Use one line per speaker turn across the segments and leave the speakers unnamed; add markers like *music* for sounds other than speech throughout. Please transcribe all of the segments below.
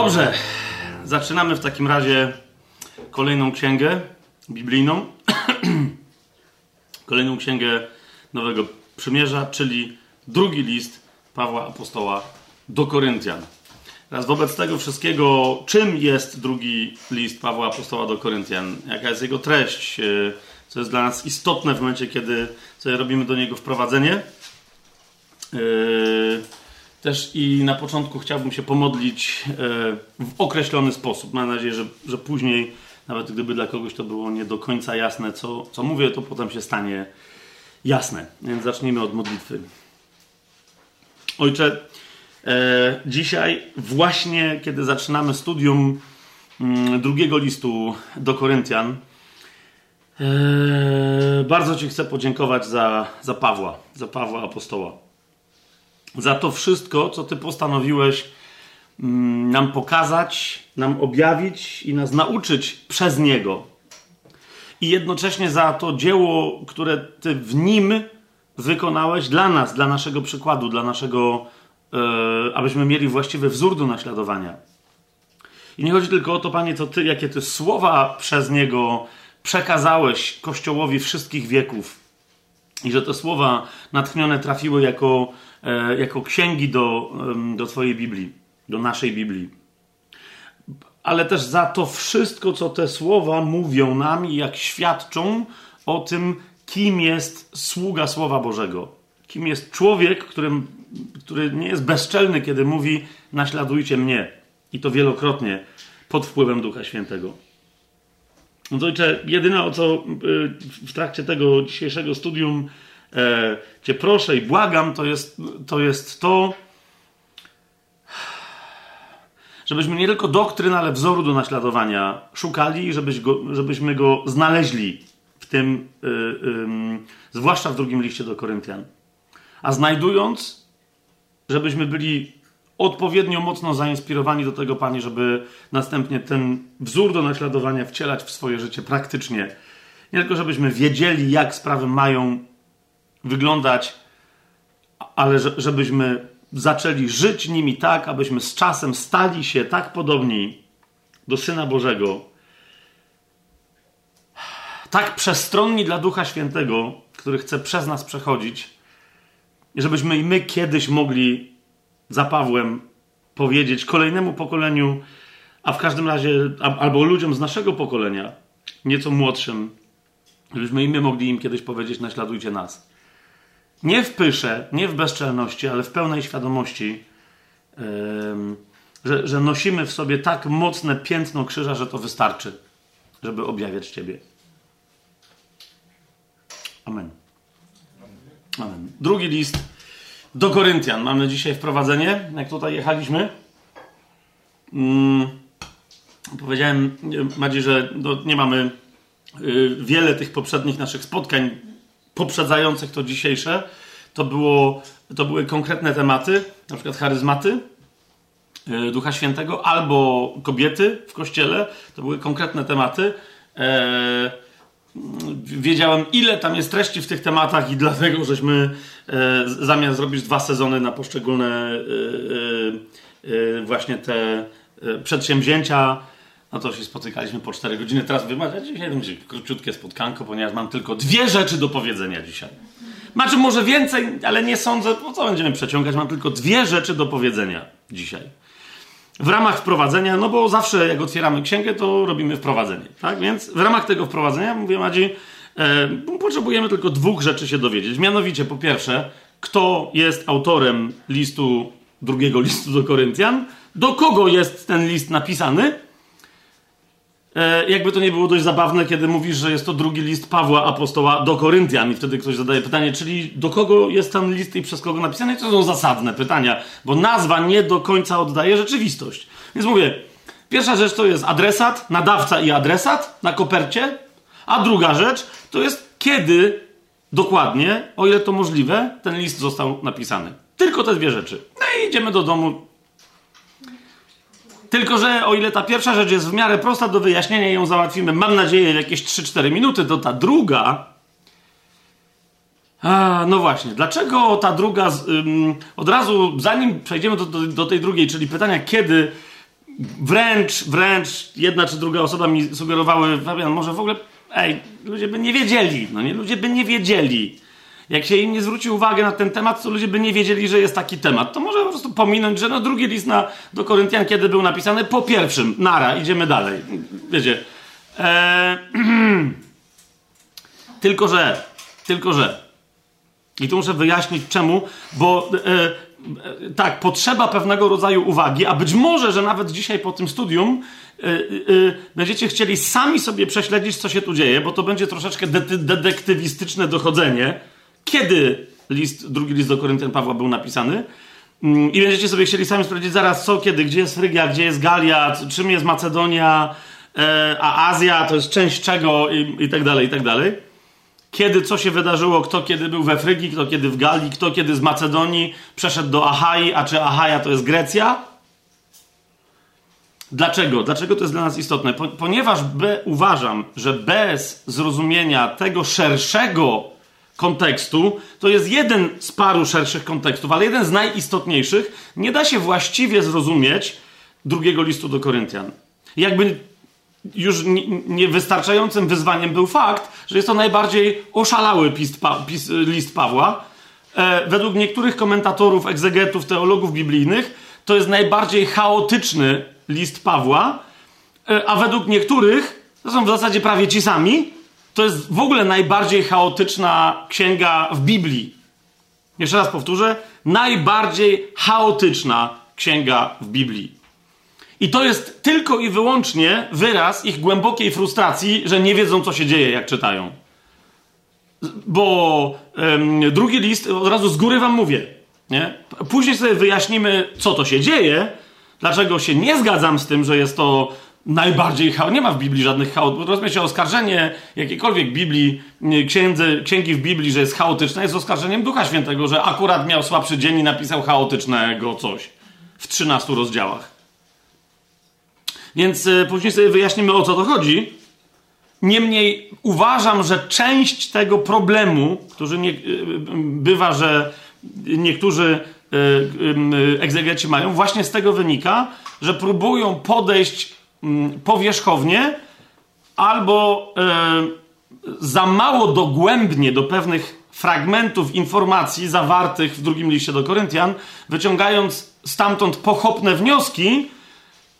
Dobrze, zaczynamy w takim razie kolejną księgę biblijną. *clears throat* kolejną księgę Nowego Przymierza, czyli drugi list Pawła Apostoła do Koryntian. Teraz wobec tego wszystkiego, czym jest drugi list Pawła Apostoła do Koryntian? Jaka jest jego treść? Co jest dla nas istotne w momencie, kiedy sobie robimy do niego wprowadzenie? Yy też i na początku chciałbym się pomodlić e, w określony sposób. Mam nadzieję, że, że później, nawet gdyby dla kogoś to było nie do końca jasne, co, co mówię, to potem się stanie jasne. Więc zacznijmy od modlitwy. Ojcze, e, dzisiaj, właśnie kiedy zaczynamy studium mm, drugiego listu do Koryntian, e, bardzo Ci chcę podziękować za, za Pawła, za Pawła Apostoła za to wszystko, co Ty postanowiłeś mm, nam pokazać, nam objawić i nas nauczyć przez Niego. I jednocześnie za to dzieło, które Ty w nim wykonałeś dla nas, dla naszego przykładu, dla naszego, e, abyśmy mieli właściwy wzór do naśladowania. I nie chodzi tylko o to, Panie, to Ty, jakie Ty słowa przez Niego przekazałeś Kościołowi wszystkich wieków. I że te słowa natchnione trafiły jako jako księgi do, do Twojej Biblii, do naszej Biblii. Ale też za to wszystko, co te słowa mówią nam i jak świadczą o tym, kim jest sługa Słowa Bożego. Kim jest człowiek, którym, który nie jest bezczelny, kiedy mówi: Naśladujcie mnie. I to wielokrotnie pod wpływem Ducha Świętego. No ojcze, jedyne o co y, w trakcie tego dzisiejszego studium e, Cię proszę i błagam, to jest to, jest to żebyśmy nie tylko doktryn, ale wzoru do naśladowania szukali, żebyś go, żebyśmy go znaleźli w tym, y, y, zwłaszcza w drugim liście do Koryntian. A znajdując, żebyśmy byli odpowiednio mocno zainspirowani do tego, Panie, żeby następnie ten wzór do naśladowania wcielać w swoje życie praktycznie. Nie tylko, żebyśmy wiedzieli, jak sprawy mają wyglądać, ale żebyśmy zaczęli żyć nimi tak, abyśmy z czasem stali się tak podobni do Syna Bożego, tak przestronni dla Ducha Świętego, który chce przez nas przechodzić, żebyśmy i my kiedyś mogli za Pawłem powiedzieć kolejnemu pokoleniu, a w każdym razie albo ludziom z naszego pokolenia, nieco młodszym, żebyśmy i my mogli im kiedyś powiedzieć: naśladujcie nas. Nie w pysze, nie w bezczelności, ale w pełnej świadomości, yy, że, że nosimy w sobie tak mocne piętno krzyża, że to wystarczy, żeby objawiać Ciebie. Amen. Amen. Drugi list do Koryntian. Mamy dzisiaj wprowadzenie, jak tutaj jechaliśmy. Hmm. Powiedziałem Madzi, że nie mamy y, wiele tych poprzednich naszych spotkań poprzedzających to dzisiejsze, to, było, to były konkretne tematy, na przykład charyzmaty e, Ducha Świętego, albo kobiety w kościele, to były konkretne tematy. E, wiedziałem, ile tam jest treści w tych tematach, i dlatego żeśmy e, zamiast zrobić dwa sezony na poszczególne właśnie te przedsięwzięcia, no to się spotykaliśmy po 4 godziny. Teraz wymawiać dzisiaj będzie króciutkie spotkanko, ponieważ mam tylko dwie rzeczy do powiedzenia dzisiaj. Znaczy może więcej, ale nie sądzę, po co będziemy przeciągać. Mam tylko dwie rzeczy do powiedzenia dzisiaj. W ramach wprowadzenia, no bo zawsze jak otwieramy księgę, to robimy wprowadzenie. Tak? Więc w ramach tego wprowadzenia, mówię Madzi, e, potrzebujemy tylko dwóch rzeczy się dowiedzieć. Mianowicie, po pierwsze, kto jest autorem listu, drugiego listu do Koryntian, do kogo jest ten list napisany jakby to nie było dość zabawne, kiedy mówisz, że jest to drugi list Pawła Apostoła do Koryntian i wtedy ktoś zadaje pytanie, czyli do kogo jest ten list i przez kogo napisany? I to są zasadne pytania, bo nazwa nie do końca oddaje rzeczywistość. Więc mówię, pierwsza rzecz to jest adresat, nadawca i adresat na kopercie, a druga rzecz to jest kiedy dokładnie, o ile to możliwe, ten list został napisany. Tylko te dwie rzeczy. No i idziemy do domu, tylko, że o ile ta pierwsza rzecz jest w miarę prosta do wyjaśnienia i ją załatwimy, mam nadzieję, jakieś 3-4 minuty, to ta druga. A, no właśnie, dlaczego ta druga. Ym, od razu, zanim przejdziemy do, do, do, tej drugiej, czyli pytania, kiedy, wręcz, wręcz jedna czy druga osoba mi sugerowały, Fabian, może w ogóle, ej, ludzie by nie wiedzieli, no nie, ludzie by nie wiedzieli. Jak się im nie zwróci uwagę na ten temat, to ludzie by nie wiedzieli, że jest taki temat. To może po prostu pominąć, że no drugi list na, do Koryntian, kiedy był napisany? Po pierwszym. Nara, idziemy dalej. Wiecie. Eee, *clears throat* tylko, że, tylko, że. I tu muszę wyjaśnić czemu, bo e, e, tak, potrzeba pewnego rodzaju uwagi, a być może, że nawet dzisiaj po tym studium e, e, będziecie chcieli sami sobie prześledzić, co się tu dzieje, bo to będzie troszeczkę de detektywistyczne dochodzenie, kiedy list, drugi list do Koryntian Pawła był napisany. Mm, I będziecie sobie chcieli sami sprawdzić zaraz co, kiedy, gdzie jest Frygia, gdzie jest Galia, czym jest Macedonia, e, a Azja to jest część czego i, i tak dalej, i tak dalej kiedy co się wydarzyło, kto kiedy był we Frygii, kto kiedy w Galii, kto kiedy z Macedonii przeszedł do Achai, a czy Achaja to jest Grecja? Dlaczego? Dlaczego to jest dla nas istotne? ponieważ be, uważam, że bez zrozumienia tego szerszego kontekstu, to jest jeden z paru szerszych kontekstów, ale jeden z najistotniejszych, nie da się właściwie zrozumieć drugiego listu do Koryntian. Jakby już niewystarczającym wyzwaniem był fakt, że jest to najbardziej oszalały list Pawła. E, według niektórych komentatorów, egzegetów, teologów biblijnych to jest najbardziej chaotyczny list Pawła, e, a według niektórych, to są w zasadzie prawie ci sami, to jest w ogóle najbardziej chaotyczna księga w Biblii. Jeszcze raz powtórzę, najbardziej chaotyczna księga w Biblii. I to jest tylko i wyłącznie wyraz ich głębokiej frustracji, że nie wiedzą, co się dzieje, jak czytają. Bo um, drugi list, od razu z góry wam mówię, nie? Później sobie wyjaśnimy, co to się dzieje, dlaczego się nie zgadzam z tym, że jest to najbardziej chaos. Nie ma w Biblii żadnych chaotów. Rozumie się oskarżenie jakiejkolwiek Biblii, księdzy, księgi w Biblii, że jest chaotyczne, jest oskarżeniem Ducha Świętego, że akurat miał słabszy dzień i napisał chaotycznego coś w 13 rozdziałach. Więc y, później sobie wyjaśnimy o co to chodzi. Niemniej uważam, że część tego problemu, który nie, y, bywa, że niektórzy y, egzegeci mają, właśnie z tego wynika, że próbują podejść powierzchownie albo za mało dogłębnie do pewnych fragmentów informacji zawartych w drugim liście do Koryntian, wyciągając stamtąd pochopne wnioski,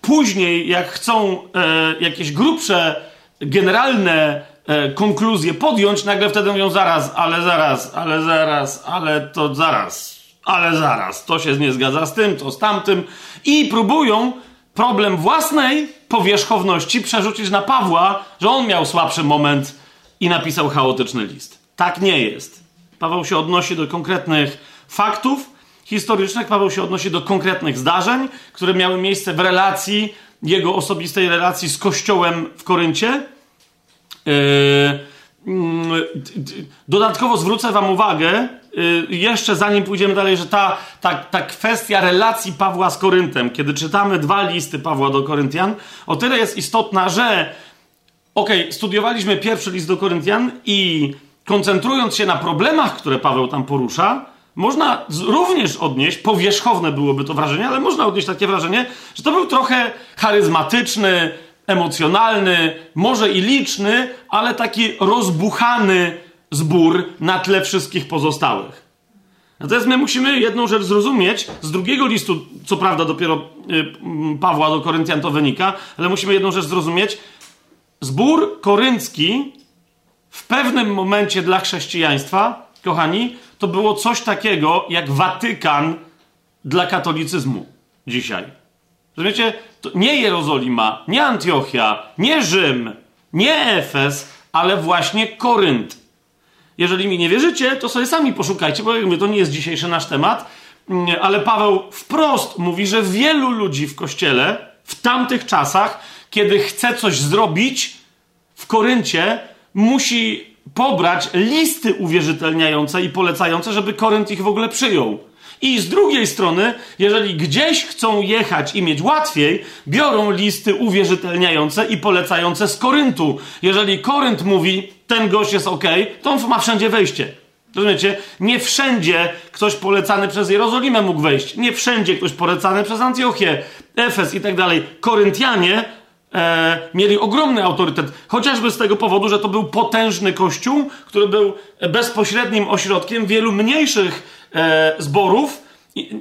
później, jak chcą e, jakieś grubsze, generalne e, konkluzje podjąć, nagle wtedy mówią zaraz, ale zaraz, ale zaraz, ale to zaraz, ale zaraz, to się nie zgadza z tym, to z tamtym i próbują problem własnej powierzchowności przerzucić na Pawła, że on miał słabszy moment i napisał chaotyczny list. Tak nie jest. Paweł się odnosi do konkretnych faktów, historycznych. Paweł się odnosi do konkretnych zdarzeń, które miały miejsce w relacji, jego osobistej relacji z Kościołem w Koryncie. Yy, mm, dodatkowo zwrócę Wam uwagę, jeszcze zanim pójdziemy dalej, że ta, ta, ta kwestia relacji Pawła z Koryntem, kiedy czytamy dwa listy Pawła do Koryntian, o tyle jest istotna, że okej, okay, studiowaliśmy pierwszy list do Koryntian i koncentrując się na problemach, które Paweł tam porusza, można również odnieść, powierzchowne byłoby to wrażenie, ale można odnieść takie wrażenie, że to był trochę charyzmatyczny, emocjonalny, może i liczny, ale taki rozbuchany zbór na tle wszystkich pozostałych. Natomiast my musimy jedną rzecz zrozumieć, z drugiego listu, co prawda dopiero y, Pawła do Koryntian to wynika, ale musimy jedną rzecz zrozumieć. Zbór koryncki w pewnym momencie dla chrześcijaństwa, kochani, to było coś takiego jak Watykan dla katolicyzmu dzisiaj. Rozumiecie? To nie Jerozolima, nie Antiochia, nie Rzym, nie Efes, ale właśnie Korynt. Jeżeli mi nie wierzycie, to sobie sami poszukajcie, bo jakby to nie jest dzisiejszy nasz temat, mm, ale Paweł wprost mówi, że wielu ludzi w kościele w tamtych czasach, kiedy chce coś zrobić w Koryncie, musi pobrać listy uwierzytelniające i polecające, żeby Korynt ich w ogóle przyjął. I z drugiej strony, jeżeli gdzieś chcą jechać i mieć łatwiej, biorą listy uwierzytelniające i polecające z Koryntu. Jeżeli Korynt mówi, ten gość jest ok, to on ma wszędzie wejście. Rozumiecie? Nie wszędzie ktoś polecany przez Jerozolimę mógł wejść. Nie wszędzie ktoś polecany przez Antiochię, Efes i tak dalej. Koryntianie e, mieli ogromny autorytet. Chociażby z tego powodu, że to był potężny kościół, który był bezpośrednim ośrodkiem wielu mniejszych e, zborów.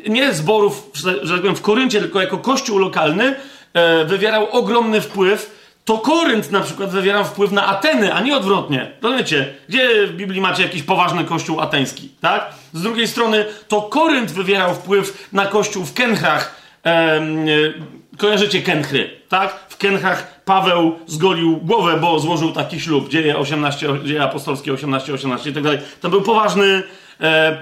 Nie zborów, że tak powiem, w Koryncie, tylko jako kościół lokalny e, wywierał ogromny wpływ to Korynt na przykład wywierał wpływ na Ateny, a nie odwrotnie. Rozumiecie? Gdzie w Biblii macie jakiś poważny kościół ateński, tak? Z drugiej strony to Korynt wywierał wpływ na kościół w Kenchach. Ehm, kojarzycie Kenchry, tak? W Kenchach Paweł zgolił głowę, bo złożył taki ślub. Dzieje 18, dzieje apostolskie 18, 18 i tak dalej. To był poważny e,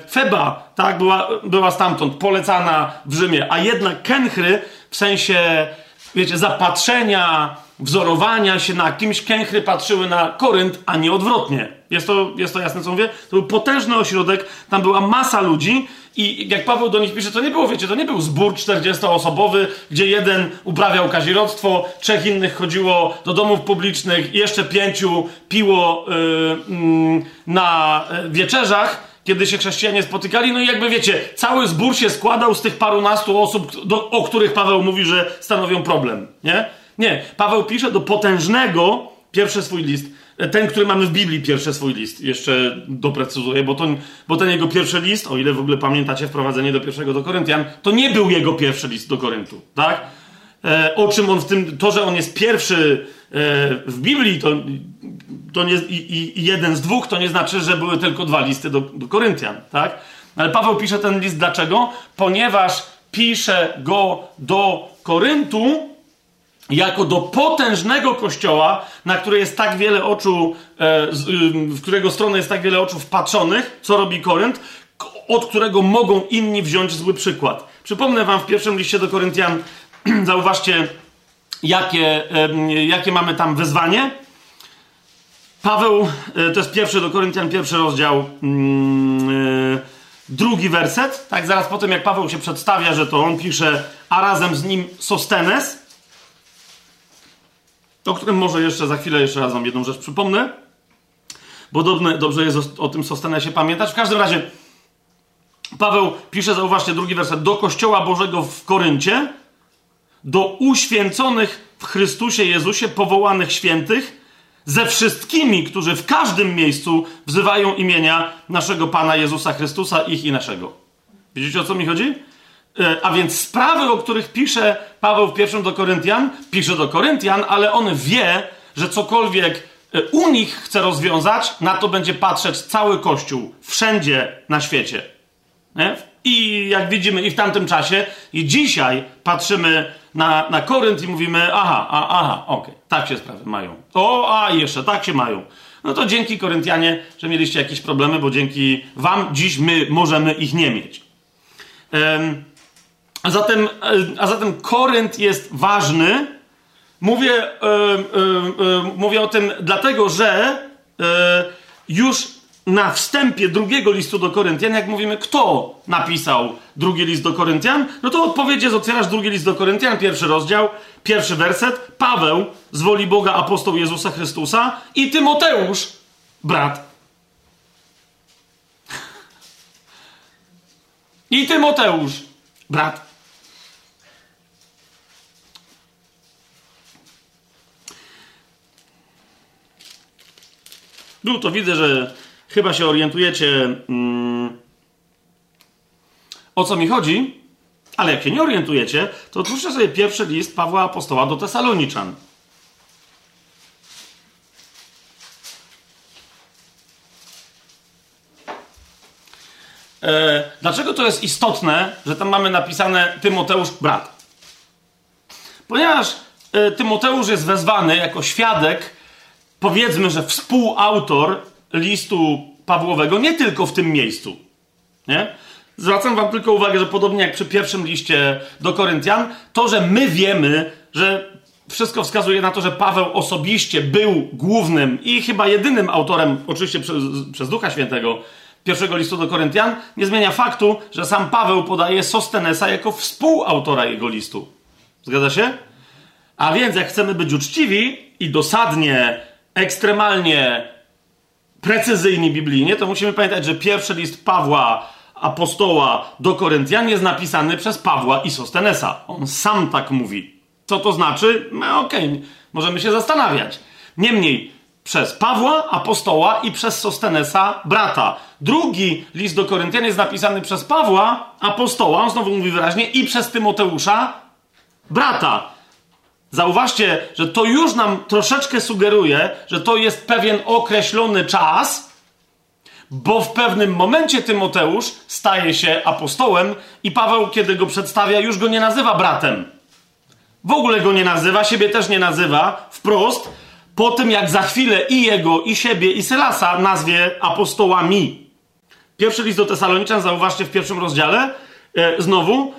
Feba, tak? Była, była stamtąd, polecana w Rzymie. A jednak Kenchry w sensie, wiecie, zapatrzenia wzorowania się na kimś, kęchry patrzyły na Korynt, a nie odwrotnie. Jest to, jest to jasne, co mówię? To był potężny ośrodek, tam była masa ludzi i jak Paweł do nich pisze, to nie było, wiecie, to nie był zbór 40-osobowy, gdzie jeden uprawiał kazirodztwo, trzech innych chodziło do domów publicznych jeszcze pięciu piło yy, na wieczerzach, kiedy się chrześcijanie spotykali, no i jakby wiecie, cały zbór się składał z tych parunastu osób, do, o których Paweł mówi, że stanowią problem, nie? Nie, Paweł pisze do potężnego, pierwszy swój list, ten, który mamy w Biblii, pierwszy swój list, jeszcze doprecyzuję, bo, to, bo ten jego pierwszy list, o ile w ogóle pamiętacie wprowadzenie do pierwszego do Koryntian, to nie był jego pierwszy list do Koryntu, tak? E, o czym on w tym, to, że on jest pierwszy e, w Biblii, to, to nie, i, i, jeden z dwóch, to nie znaczy, że były tylko dwa listy do, do Koryntian, tak? Ale Paweł pisze ten list dlaczego? Ponieważ pisze go do Koryntu, jako do potężnego kościoła, na które jest tak wiele oczu, e, w którego stronę jest tak wiele oczu wpatrzonych, co robi Korynt, od którego mogą inni wziąć zły przykład. Przypomnę wam w pierwszym liście do Koryntian, *clears throat* zauważcie, jakie, jakie mamy tam wyzwanie. Paweł, e, to jest pierwszy do Koryntian, pierwszy rozdział, mm, e, drugi werset. Tak, zaraz po tym, jak Paweł się przedstawia, że to on pisze, a razem z nim Sostenes, o którym może jeszcze za chwilę jeszcze raz wam jedną rzecz przypomnę, bo dobrze, dobrze jest o, o tym Sostenesie pamiętać. W każdym razie Paweł pisze, zauważcie drugi werset, do Kościoła Bożego w Koryncie, do uświęconych w Chrystusie Jezusie, powołanych świętych, ze wszystkimi, którzy w każdym miejscu wzywają imienia naszego Pana Jezusa Chrystusa, ich i naszego. Widzicie o co mi chodzi? E, a więc sprawy, o których pisze Paweł w pierwszym do Koryntian, pisze do Koryntian, ale on wie, że cokolwiek e, u nich chce rozwiązać, na to będzie patrzeć cały Kościół, wszędzie na świecie. Nie? I jak widzimy, i w tamtym czasie, i dzisiaj patrzymy na, na Korynt i mówimy: aha, a, aha, okej, okay, tak się sprawy mają. O, a jeszcze tak się mają. No to dzięki Koryntianie, że mieliście jakieś problemy, bo dzięki Wam dziś my możemy ich nie mieć. Um, a zatem, e, a zatem Korynt jest ważny. Mówię, e, e, mówię o tym dlatego, że już na wstępie drugiego listu do Koryntian, jak mówimy, kto napisał drugi list do Koryntian, no to odpowiedź jest, otwierasz drugi list do Koryntian, pierwszy rozdział, pierwszy werset, Paweł z woli Boga, apostoł Jezusa Chrystusa i Tymoteusz, brat. I Tymoteusz, brat. No to widzę, że chyba się orientujecie, mm, o co mi chodzi, ale jak się nie orientujecie, to otwórzcie sobie pierwszy list Pawła Apostoła do Tesaloniczan. E, dlaczego to jest istotne, że tam mamy napisane Tymoteusz brat? Ponieważ e, Tymoteusz jest wezwany jako świadek powiedzmy, że współautor listu Pawłowego nie tylko w tym miejscu. Nie? Zwracam wam tylko uwagę, że podobnie jak przy pierwszym liście do Koryntian, to, że my wiemy, że wszystko wskazuje na to, że Paweł osobiście był głównym i chyba jedynym autorem, oczywiście przez, przez Ducha Świętego, pierwszego listu do Koryntian, nie zmienia faktu, że sam Paweł podaje Sostenesa jako współautora jego listu. Zgadza się? A więc, jak chcemy być uczciwi i dosadnie ekstremalnie precyzyjni biblijnie, to musimy pamiętać, że pierwszy list Pawła, apostoła do Koryntian jest napisany przez Pawła i Sostenesa. On sam tak mówi. Co to znaczy? No okej, okay, możemy się zastanawiać. Niemniej, przez Pawła, apostoła i przez Sostenesa, brata. Drugi list do Koryntian jest napisany przez Pawła, apostoła, on znowu mówi wyraźnie, i przez Tymoteusza, brata. Zauważcie, że to już nam troszeczkę sugeruje, że to jest pewien określony czas, bo w pewnym momencie Tymoteusz staje się apostołem i Paweł, kiedy go przedstawia, już go nie nazywa bratem. W ogóle go nie nazywa, siebie też nie nazywa wprost, po tym jak za chwilę i jego, i siebie, i Sylasa nazwie apostołami. Pierwszy list do Tesaloniczan, zauważcie w pierwszym rozdziale, e, znowu,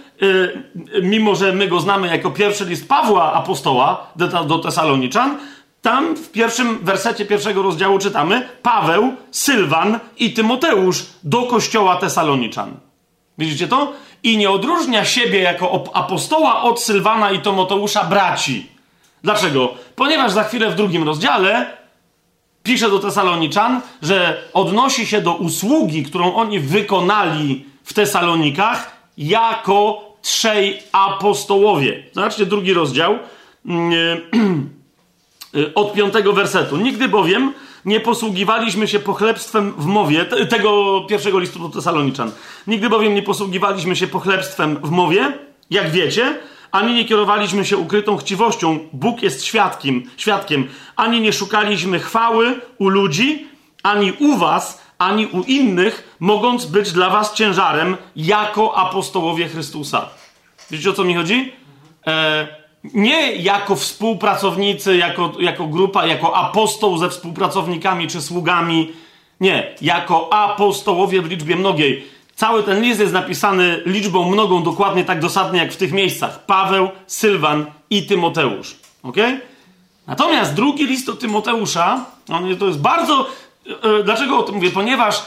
mimo że my go znamy jako pierwszy list Pawła apostoła do, do Tesaloniczan, tam w pierwszym wersecie pierwszego rozdziału czytamy Paweł, Sylwan i Tymoteusz do kościoła Tesaloniczan. Widzicie to? I nie odróżnia siebie jako apostoła od Sylwana i Tymoteusza braci. Dlaczego? Ponieważ za chwilę w drugim rozdziale pisze do Tesaloniczan, że odnosi się do usługi, którą oni wykonali w Tesalonikach jako trzej apostołowie. Zobaczcie drugi rozdział mm, y, *clears throat* od piątego wersetu. Nigdy bowiem nie posługiwaliśmy się pochlebstwem w mowie, tego pierwszego listu do Tesaloniczan. Nigdy bowiem nie posługiwaliśmy się pochlebstwem w mowie, jak wiecie, ani nie kierowaliśmy się ukrytą chciwością, Bóg jest świadkiem, świadkiem, ani nie szukaliśmy chwały u ludzi, ani u was, ani u innych, mogąc być dla was ciężarem jako apostołowie Chrystusa. Wiecie o co mi chodzi? E, nie jako współpracownicy, jako, jako grupa, jako apostoł ze współpracownikami czy sługami. Nie, jako apostołowie w liczbie mnogiej Cały ten list jest napisany liczbą mnogą, dokładnie tak dosadnie jak w tych miejscach. Paweł, Sylwan i Tymoteusz. Ok? Natomiast drugi list do Tymoteusza, on, to jest bardzo. E, dlaczego o tym mówię? Ponieważ e,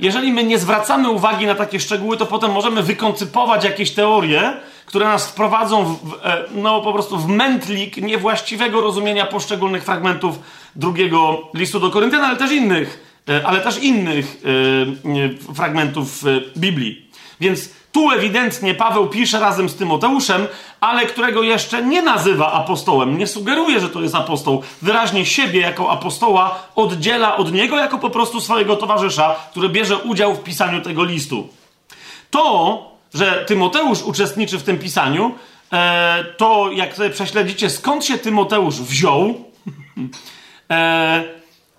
jeżeli my nie zwracamy uwagi na takie szczegóły, to potem możemy wykoncypować jakieś teorie, które nas wprowadzą w, e, no, po prostu w mętlik niewłaściwego rozumienia poszczególnych fragmentów drugiego listu do Koryntian, ale też innych E, ale też innych e, e, fragmentów Biblii. Więc tu ewidentnie Paweł pisze razem z Tymoteuszem, ale którego jeszcze nie nazywa apostołem, nie sugeruje, że to jest apostoł. Wyraźnie siebie jako apostoła oddziela od niego jako po prostu swojego towarzysza, który bierze udział w pisaniu tego listu. To, że Tymoteusz uczestniczy w tym pisaniu, to jak sobie prześledzicie, skąd się Tymoteusz wziął, *laughs*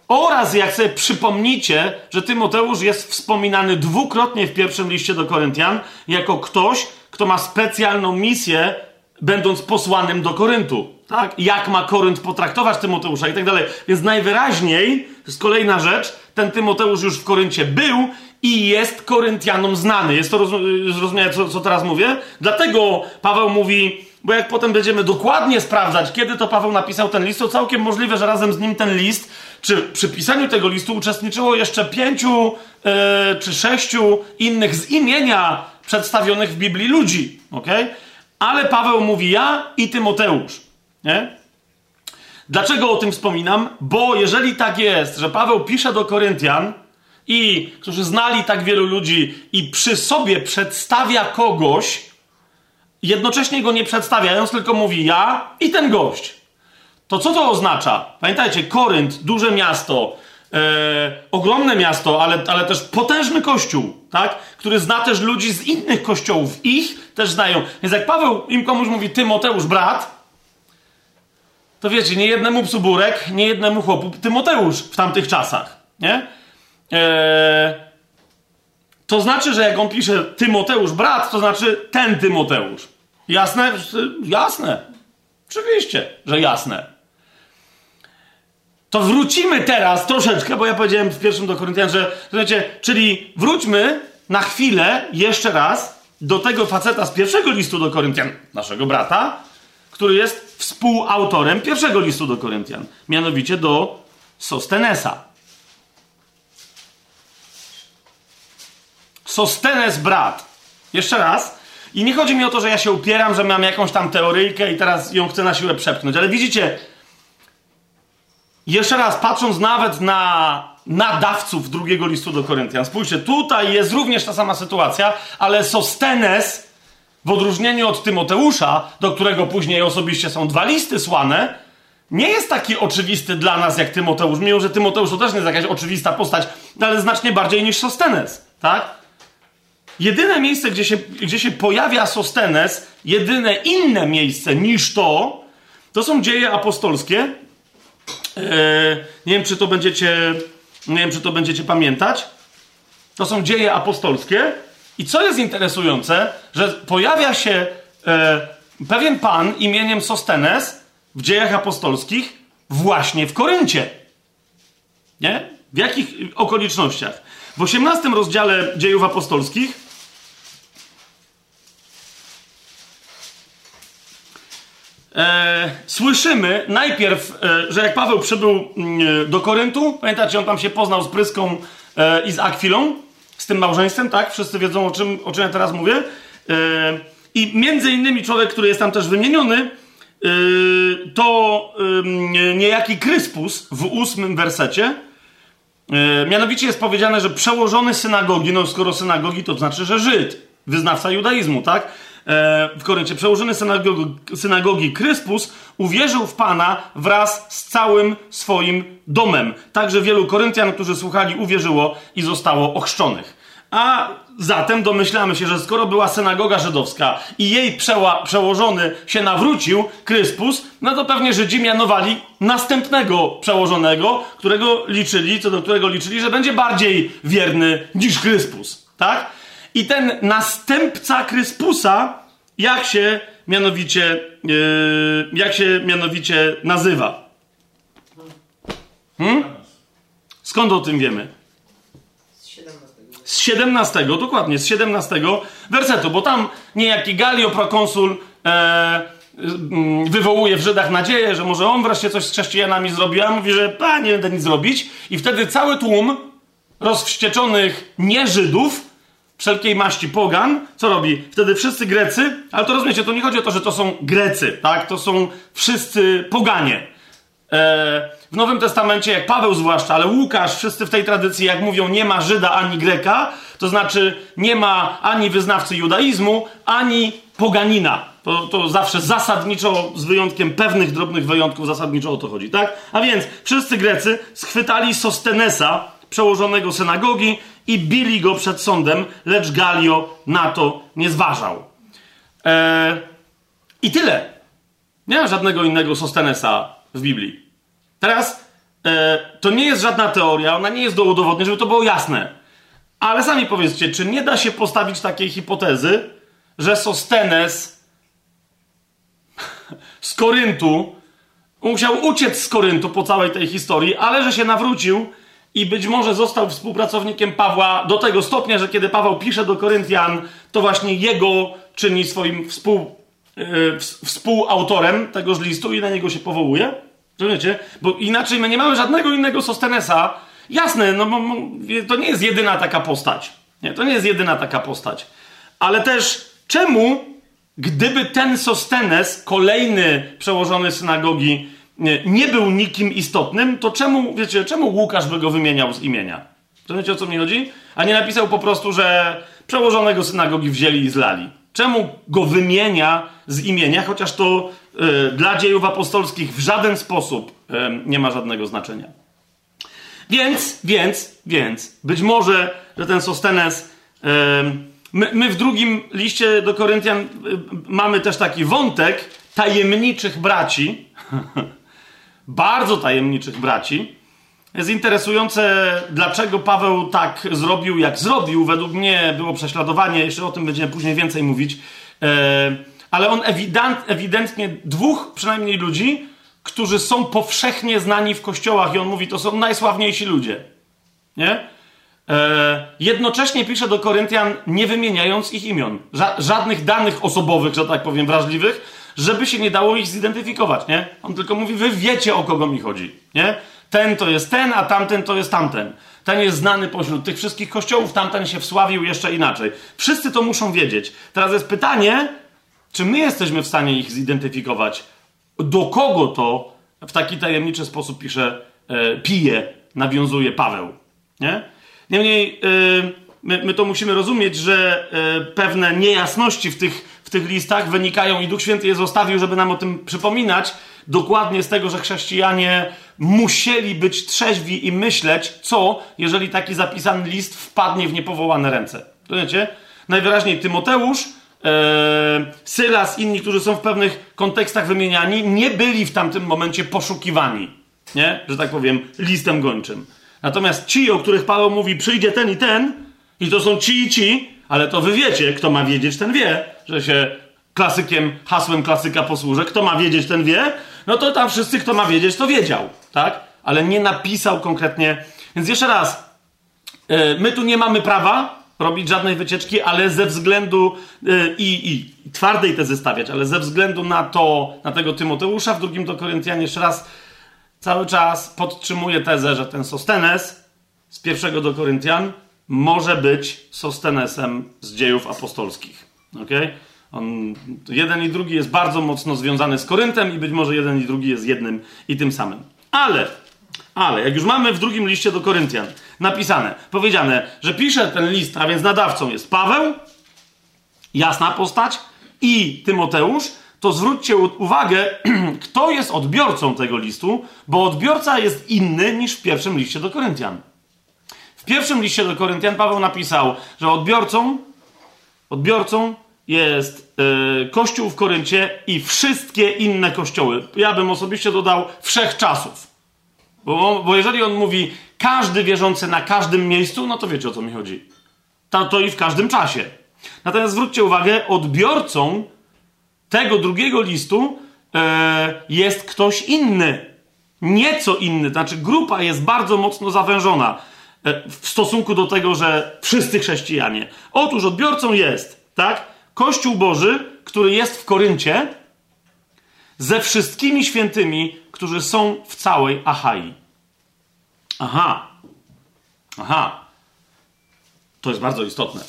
oraz jak sobie przypomnicie, że Tymoteusz jest wspominany dwukrotnie w pierwszym liście do Koryntian jako ktoś, kto ma specjalną misję, będąc posłanym do Koryntu. Tak? Jak ma Korynt potraktować Tymoteusza i tak dalej. Więc najwyraźniej, to jest kolejna rzecz, ten Tymoteusz już w Koryncie był i jest Koryntianom znany. Jest to zrozumiałe, co, co teraz mówię? Dlatego Paweł mówi, bo jak potem będziemy dokładnie sprawdzać, kiedy to Paweł napisał ten list, to całkiem możliwe, że razem z nim ten list, czy przy pisaniu tego listu uczestniczyło jeszcze pięciu yy, czy sześciu innych z imienia przedstawionych w Biblii ludzi. ok? Ale Paweł mówi ja i Tymoteusz. Nie? Dlaczego o tym wspominam? Bo jeżeli tak jest, że Paweł pisze do Koryntian, i którzy znali tak wielu ludzi i przy sobie przedstawia kogoś, jednocześnie go nie przedstawiając, tylko mówi ja i ten gość. To co to oznacza? Pamiętajcie, Korynt, duże miasto, e, ogromne miasto, ale, ale też potężny kościół, tak? który zna też ludzi z innych kościołów. Ich też znają. Więc jak Paweł im komuś mówi Tymoteusz brat, to wiecie, nie jednemu psu burek, nie jednemu chłopu Tymoteusz w tamtych czasach. Nie? E, to znaczy, że jak on pisze Tymoteusz brat, to znaczy ten Tymoteusz. Jasne? Jasne. Oczywiście, że jasne. To wrócimy teraz troszeczkę, bo ja powiedziałem w pierwszym do Koryntian, że słuchajcie, czyli wróćmy na chwilę jeszcze raz do tego faceta z pierwszego listu do Koryntian, naszego brata, który jest współautorem pierwszego listu do Koryntian, mianowicie do Sostenesa. Sostenes brat. Jeszcze raz. I nie chodzi mi o to, że ja się upieram, że mam jakąś tam teoryjkę i teraz ją chcę na siłę przepchnąć, ale widzicie, jeszcze raz, patrząc nawet na nadawców drugiego listu do Koryntian. Spójrzcie, tutaj jest również ta sama sytuacja, ale Sostenes, w odróżnieniu od Tymoteusza, do którego później osobiście są dwa listy słane, nie jest taki oczywisty dla nas jak Tymoteusz, mimo że Tymoteusz to też nie jest jakaś oczywista postać, ale znacznie bardziej niż Sostenes, tak? Jedyne miejsce, gdzie się, gdzie się pojawia Sostenes, jedyne inne miejsce niż to, to są dzieje apostolskie. Eee, nie wiem, czy to będziecie, nie wiem, czy to będziecie pamiętać. To są dzieje apostolskie. I co jest interesujące, że pojawia się e, pewien pan imieniem Sostenes w dziejach apostolskich właśnie w Koryncie. Nie? W jakich okolicznościach? W 18 rozdziale dziejów apostolskich e, słyszymy najpierw, e, że jak Paweł przybył mm, do Koryntu, pamiętacie, on tam się poznał z Pryską e, i z Akwilą, z tym małżeństwem, tak? Wszyscy wiedzą, o czym, o czym ja teraz mówię. E, I między innymi człowiek, który jest tam też wymieniony, e, to niejaki Kryspus w ósmym wersecie. E, mianowicie jest powiedziane, że przełożony synagogi, no skoro synagogi, to znaczy, że Żyd, wyznawca judaizmu, tak? W Koryncie. Przełożony synagogi, synagogi Kryspus uwierzył w Pana wraz z całym swoim domem. Także wielu Koryntian, którzy słuchali, uwierzyło i zostało ochrzczonych. A zatem domyślamy się, że skoro była synagoga żydowska i jej przełożony się nawrócił, Kryspus, no to pewnie Żydzi mianowali następnego przełożonego, którego liczyli, co do którego liczyli, że będzie bardziej wierny niż Kryspus. Tak? I ten następca Kryspusa, jak się mianowicie, yy, jak się mianowicie nazywa? Hmm? Skąd o tym wiemy? Z 17, dokładnie, z 17 wersetu, bo tam niejaki Galio, prokonsul, e, mm, wywołuje w Żydach nadzieję, że może on wreszcie coś z chrześcijanami zrobi, a mówi, że pa, nie będę nic zrobić. I wtedy cały tłum rozwścieczonych nie-Żydów wszelkiej maści pogan, co robi? Wtedy wszyscy Grecy, ale to rozumiecie, to nie chodzi o to, że to są Grecy, tak? To są wszyscy poganie. E, w Nowym Testamencie, jak Paweł zwłaszcza, ale Łukasz, wszyscy w tej tradycji, jak mówią, nie ma Żyda ani Greka, to znaczy nie ma ani wyznawcy judaizmu, ani poganina. To, to zawsze zasadniczo, z wyjątkiem pewnych drobnych wyjątków, zasadniczo o to chodzi, tak? A więc wszyscy Grecy schwytali Sostenesa, przełożonego synagogi, i bili go przed sądem, lecz Galio na to nie zważał. Eee, I tyle. Nie ma żadnego innego Sostenesa w Biblii. Teraz e, to nie jest żadna teoria, ona nie jest do udowodnienia, żeby to było jasne. Ale sami powiedzcie, czy nie da się postawić takiej hipotezy, że Sostenes z Koryntu musiał uciec z Koryntu po całej tej historii, ale że się nawrócił i być może został współpracownikiem Pawła do tego stopnia, że kiedy Paweł pisze do Koryntian, to właśnie jego czyni swoim współ, yy, współautorem tegoż listu i na niego się powołuje. Rozumiecie? Bo inaczej my nie mamy żadnego innego Sostenesa. Jasne, no to nie jest jedyna taka postać. Nie, to nie jest jedyna taka postać. Ale też czemu, gdyby ten Sostenes, kolejny przełożony synagogi, nie był nikim istotnym, to czemu, wiecie, czemu Łukasz by go wymieniał z imienia? Rozumiecie, o co mi chodzi? A nie napisał po prostu, że przełożonego synagogi wzięli i zlali. Czemu go wymienia z imienia, chociaż to y, dla dziejów apostolskich w żaden sposób y, nie ma żadnego znaczenia. Więc, więc, więc, być może, że ten Sostenes. Y, my, my, w drugim liście do Koryntian mamy też taki wątek tajemniczych braci. *laughs* bardzo tajemniczych braci. Jest interesujące, dlaczego Paweł tak zrobił, jak zrobił. Według mnie było prześladowanie, jeszcze o tym będziemy później więcej mówić. E, ale on ewident, ewidentnie dwóch przynajmniej ludzi, którzy są powszechnie znani w kościołach, i on mówi, to są najsławniejsi ludzie. Nie? E, jednocześnie pisze do Koryntian, nie wymieniając ich imion. Ża żadnych danych osobowych, że tak powiem, wrażliwych, żeby się nie dało ich zidentyfikować, nie? On tylko mówi, wy wiecie o kogo mi chodzi, nie? Ten to jest ten, a tamten to jest tamten. Ten jest znany pośród tych wszystkich kościołów, tamten się wsławił jeszcze inaczej. Wszyscy to muszą wiedzieć. Teraz jest pytanie, czy my jesteśmy w stanie ich zidentyfikować? Do kogo to w taki tajemniczy sposób pisze, e, pije nawiązuje Paweł. Nie? Niemniej yy, my, my to musimy rozumieć, że yy, pewne niejasności w tych, tych listach wynikają i Duch Święty je zostawił, żeby nam o tym przypominać, dokładnie z tego, że chrześcijanie musieli być trzeźwi i myśleć, co, jeżeli taki zapisany list wpadnie w niepowołane ręce. Rozumiecie? Najwyraźniej Tymoteusz, e, Sylas, inni, którzy są w pewnych kontekstach wymieniani, nie byli w tamtym momencie poszukiwani, nie? że tak powiem, listem gończym. Natomiast ci, o których Paweł mówi, przyjdzie ten i ten, i to są ci i ci, ale to wy wiecie, kto ma wiedzieć, ten wie, że się klasykiem, hasłem klasyka posłużę. Kto ma wiedzieć, ten wie. No to tam wszyscy, kto ma wiedzieć, to wiedział, tak? Ale nie napisał konkretnie. Więc jeszcze raz, yy, my tu nie mamy prawa robić żadnej wycieczki, ale ze względu yy, i, i twardej tezy stawiać, ale ze względu na to, na tego Tymoteusza w drugim do Koryntian jeszcze raz cały czas podtrzymuję tezę, że ten Sostenes z pierwszego do Koryntian może być Sostenesem z dziejów apostolskich. Okay? On, jeden i drugi jest bardzo mocno związany z Koryntem i być może jeden i drugi jest jednym i tym samym. Ale, ale, jak już mamy w drugim liście do Koryntian napisane, powiedziane, że pisze ten list, a więc nadawcą jest Paweł, jasna postać, i Tymoteusz, to zwróćcie uwagę, *clears throat* kto jest odbiorcą tego listu, bo odbiorca jest inny niż w pierwszym liście do Koryntian. W pierwszym liście do Koryntian Paweł napisał, że odbiorcą, odbiorcą jest yy, kościół w Koryncie i wszystkie inne kościoły. Ja bym osobiście dodał wszechczasów. Bo, bo jeżeli on mówi każdy wierzący na każdym miejscu, no to wiecie o co mi chodzi. To, to i w każdym czasie. Natomiast zwróćcie uwagę, odbiorcą tego drugiego listu yy, jest ktoś inny. Nieco inny. Znaczy, grupa jest bardzo mocno zawężona w stosunku do tego, że wszyscy chrześcijanie. Otóż odbiorcą jest, tak? Kościół Boży, który jest w Koryncie, ze wszystkimi świętymi, którzy są w całej Achai. Aha. Aha. To jest bardzo istotne.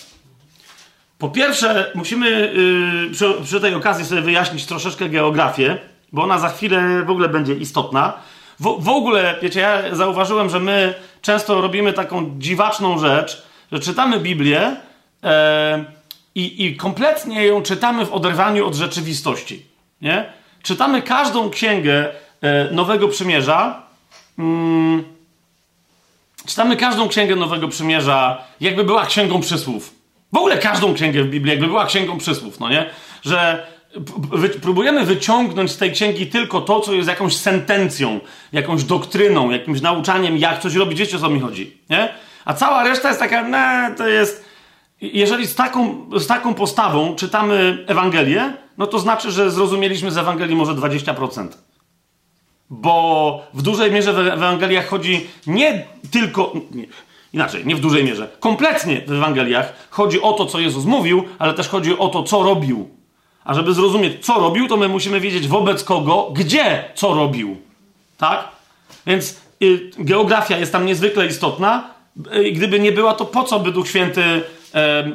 Po pierwsze, musimy yy, przy, przy, tej okazji sobie wyjaśnić troszeczkę geografię, bo ona za chwilę w ogóle będzie istotna. W, w ogóle, wiecie, ja zauważyłem, że my często robimy taką dziwaczną rzecz, że czytamy Biblię. Yy, i, i kompletnie ją czytamy w oderwaniu od rzeczywistości. Nie? Czytamy każdą księgę e, Nowego Przymierza. Mm, czytamy każdą księgę Nowego Przymierza, jakby była księgą przysłów. W ogóle każdą księgę w Biblii, jakby była księgą przysłów, no nie? Że próbujemy wyciągnąć z tej księgi tylko to, co jest jakąś sentencją, jakąś doktryną, jakimś nauczaniem, jak coś robić. Wiecie, o co mi chodzi, nie? A cała reszta jest taka, ne, to jest jeżeli z taką, z taką postawą czytamy Ewangelię, no to znaczy, że zrozumieliśmy z Ewangelii może 20%. Bo w dużej mierze w Ewangeliach chodzi nie tylko. Nie, inaczej, nie w dużej mierze. Kompletnie w Ewangeliach chodzi o to, co Jezus mówił, ale też chodzi o to, co robił. A żeby zrozumieć, co robił, to my musimy wiedzieć wobec kogo, gdzie co robił. Tak? Więc y, geografia jest tam niezwykle istotna. Y, gdyby nie była, to po co by Duch Święty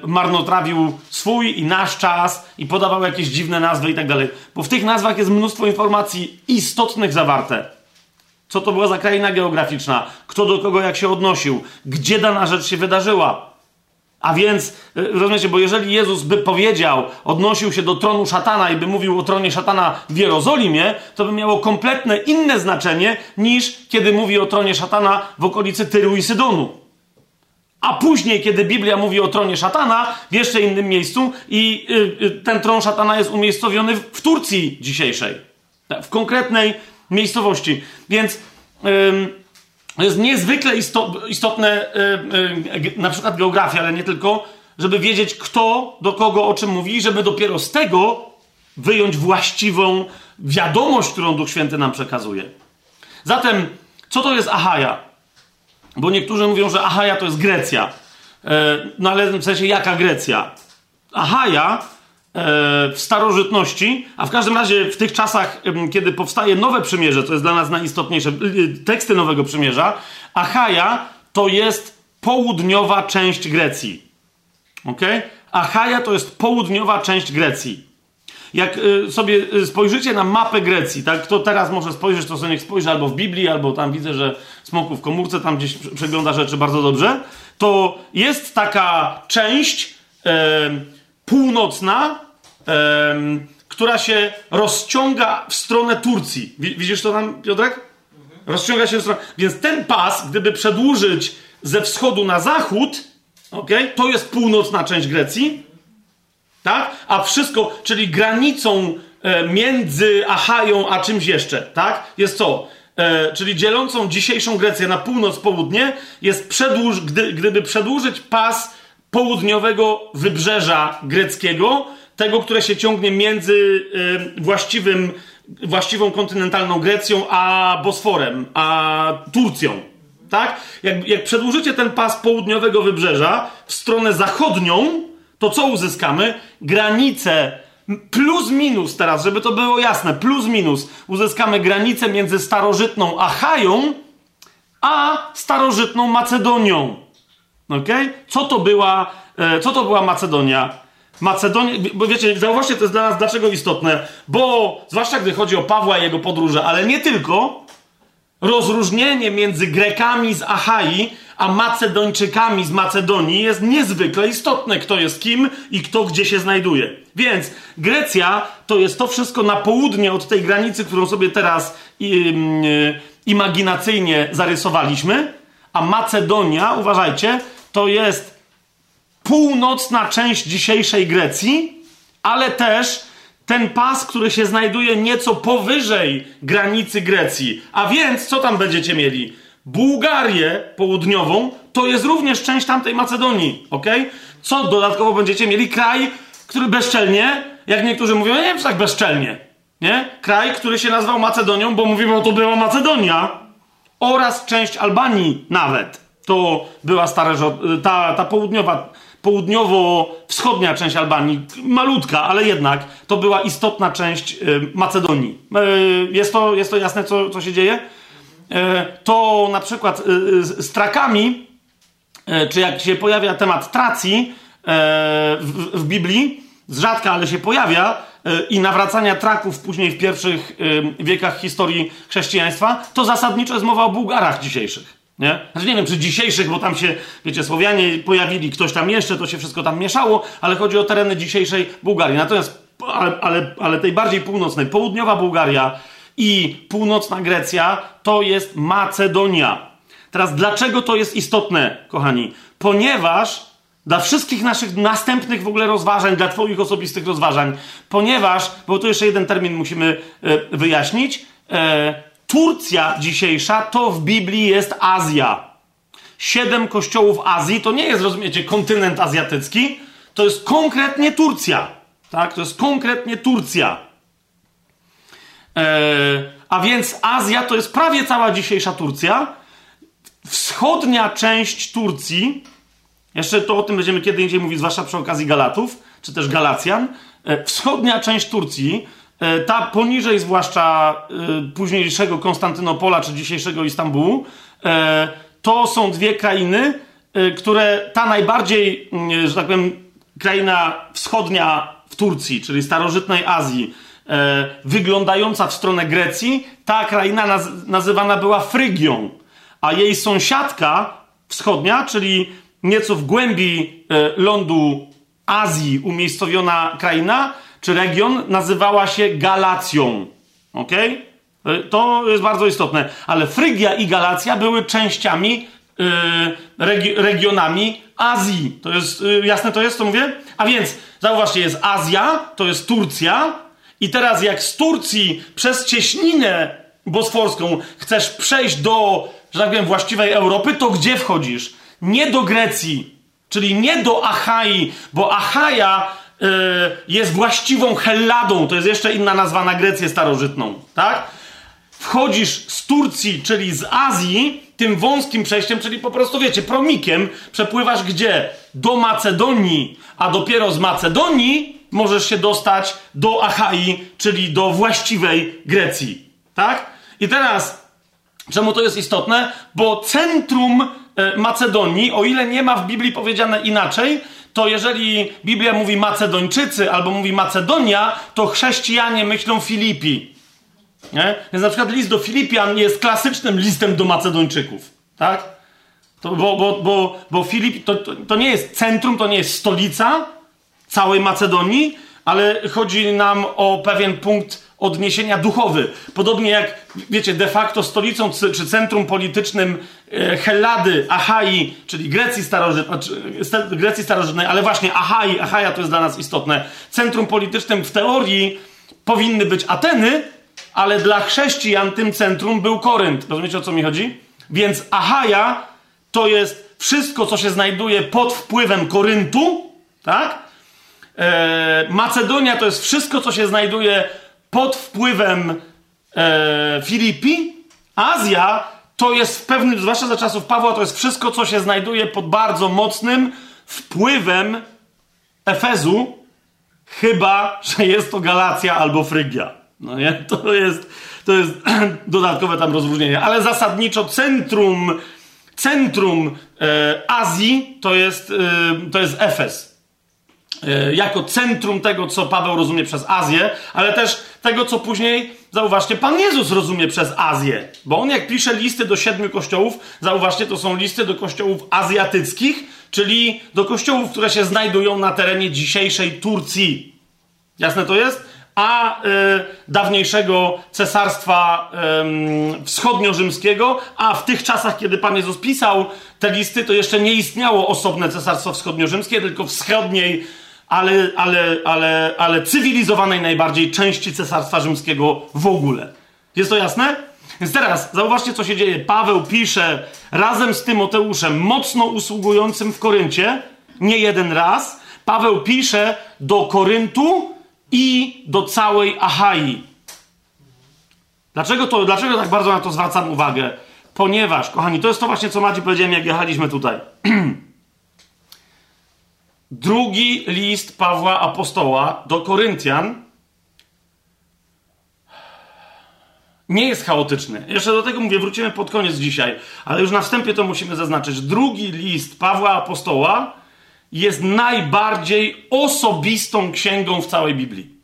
marnotrawił swój i nasz czas i podawał jakieś dziwne nazwy i tak dalej. Bo w tych nazwach jest mnóstwo informacji istotnych zawarte. Co to była za kraina geograficzna, kto do kogo jak się odnosił, gdzie dana rzecz się wydarzyła. A więc, e, rozumiecie, bo jeżeli Jezus by powiedział, odnosił się do tronu szatana i by mówił o tronie szatana w Jerozolimie, to by miało kompletne inne znaczenie niż kiedy mówi o tronie szatana w okolicy Tyru i Sydonu. A później, kiedy Biblia mówi o tronie szatana, w jeszcze innym miejscu, i y, y, ten tron szatana jest umiejscowiony w Turcji dzisiejszej, w konkretnej miejscowości. Więc y, jest niezwykle istotne, y, na przykład geografia, ale nie tylko, żeby wiedzieć, kto do kogo o czym mówi, żeby dopiero z tego wyjąć właściwą wiadomość, którą Duch Święty nam przekazuje. Zatem, co to jest Achaja? Bo niektórzy mówią, że Achaja to jest Grecja. E, no ale w sensie jaka Grecja? Achaja e, w starożytności, a w każdym razie w tych czasach, kiedy powstaje nowe przymierze, co jest dla nas najistotniejsze, y, teksty nowego przymierza, Achaja to jest południowa część Grecji. Ok? Achaja to jest południowa część Grecji. Jak y, sobie y, spojrzycie na mapę Grecji, tak, kto teraz może spojrzeć, to sobie niech spojrzy albo w Biblii, albo tam widzę, że Smoku w komórce tam gdzieś przegląda rzeczy bardzo dobrze, to jest taka część e, północna, która się rozciąga w stronę Turcji. Widzisz to tam, Piotrek? Rozciąga się w stronę. Więc ten pas, gdyby przedłużyć ze wschodu na zachód, okay, to jest północna część Grecji, tak? A wszystko, czyli granicą e, między Achają a czymś jeszcze, tak? Jest co? E, czyli dzielącą dzisiejszą Grecję na północ, południe, jest przedłuż, gdy, gdyby przedłużyć pas południowego wybrzeża greckiego, tego, które się ciągnie między e, właściwym, właściwą kontynentalną Grecją a Bosforem, a Turcją. Tak? Jak, jak przedłużycie ten pas południowego wybrzeża w stronę zachodnią, to co uzyskamy? Granicę plus minus teraz, żeby to było jasne, plus minus uzyskamy granicę między starożytną Achają a starożytną Macedonią. Ok? Co to była, e, co to była Macedonia? Macedonia, bo wiecie, zauważcie, to jest dla nas dlaczego istotne, bo zwłaszcza gdy chodzi o Pawła i jego podróże, ale nie tylko, rozróżnienie między Grekami z Achai a Macedończykami z Macedonii jest niezwykle istotne, kto jest kim i kto gdzie się znajduje. Więc Grecja to jest to wszystko na południe od tej granicy, którą sobie teraz yy, imaginacyjnie zarysowaliśmy, a Macedonia, uważajcie, to jest północna część dzisiejszej Grecji, ale też ten pas, który się znajduje nieco powyżej granicy Grecji. A więc, co tam będziecie mieli? Bułgarię południową to jest również część tamtej Macedonii, ok? Co dodatkowo będziecie mieli? Kraj, który bezczelnie, jak niektórzy mówią, nie wiem, czy tak bezczelnie, nie? Kraj, który się nazywał Macedonią, bo mówimy, o to była Macedonia, oraz część Albanii nawet. To była stara, ta, ta południowa południowo-wschodnia część Albanii, malutka, ale jednak to była istotna część y, Macedonii. Y, jest to, jest to jasne, co, co się dzieje? Y, to na przykład z Trakami, czy jak się pojawia temat Tracji w, w Biblii, z rzadka, ale się pojawia, i nawracania Traków później w pierwszych wiekach historii chrześcijaństwa, to zasadniczo jest mowa o Bułgarach dzisiejszych. Nie? Znaczy nie wiem, czy dzisiejszych, bo tam się, wiecie, Słowianie pojawili, ktoś tam jeszcze, to się wszystko tam mieszało, ale chodzi o tereny dzisiejszej Bułgarii. Natomiast, ale, ale, ale tej bardziej północnej, południowa Bułgaria i północna Grecja to jest Macedonia. Teraz, dlaczego to jest istotne, kochani? Ponieważ dla wszystkich naszych następnych w ogóle rozważań, dla Twoich osobistych rozważań, ponieważ, bo tu jeszcze jeden termin musimy y, wyjaśnić, y, Turcja dzisiejsza to w Biblii jest Azja. Siedem kościołów Azji to nie jest, rozumiecie, kontynent azjatycki, to jest konkretnie Turcja. Tak? To jest konkretnie Turcja. Eee, a więc Azja to jest prawie cała dzisiejsza Turcja. Wschodnia część Turcji, jeszcze to o tym będziemy kiedy indziej mówić, zwłaszcza przy okazji Galatów, czy też Galacjan. E, wschodnia część Turcji ta poniżej zwłaszcza e, późniejszego Konstantynopola czy dzisiejszego Istambułu, e, to są dwie krainy, które ta najbardziej, mm, że tak powiem, kraina wschodnia w Turcji, czyli starożytnej Azji, wyglądająca w stronę Grecji, ta kraina nazywana była Frygią, a jej sąsiadka wschodnia, czyli nieco w głębi lądu Azji umiejscowiona kraina, czy region nazywała się Galacją. Ok? To jest bardzo istotne. Ale Frygia i Galacja były częściami, yy, regi regionami Azji. To jest yy, jasne, to jest, co mówię? A więc, zauważcie, jest Azja, to jest Turcja. I teraz, jak z Turcji przez cieśninę bosforską chcesz przejść do, że tak powiem, właściwej Europy, to gdzie wchodzisz? Nie do Grecji, czyli nie do Achai, bo Achaja jest właściwą Helladą, to jest jeszcze inna nazwa na Grecję starożytną, tak? Wchodzisz z Turcji, czyli z Azji, tym wąskim przejściem, czyli po prostu, wiecie, promikiem, przepływasz gdzie? Do Macedonii, a dopiero z Macedonii możesz się dostać do Achai, czyli do właściwej Grecji, tak? I teraz, czemu to jest istotne? Bo centrum Macedonii, o ile nie ma w Biblii powiedziane inaczej, to jeżeli Biblia mówi Macedończycy albo mówi Macedonia, to chrześcijanie myślą Filipi. Nie? Więc na przykład list do Filipian jest klasycznym listem do Macedończyków. Tak? To, bo, bo, bo, bo Filip to, to, to nie jest centrum, to nie jest stolica całej Macedonii, ale chodzi nam o pewien punkt odniesienia duchowy. Podobnie jak, wiecie, de facto stolicą czy centrum politycznym e, Hellady, Achai, czyli Grecji starożytnej, znaczy, Grecji starożytnej, ale właśnie Achai, Achaja to jest dla nas istotne. Centrum politycznym w teorii powinny być Ateny, ale dla chrześcijan tym centrum był Korynt. Rozumiecie o co mi chodzi? Więc Achaja to jest wszystko, co się znajduje pod wpływem Koryntu, tak? E, Macedonia to jest wszystko, co się znajduje pod wpływem e, Filipi. Azja to jest w pewnym, zwłaszcza za czasów Pawła, to jest wszystko, co się znajduje pod bardzo mocnym wpływem Efezu, chyba, że jest to Galacja albo Frygia. No nie? To jest, to jest *clears throat* dodatkowe tam rozróżnienie. Ale zasadniczo centrum, centrum e, Azji to jest, e, to jest Efes. E, jako centrum tego, co Paweł rozumie przez Azję, ale też tego, co później, zauważcie, Pan Jezus rozumie przez Azję. Bo on jak pisze listy do siedmiu kościołów, zauważcie, to są listy do kościołów azjatyckich, czyli do kościołów, które się znajdują na terenie dzisiejszej Turcji. Jasne to jest? A y, dawniejszego cesarstwa y, wschodnio-rzymskiego, a w tych czasach, kiedy Pan Jezus pisał te listy, to jeszcze nie istniało osobne cesarstwo wschodnio-rzymskie, tylko wschodniej, ale, ale, ale, ale cywilizowanej najbardziej części cesarstwa rzymskiego w ogóle. Jest to jasne? Więc teraz zauważcie, co się dzieje. Paweł pisze razem z Tymoteuszem, mocno usługującym w Koryncie, nie jeden raz. Paweł pisze do Koryntu, i do całej Achai. Dlaczego, to, dlaczego tak bardzo na to zwracam uwagę? Ponieważ, kochani, to jest to właśnie, co Macie powiedziałem, jak jechaliśmy tutaj. *clears throat* Drugi list Pawła Apostoła do Koryntian nie jest chaotyczny. Jeszcze do tego mówię, wrócimy pod koniec dzisiaj, ale już na wstępie to musimy zaznaczyć. Drugi list Pawła Apostoła jest najbardziej osobistą księgą w całej Biblii.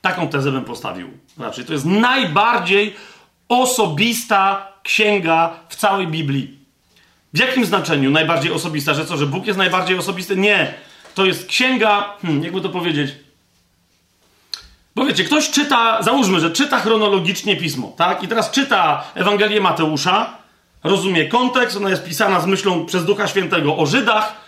Taką tezę bym postawił. Raczej to jest najbardziej osobista księga w całej Biblii. W jakim znaczeniu najbardziej osobista? Że co, że Bóg jest najbardziej osobisty? Nie. To jest księga, hmm, jakby to powiedzieć. Bo wiecie, ktoś czyta, załóżmy, że czyta chronologicznie pismo, tak? I teraz czyta Ewangelię Mateusza, rozumie kontekst, ona jest pisana z myślą przez Ducha Świętego o Żydach,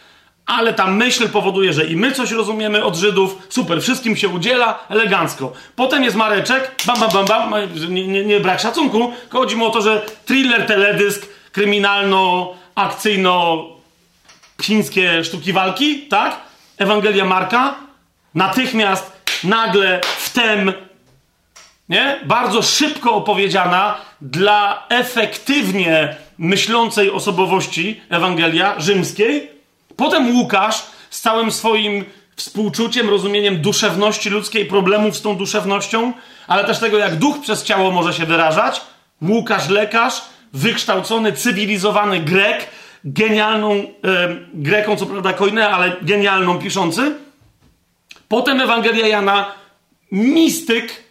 ale ta myśl powoduje, że i my coś rozumiemy od Żydów, super, wszystkim się udziela, elegancko. Potem jest Mareczek, bam, bam, bam, bam, nie, nie, nie brak szacunku, chodzi mu o to, że thriller, teledysk, kryminalno, akcyjno, chińskie sztuki walki, tak? Ewangelia Marka, natychmiast, nagle, wtem, nie? Bardzo szybko opowiedziana dla efektywnie myślącej osobowości Ewangelia rzymskiej, Potem Łukasz z całym swoim współczuciem, rozumieniem duszewności ludzkiej, problemów z tą duszewnością, ale też tego, jak duch przez ciało może się wyrażać. Łukasz, lekarz, wykształcony, cywilizowany Grek, genialną e, Greką, co prawda kojnę, ale genialną piszący. Potem Ewangelia Jana, mistyk,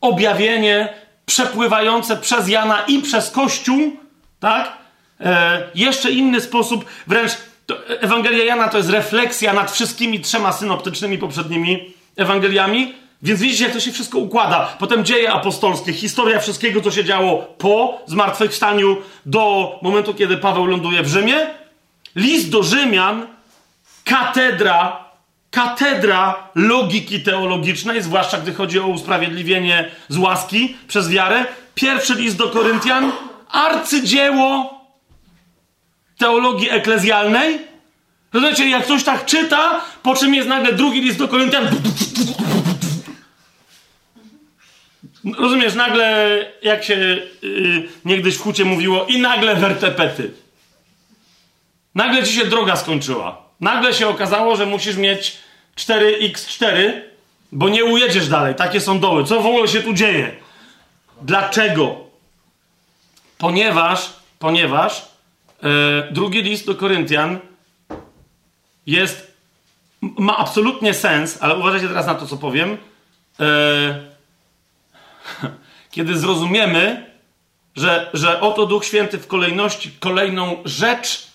objawienie przepływające przez Jana i przez Kościół, tak? E, jeszcze inny sposób, wręcz Ewangelia Jana to jest refleksja nad wszystkimi trzema synoptycznymi poprzednimi Ewangeliami. Więc widzicie, jak to się wszystko układa. Potem dzieje apostolskie, historia wszystkiego, co się działo po zmartwychwstaniu do momentu, kiedy Paweł ląduje w Rzymie. List do Rzymian, katedra, katedra logiki teologicznej, zwłaszcza gdy chodzi o usprawiedliwienie z łaski przez wiarę. Pierwszy list do Koryntian, arcydzieło teologii eklezjalnej. Rozumiecie, jak ktoś tak czyta, po czym jest nagle drugi list do Koryntian. Rozumiesz, nagle, jak się yy, niegdyś w hucie mówiło, i nagle wertepety. Nagle ci się droga skończyła. Nagle się okazało, że musisz mieć 4x4, bo nie ujedziesz dalej. Takie są doły. Co w ogóle się tu dzieje? Dlaczego? Ponieważ, ponieważ drugi list do Koryntian jest, ma absolutnie sens, ale uważajcie teraz na to, co powiem. E, *laughs* kiedy zrozumiemy, że, że oto Duch Święty w kolejności kolejną rzecz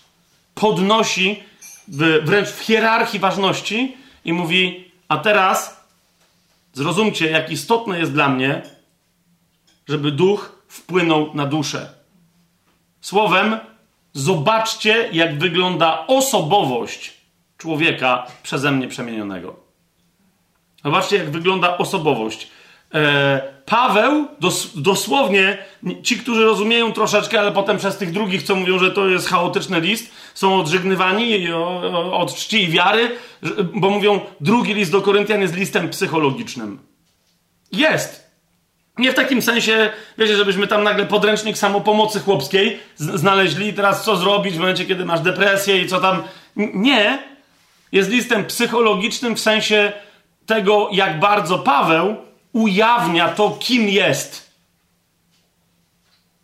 podnosi w, wręcz w hierarchii ważności i mówi: A teraz zrozumcie, jak istotne jest dla mnie, żeby duch wpłynął na duszę. Słowem, zobaczcie, jak wygląda osobowość człowieka przeze mnie przemienionego. Zobaczcie, jak wygląda osobowość. E, Paweł, dos, dosłownie, ci, którzy rozumieją troszeczkę, ale potem przez tych drugich, co mówią, że to jest chaotyczny list, są odżygnywani od czci i wiary, bo mówią, drugi list do Koryntian jest listem psychologicznym. Jest. Nie w takim sensie, wiecie, żebyśmy tam nagle podręcznik samopomocy chłopskiej znaleźli teraz co zrobić w momencie, kiedy masz depresję i co tam. Nie. Jest listem psychologicznym w sensie tego, jak bardzo Paweł ujawnia to, kim jest.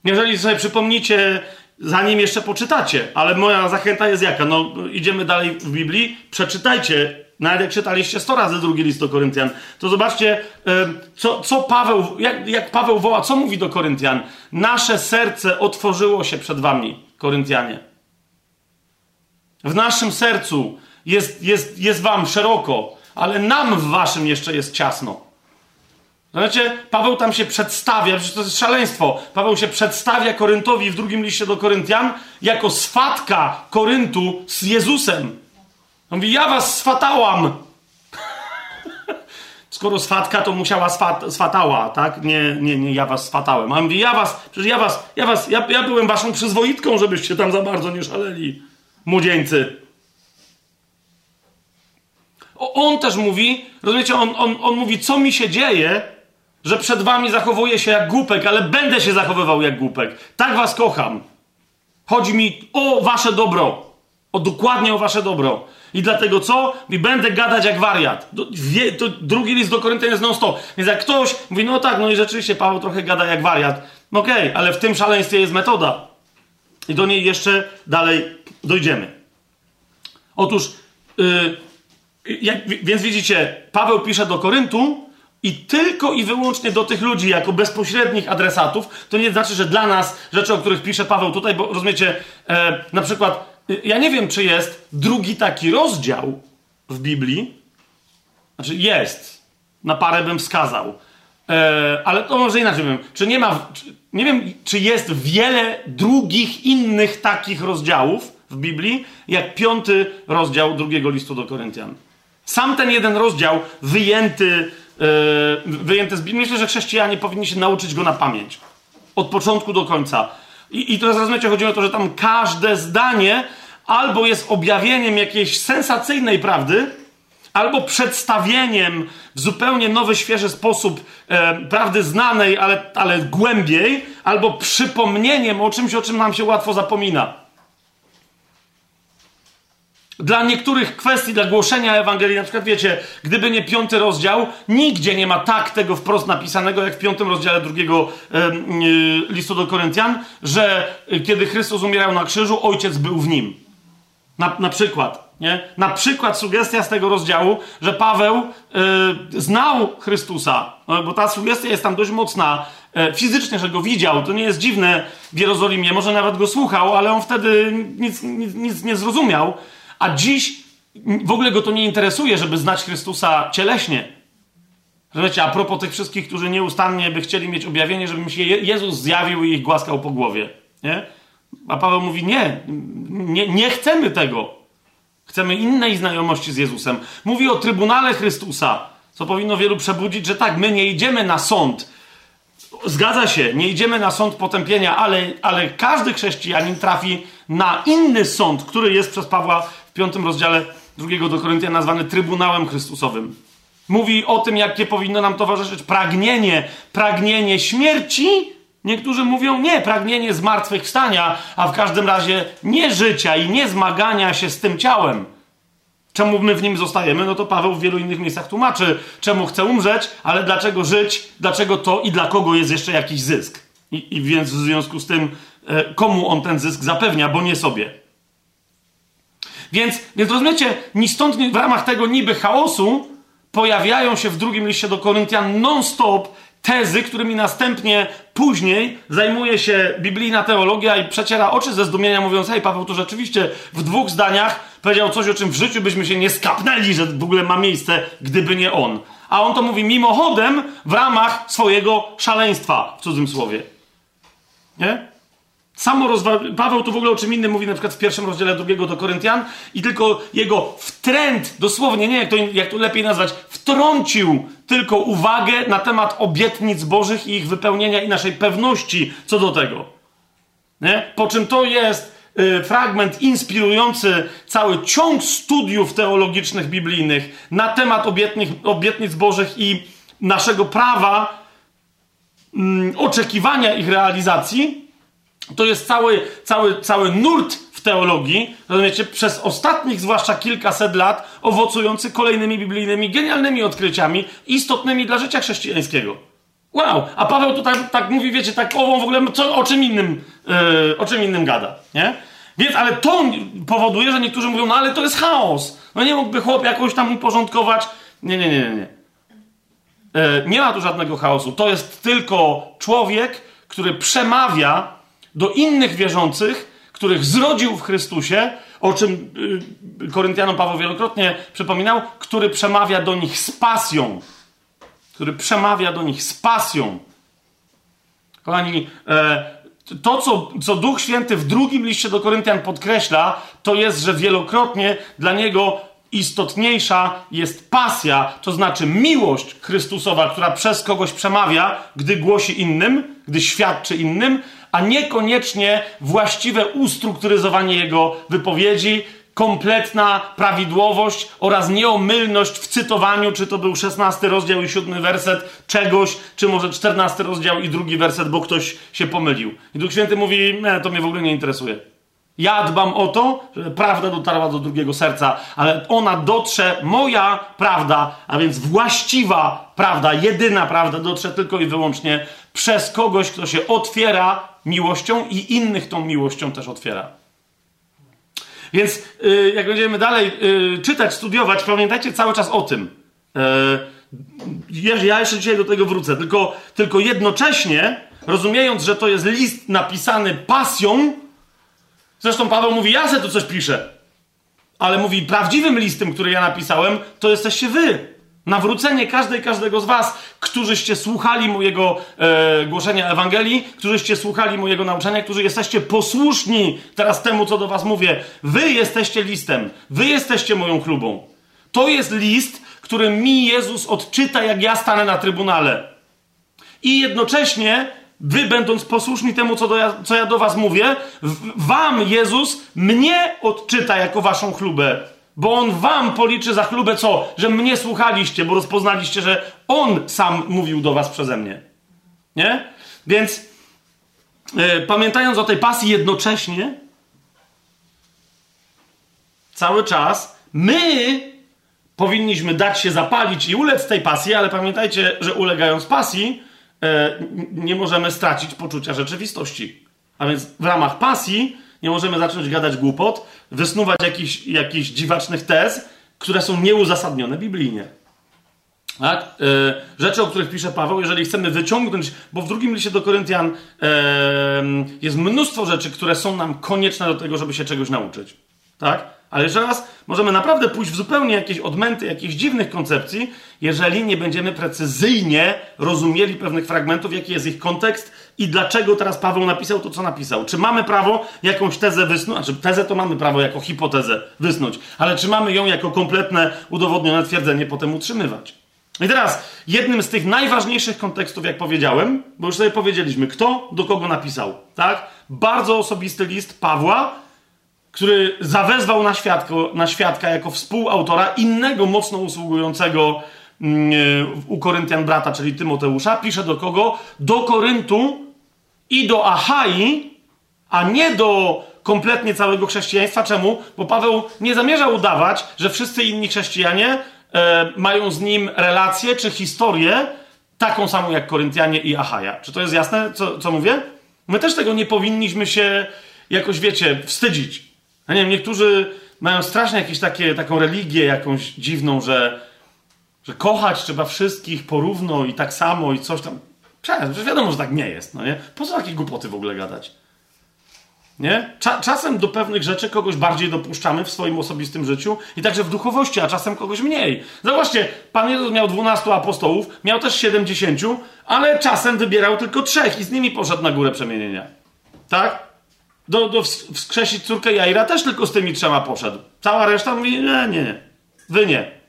Jeżeli sobie przypomnicie, zanim jeszcze poczytacie, ale moja zachęta jest jaka? No, idziemy dalej w Biblii, przeczytajcie, nawet jak czytaliście 100 razy drugi list do Koryntian, to zobaczcie, co, co Paweł, jak, jak Paweł woła, co mówi do Koryntian. Nasze serce otworzyło się przed wami, Koryntianie. W naszym sercu jest, jest, jest wam szeroko, ale nam w waszym jeszcze jest ciasno. Znaczy, Paweł tam się przedstawia, przecież to jest szaleństwo. Paweł się przedstawia Koryntowi w drugim liście do Koryntian jako swatka Koryntu z Jezusem. On mówi, ja was swatałam. Skoro swatka, to musiała swat, swatała, tak? Nie, nie, nie, ja was swatałem. A on mówi, ja was, przecież ja was, ja was, ja, ja byłem waszą przyzwoitką, żebyście tam za bardzo nie szaleli. Młodzieńcy. O, on też mówi, rozumiecie, on, on, on mówi, co mi się dzieje, że przed wami zachowuję się jak głupek, ale będę się zachowywał jak głupek. Tak was kocham. Chodzi mi o wasze dobro. Dokładnie o wasze dobro. I dlatego co? I będę gadać jak wariat. Wie, to drugi list do Koryntian jest non-stop. Więc jak ktoś mówi, no tak, no i rzeczywiście Paweł trochę gada jak wariat. No okej, okay, ale w tym szaleństwie jest metoda. I do niej jeszcze dalej dojdziemy. Otóż, yy, jak, więc widzicie, Paweł pisze do Koryntu, i tylko i wyłącznie do tych ludzi jako bezpośrednich adresatów, to nie znaczy, że dla nas rzeczy, o których pisze Paweł tutaj, bo rozumiecie, e, na przykład, ja nie wiem, czy jest drugi taki rozdział w Biblii, znaczy jest, na parę bym wskazał, e, ale to może inaczej powiem, czy nie ma, czy, nie wiem, czy jest wiele drugich innych takich rozdziałów w Biblii, jak piąty rozdział drugiego listu do Koryntian. Sam ten jeden rozdział wyjęty yy, wyjęte z Biblii. Myślę, że chrześcijanie powinni się nauczyć go na pamięć. Od początku do końca. I, i teraz rozumiecie, chodzi o to, że tam każde zdanie albo jest objawieniem jakiejś sensacyjnej prawdy, albo przedstawieniem w zupełnie nowy, świeży sposób e, prawdy znanej, ale, ale głębiej, albo przypomnieniem o czymś, o czym nam się łatwo zapomina. Dla niektórych kwestii, dla głoszenia Ewangelii, na przykład wiecie, gdyby nie piąty rozdział, nigdzie nie ma tak tego wprost napisanego, jak w piątym rozdziale drugiego e, listu do Koryntian, że kiedy Chrystus umierał na krzyżu, ojciec był w nim. Na, na przykład. Nie? Na przykład sugestia z tego rozdziału, że Paweł y, znał Chrystusa, no, bo ta sugestia jest tam dość mocna y, fizycznie, że go widział. To nie jest dziwne w Jerozolimie, może nawet go słuchał, ale on wtedy nic, nic, nic nie zrozumiał. A dziś w ogóle go to nie interesuje, żeby znać Chrystusa cieleśnie. Wiecie, a propos tych wszystkich, którzy nieustannie by chcieli mieć objawienie, żeby mi się Jezus zjawił i ich głaskał po głowie. Nie? A Paweł mówi: nie, nie, nie chcemy tego. Chcemy innej znajomości z Jezusem. Mówi o Trybunale Chrystusa, co powinno wielu przebudzić, że tak, my nie idziemy na sąd. Zgadza się, nie idziemy na sąd potępienia, ale, ale każdy chrześcijanin trafi na inny sąd, który jest przez Pawła w piątym rozdziale drugiego do Koryntian nazwany Trybunałem Chrystusowym. Mówi o tym, jakie powinno nam towarzyszyć pragnienie, pragnienie śmierci. Niektórzy mówią nie, pragnienie zmartwychwstania, a w każdym razie nie życia i nie zmagania się z tym ciałem. Czemu my w nim zostajemy? No to Paweł w wielu innych miejscach tłumaczy, czemu chce umrzeć, ale dlaczego żyć, dlaczego to i dla kogo jest jeszcze jakiś zysk. I, i więc w związku z tym e, komu on ten zysk zapewnia, bo nie sobie. Więc, więc rozumiecie, ni stąd w ramach tego niby chaosu pojawiają się w drugim liście do Koryntian non-stop tezy, którymi następnie później zajmuje się biblijna teologia i przeciera oczy ze zdumienia, mówiąc: Hej, Paweł tu rzeczywiście w dwóch zdaniach powiedział coś, o czym w życiu byśmy się nie skapnęli, że w ogóle ma miejsce, gdyby nie on. A on to mówi mimochodem w ramach swojego szaleństwa, w cudzym słowie. Nie? Samo rozwa- Paweł tu w ogóle o czym innym mówi, na przykład w pierwszym rozdziale drugiego do Koryntian, i tylko jego wtręt, dosłownie, nie jak to, jak to lepiej nazwać, wtrącił tylko uwagę na temat obietnic Bożych i ich wypełnienia i naszej pewności co do tego. Nie? Po czym to jest y, fragment inspirujący cały ciąg studiów teologicznych, biblijnych na temat obietnic, obietnic Bożych i naszego prawa mm, oczekiwania ich realizacji to jest cały, cały, cały nurt w teologii, rozumiecie, przez ostatnich zwłaszcza kilkaset lat, owocujący kolejnymi biblijnymi, genialnymi odkryciami, istotnymi dla życia chrześcijańskiego. Wow! A Paweł tutaj tak mówi, wiecie, tak o, w ogóle co, o czym innym, yy, o czym innym gada, nie? Więc, ale to powoduje, że niektórzy mówią, no ale to jest chaos. No nie mógłby chłop jakoś tam uporządkować. Nie, nie, nie, nie. Nie, yy, nie ma tu żadnego chaosu. To jest tylko człowiek, który przemawia do innych wierzących, których zrodził w Chrystusie, o czym yy, Koryntianom Paweł wielokrotnie przypominał, który przemawia do nich z pasją. Który przemawia do nich z pasją. Kochani, e, to, co, co Duch Święty w drugim liście do Koryntian podkreśla, to jest, że wielokrotnie dla niego istotniejsza jest pasja, to znaczy miłość Chrystusowa, która przez kogoś przemawia, gdy głosi innym, gdy świadczy innym, a niekoniecznie właściwe ustrukturyzowanie jego wypowiedzi, kompletna prawidłowość oraz nieomylność w cytowaniu, czy to był 16 rozdział i 7 werset czegoś, czy może 14 rozdział i drugi werset, bo ktoś się pomylił. I Duch Święty mówi, nie, to mnie w ogóle nie interesuje. Ja dbam o to, żeby prawda dotarła do drugiego serca, ale ona dotrze, moja prawda, a więc właściwa prawda, jedyna prawda, dotrze tylko i wyłącznie przez kogoś, kto się otwiera miłością i innych tą miłością też otwiera. Więc yy, jak będziemy dalej yy, czytać, studiować, pamiętajcie cały czas o tym. Yy, ja jeszcze dzisiaj do tego wrócę, tylko, tylko jednocześnie, rozumiejąc, że to jest list napisany pasją, zresztą Paweł mówi, ja se tu coś piszę, ale mówi, prawdziwym listem, który ja napisałem, to jesteście wy. Nawrócenie każdej, każdego z was, którzyście słuchali mojego e, głoszenia Ewangelii, którzyście słuchali mojego nauczania, którzy jesteście posłuszni teraz temu, co do was mówię. Wy jesteście listem, wy jesteście moją chlubą. To jest list, który mi Jezus odczyta, jak ja stanę na trybunale. I jednocześnie, wy będąc posłuszni temu, co, do ja, co ja do was mówię, wam Jezus mnie odczyta jako waszą chlubę. Bo on wam policzy za chlubę co? Że mnie słuchaliście, bo rozpoznaliście, że on sam mówił do was przeze mnie. Nie? Więc yy, pamiętając o tej pasji jednocześnie, cały czas my powinniśmy dać się zapalić i ulec tej pasji, ale pamiętajcie, że ulegając pasji, yy, nie możemy stracić poczucia rzeczywistości. A więc w ramach pasji nie możemy zacząć gadać głupot, wysnuwać jakichś, jakichś dziwacznych tez, które są nieuzasadnione biblijnie. Tak? Yy, rzeczy, o których pisze Paweł, jeżeli chcemy wyciągnąć, bo w drugim liście do Koryntian jest mnóstwo rzeczy, które są nam konieczne do tego, żeby się czegoś nauczyć. Tak? Ale jeszcze raz, możemy naprawdę pójść w zupełnie jakieś odmęty, jakichś dziwnych koncepcji, jeżeli nie będziemy precyzyjnie rozumieli pewnych fragmentów, jaki jest ich kontekst i dlaczego teraz Paweł napisał to, co napisał. Czy mamy prawo jakąś tezę wysnuć? Znaczy, tezę to mamy prawo jako hipotezę wysnuć, ale czy mamy ją jako kompletne, udowodnione twierdzenie potem utrzymywać? I teraz, jednym z tych najważniejszych kontekstów, jak powiedziałem, bo już sobie powiedzieliśmy, kto do kogo napisał, tak? Bardzo osobisty list Pawła, który zawezwał na, świadko, na świadka jako współautora innego mocno usługującego u Koryntian brata, czyli Tymoteusza, pisze do kogo? Do Koryntu i do Achai, a nie do kompletnie całego chrześcijaństwa. Czemu? Bo Paweł nie zamierza udawać, że wszyscy inni chrześcijanie e, mają z nim relację czy historię taką samą jak Koryntianie i Achaja. Czy to jest jasne, co, co mówię? My też tego nie powinniśmy się jakoś, wiecie, wstydzić. Nie wiem, niektórzy mają strasznie jakieś takie, taką religię jakąś dziwną, że, że kochać trzeba wszystkich porówno i tak samo i coś tam. Przecież wiadomo, że tak nie jest, no nie? Po co takie głupoty w ogóle gadać? Nie? Cza czasem do pewnych rzeczy kogoś bardziej dopuszczamy w swoim osobistym życiu i także w duchowości, a czasem kogoś mniej. Zobaczcie, Pan Jezus miał 12 apostołów, miał też 70, ale czasem wybierał tylko trzech i z nimi poszedł na górę przemienienia. Tak? Do, do wskrzesić córkę Jaira też tylko z tymi trzema poszedł. Cała reszta mówi, nie, nie, wy nie.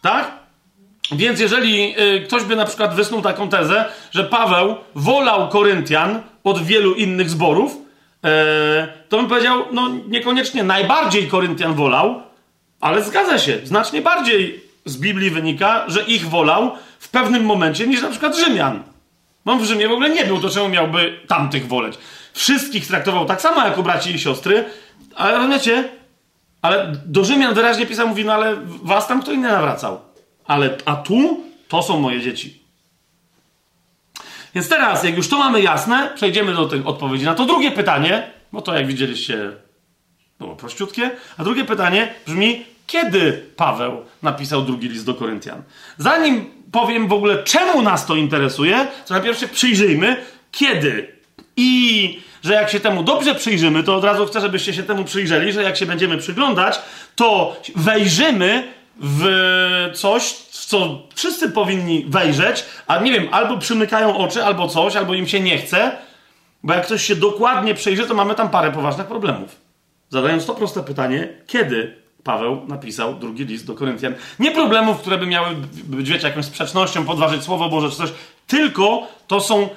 Tak? Więc jeżeli y, ktoś by na przykład wysnuł taką tezę, że Paweł wolał Koryntian od wielu innych zborów, e, to bym powiedział, no niekoniecznie najbardziej Koryntian wolał, ale zgadza się, znacznie bardziej z Biblii wynika, że ich wolał w pewnym momencie niż na przykład Rzymian. On w Rzymie w ogóle nie był, to czemu miałby tamtych woleć? Wszystkich traktował tak samo jako braci i siostry, ale rozumiecie? Ale do Rzymian wyraźnie pisał, mówi, no ale was tam kto inny nawracał. Ale, a tu to są moje dzieci. Więc teraz, jak już to mamy jasne, przejdziemy do tej odpowiedzi na to drugie pytanie, bo to jak widzieliście było prościutkie. A drugie pytanie brzmi, kiedy Paweł napisał drugi list do Koryntian? Zanim powiem w ogóle, czemu nas to interesuje, to najpierw się przyjrzyjmy, kiedy. I że jak się temu dobrze przyjrzymy, to od razu chcę, żebyście się temu przyjrzeli, że jak się będziemy przyglądać, to wejrzymy w coś, w co wszyscy powinni wejrzeć, a nie wiem, albo przymykają oczy, albo coś, albo im się nie chce, bo jak ktoś się dokładnie przejrzy, to mamy tam parę poważnych problemów. Zadając to proste pytanie, kiedy Paweł napisał drugi list do Koryntian? Nie problemów, które by miały być, wiecie, jakąś sprzecznością, podważyć Słowo Boże czy coś, tylko to są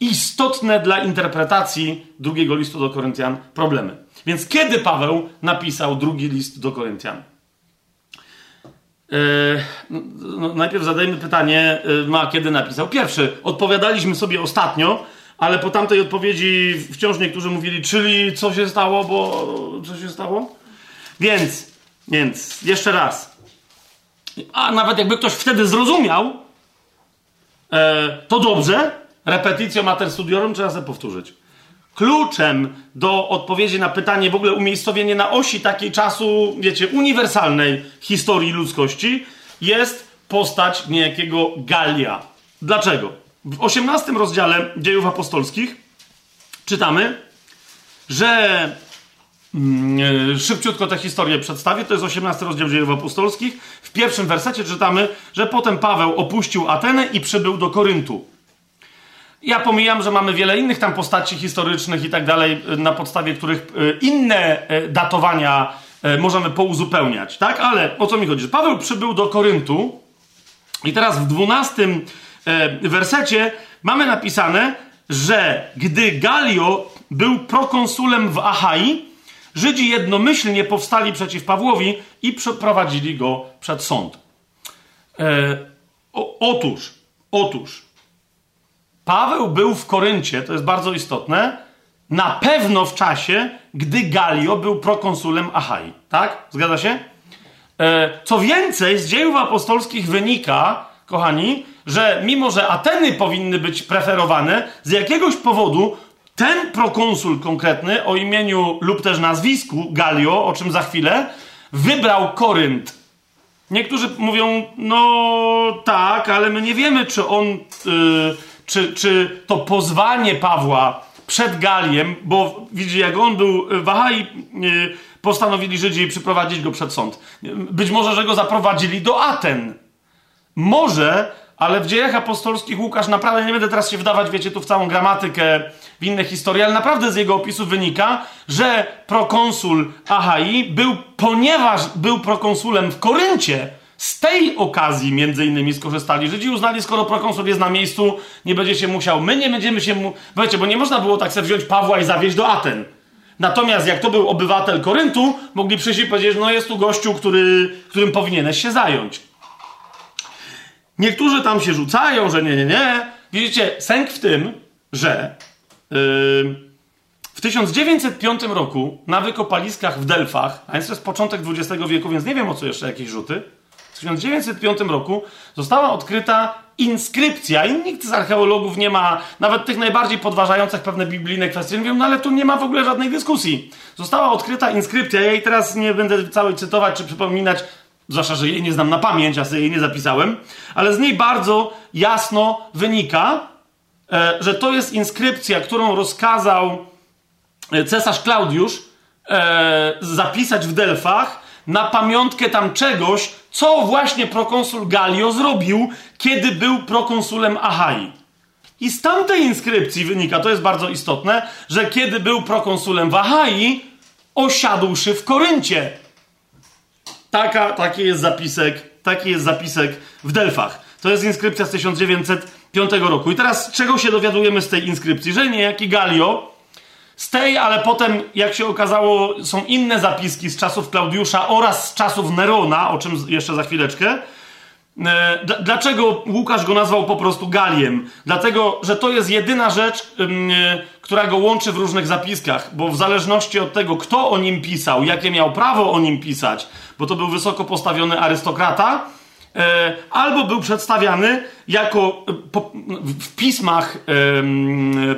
istotne dla interpretacji drugiego listu do Koryntian problemy. Więc kiedy Paweł napisał drugi list do Koryntian? Yy, no, najpierw zadajmy pytanie, yy, a kiedy napisał? Pierwszy, odpowiadaliśmy sobie ostatnio, ale po tamtej odpowiedzi wciąż niektórzy mówili, czyli co się stało, bo co się stało? Więc, więc, jeszcze raz. A nawet jakby ktoś wtedy zrozumiał, e, to dobrze. Repeticjo mater studiorum trzeba sobie powtórzyć. Kluczem do odpowiedzi na pytanie, w ogóle umiejscowienie na osi takiej czasu, wiecie, uniwersalnej historii ludzkości, jest postać niejakiego Galia. Dlaczego? W 18 rozdziale dziejów apostolskich czytamy, że mm, szybciutko tę historię przedstawię. To jest 18 rozdział dziejów apostolskich. W pierwszym wersecie czytamy, że potem Paweł opuścił Atenę i przybył do Koryntu. Ja pomijam, że mamy wiele innych tam postaci historycznych i tak dalej, na podstawie których e, inne e, datowania e, możemy pouzupełniać, tak? Ale o co mi chodzi? Paweł przybył do Koryntu i teraz w 12 wersecie mamy napisane, że gdy Galio był prokonsulem w Achai, Żydzi jednomyślnie powstali przeciw Pawłowi i przeprowadzili go przed sąd. E, o, otóż, otóż, Paweł był w Koryncie, to jest bardzo istotne, na pewno w czasie, gdy Galio był prokonsulem Achai. Tak? Zgadza się? E, co więcej, z dziejów apostolskich wynika, kochani, że mimo, że Ateny powinny być preferowane, z jakiegoś powodu ten prokonsul konkretny o imieniu lub też nazwisku Galio, o czym za chwilę, wybrał Korynt. Niektórzy mówią, no tak, ale my nie wiemy, czy on. Yy, czy, czy to pozwanie Pawła przed Galiem, bo widzi, jak on był Wahai, yy, postanowili Żydzi przyprowadzić go przed sąd. Być może, że go zaprowadzili do Aten. Może, ale w dziejach apostolskich Łukasz naprawdę, nie będę teraz się wdawać, wiecie, tu w całą gramatykę, w inne historie, ale naprawdę z jego opisu wynika, że prokonsul Ahai był, ponieważ był prokonsulem w Koryncie, z tej okazji między innymi skorzystali. Żydzi uznali, skoro prokonsul jest na miejscu, nie będzie się musiał, my nie będziemy się mu... Wiecie, bo nie można było tak sobie wziąć Pawła i zawieźć do Aten. Natomiast jak to był obywatel Koryntu, mogli przyjść i powiedzieć, no jest tu gościu, który, którym powinieneś się zająć. Niektórzy tam się rzucają, że nie, nie, nie. Widzicie, sęk w tym, że yy, w 1905 roku na wykopaliskach w Delfach, a więc to jest początek XX wieku, więc nie wiem o co jeszcze jakieś rzuty, w 1905 roku została odkryta inskrypcja i nikt z archeologów nie ma, nawet tych najbardziej podważających pewne biblijne kwestie, mówią, no ale tu nie ma w ogóle żadnej dyskusji. Została odkryta inskrypcja, ja jej teraz nie będę całej cytować czy przypominać, zwłaszcza, że jej nie znam na pamięć, a sobie jej nie zapisałem, ale z niej bardzo jasno wynika, e, że to jest inskrypcja, którą rozkazał e, cesarz Klaudiusz e, zapisać w Delfach na pamiątkę tam czegoś, co właśnie prokonsul Galio zrobił, kiedy był prokonsulem Achai. I z tamtej inskrypcji wynika, to jest bardzo istotne, że kiedy był prokonsulem w Achai, osiadłszy w Koryncie. Taka, taki jest zapisek, taki jest zapisek w Delfach. To jest inskrypcja z 1905 roku. I teraz czego się dowiadujemy z tej inskrypcji? Że niejaki Galio z tej, ale potem, jak się okazało, są inne zapiski z czasów Klaudiusza oraz z czasów Nerona, o czym jeszcze za chwileczkę. E, dlaczego Łukasz go nazwał po prostu Galiem? Dlatego, że to jest jedyna rzecz, e, która go łączy w różnych zapiskach, bo w zależności od tego, kto o nim pisał, jakie miał prawo o nim pisać, bo to był wysoko postawiony arystokrata, albo był przedstawiany jako w pismach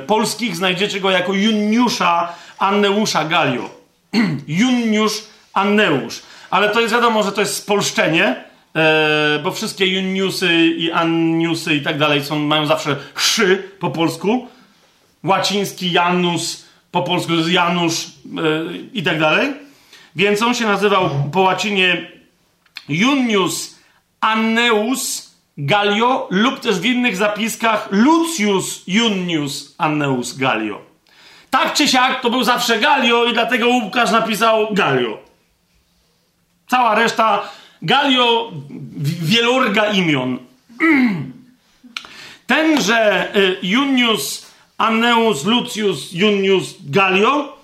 polskich znajdziecie go jako Juniusza Anneusza Galio. *clears throat* Juniusz Anneusz. Ale to jest wiadomo, że to jest spolszczenie, e, bo wszystkie Juniusy i Anniusy i tak dalej są, mają zawsze szy po polsku. Łaciński Janus po polsku jest Janusz e, i tak dalej. Więc on się nazywał po łacinie Junius Anneus Galio lub też w innych zapiskach Lucius Junius Anneus Galio. Tak czy siak to był zawsze Galio i dlatego Łukasz napisał Galio. Cała reszta Galio wielorga imion. *clears throat* Tenże y, Junius Anneus Lucius Junius Galio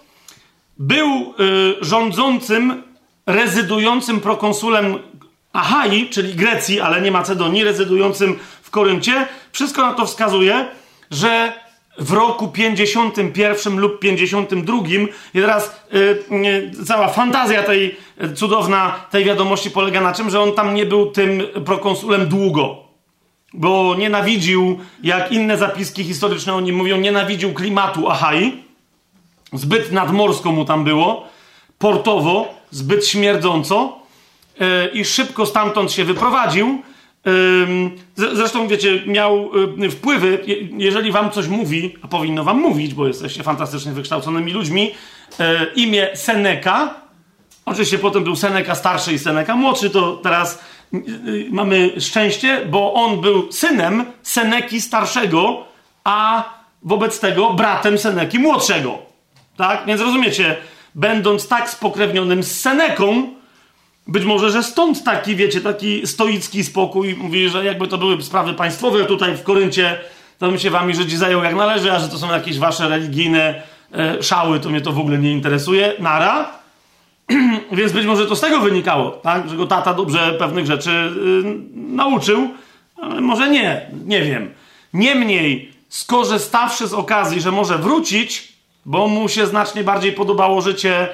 był y, rządzącym, rezydującym prokonsulem Achai, czyli Grecji, ale nie Macedonii, rezydującym w Koryncie. Wszystko na to wskazuje, że w roku 51 lub 52 i teraz yy, cała fantazja tej cudowna tej wiadomości polega na czym, że on tam nie był tym prokonsulem długo. Bo nienawidził, jak inne zapiski historyczne o nim mówią, nienawidził klimatu Achai. Zbyt nadmorsko mu tam było, portowo, zbyt śmierdząco i szybko stamtąd się wyprowadził. Zresztą, wiecie, miał y, wpływy, jeżeli wam coś mówi, a powinno wam mówić, bo jesteście fantastycznie wykształconymi ludźmi, e, imię Seneca. Oczywiście potem był Seneca starszy i Seneca młodszy, to teraz y, y, mamy szczęście, bo on był synem Seneki starszego, a wobec tego bratem Seneki młodszego. Tak? Więc rozumiecie, będąc tak spokrewnionym z Seneką, być może, że stąd taki, wiecie, taki stoicki spokój. Mówi, że jakby to były sprawy państwowe tutaj w Koryncie, to bym się wami Żydzi zajął jak należy, a że to są jakieś wasze religijne e, szały, to mnie to w ogóle nie interesuje. Nara. *clears throat* Więc być może to z tego wynikało, tak? Że go tata dobrze pewnych rzeczy y, nauczył, ale może nie, nie wiem. Niemniej, skorzystawszy z okazji, że może wrócić, bo mu się znacznie bardziej podobało życie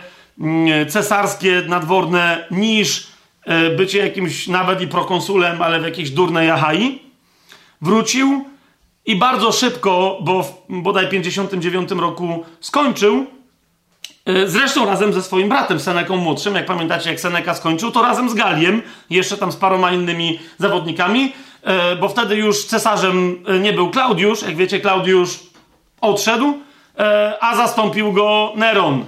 cesarskie, nadworne, niż e, bycie jakimś nawet i prokonsulem, ale w jakiejś durnej Achai. Wrócił i bardzo szybko, bo w bodaj 59 roku skończył, e, Zresztą razem ze swoim bratem Seneką młodszym, jak pamiętacie, jak Seneka skończył, to razem z Galiem, jeszcze tam z paroma innymi zawodnikami, e, bo wtedy już cesarzem nie był Klaudiusz, jak wiecie, Klaudiusz odszedł, a zastąpił go Neron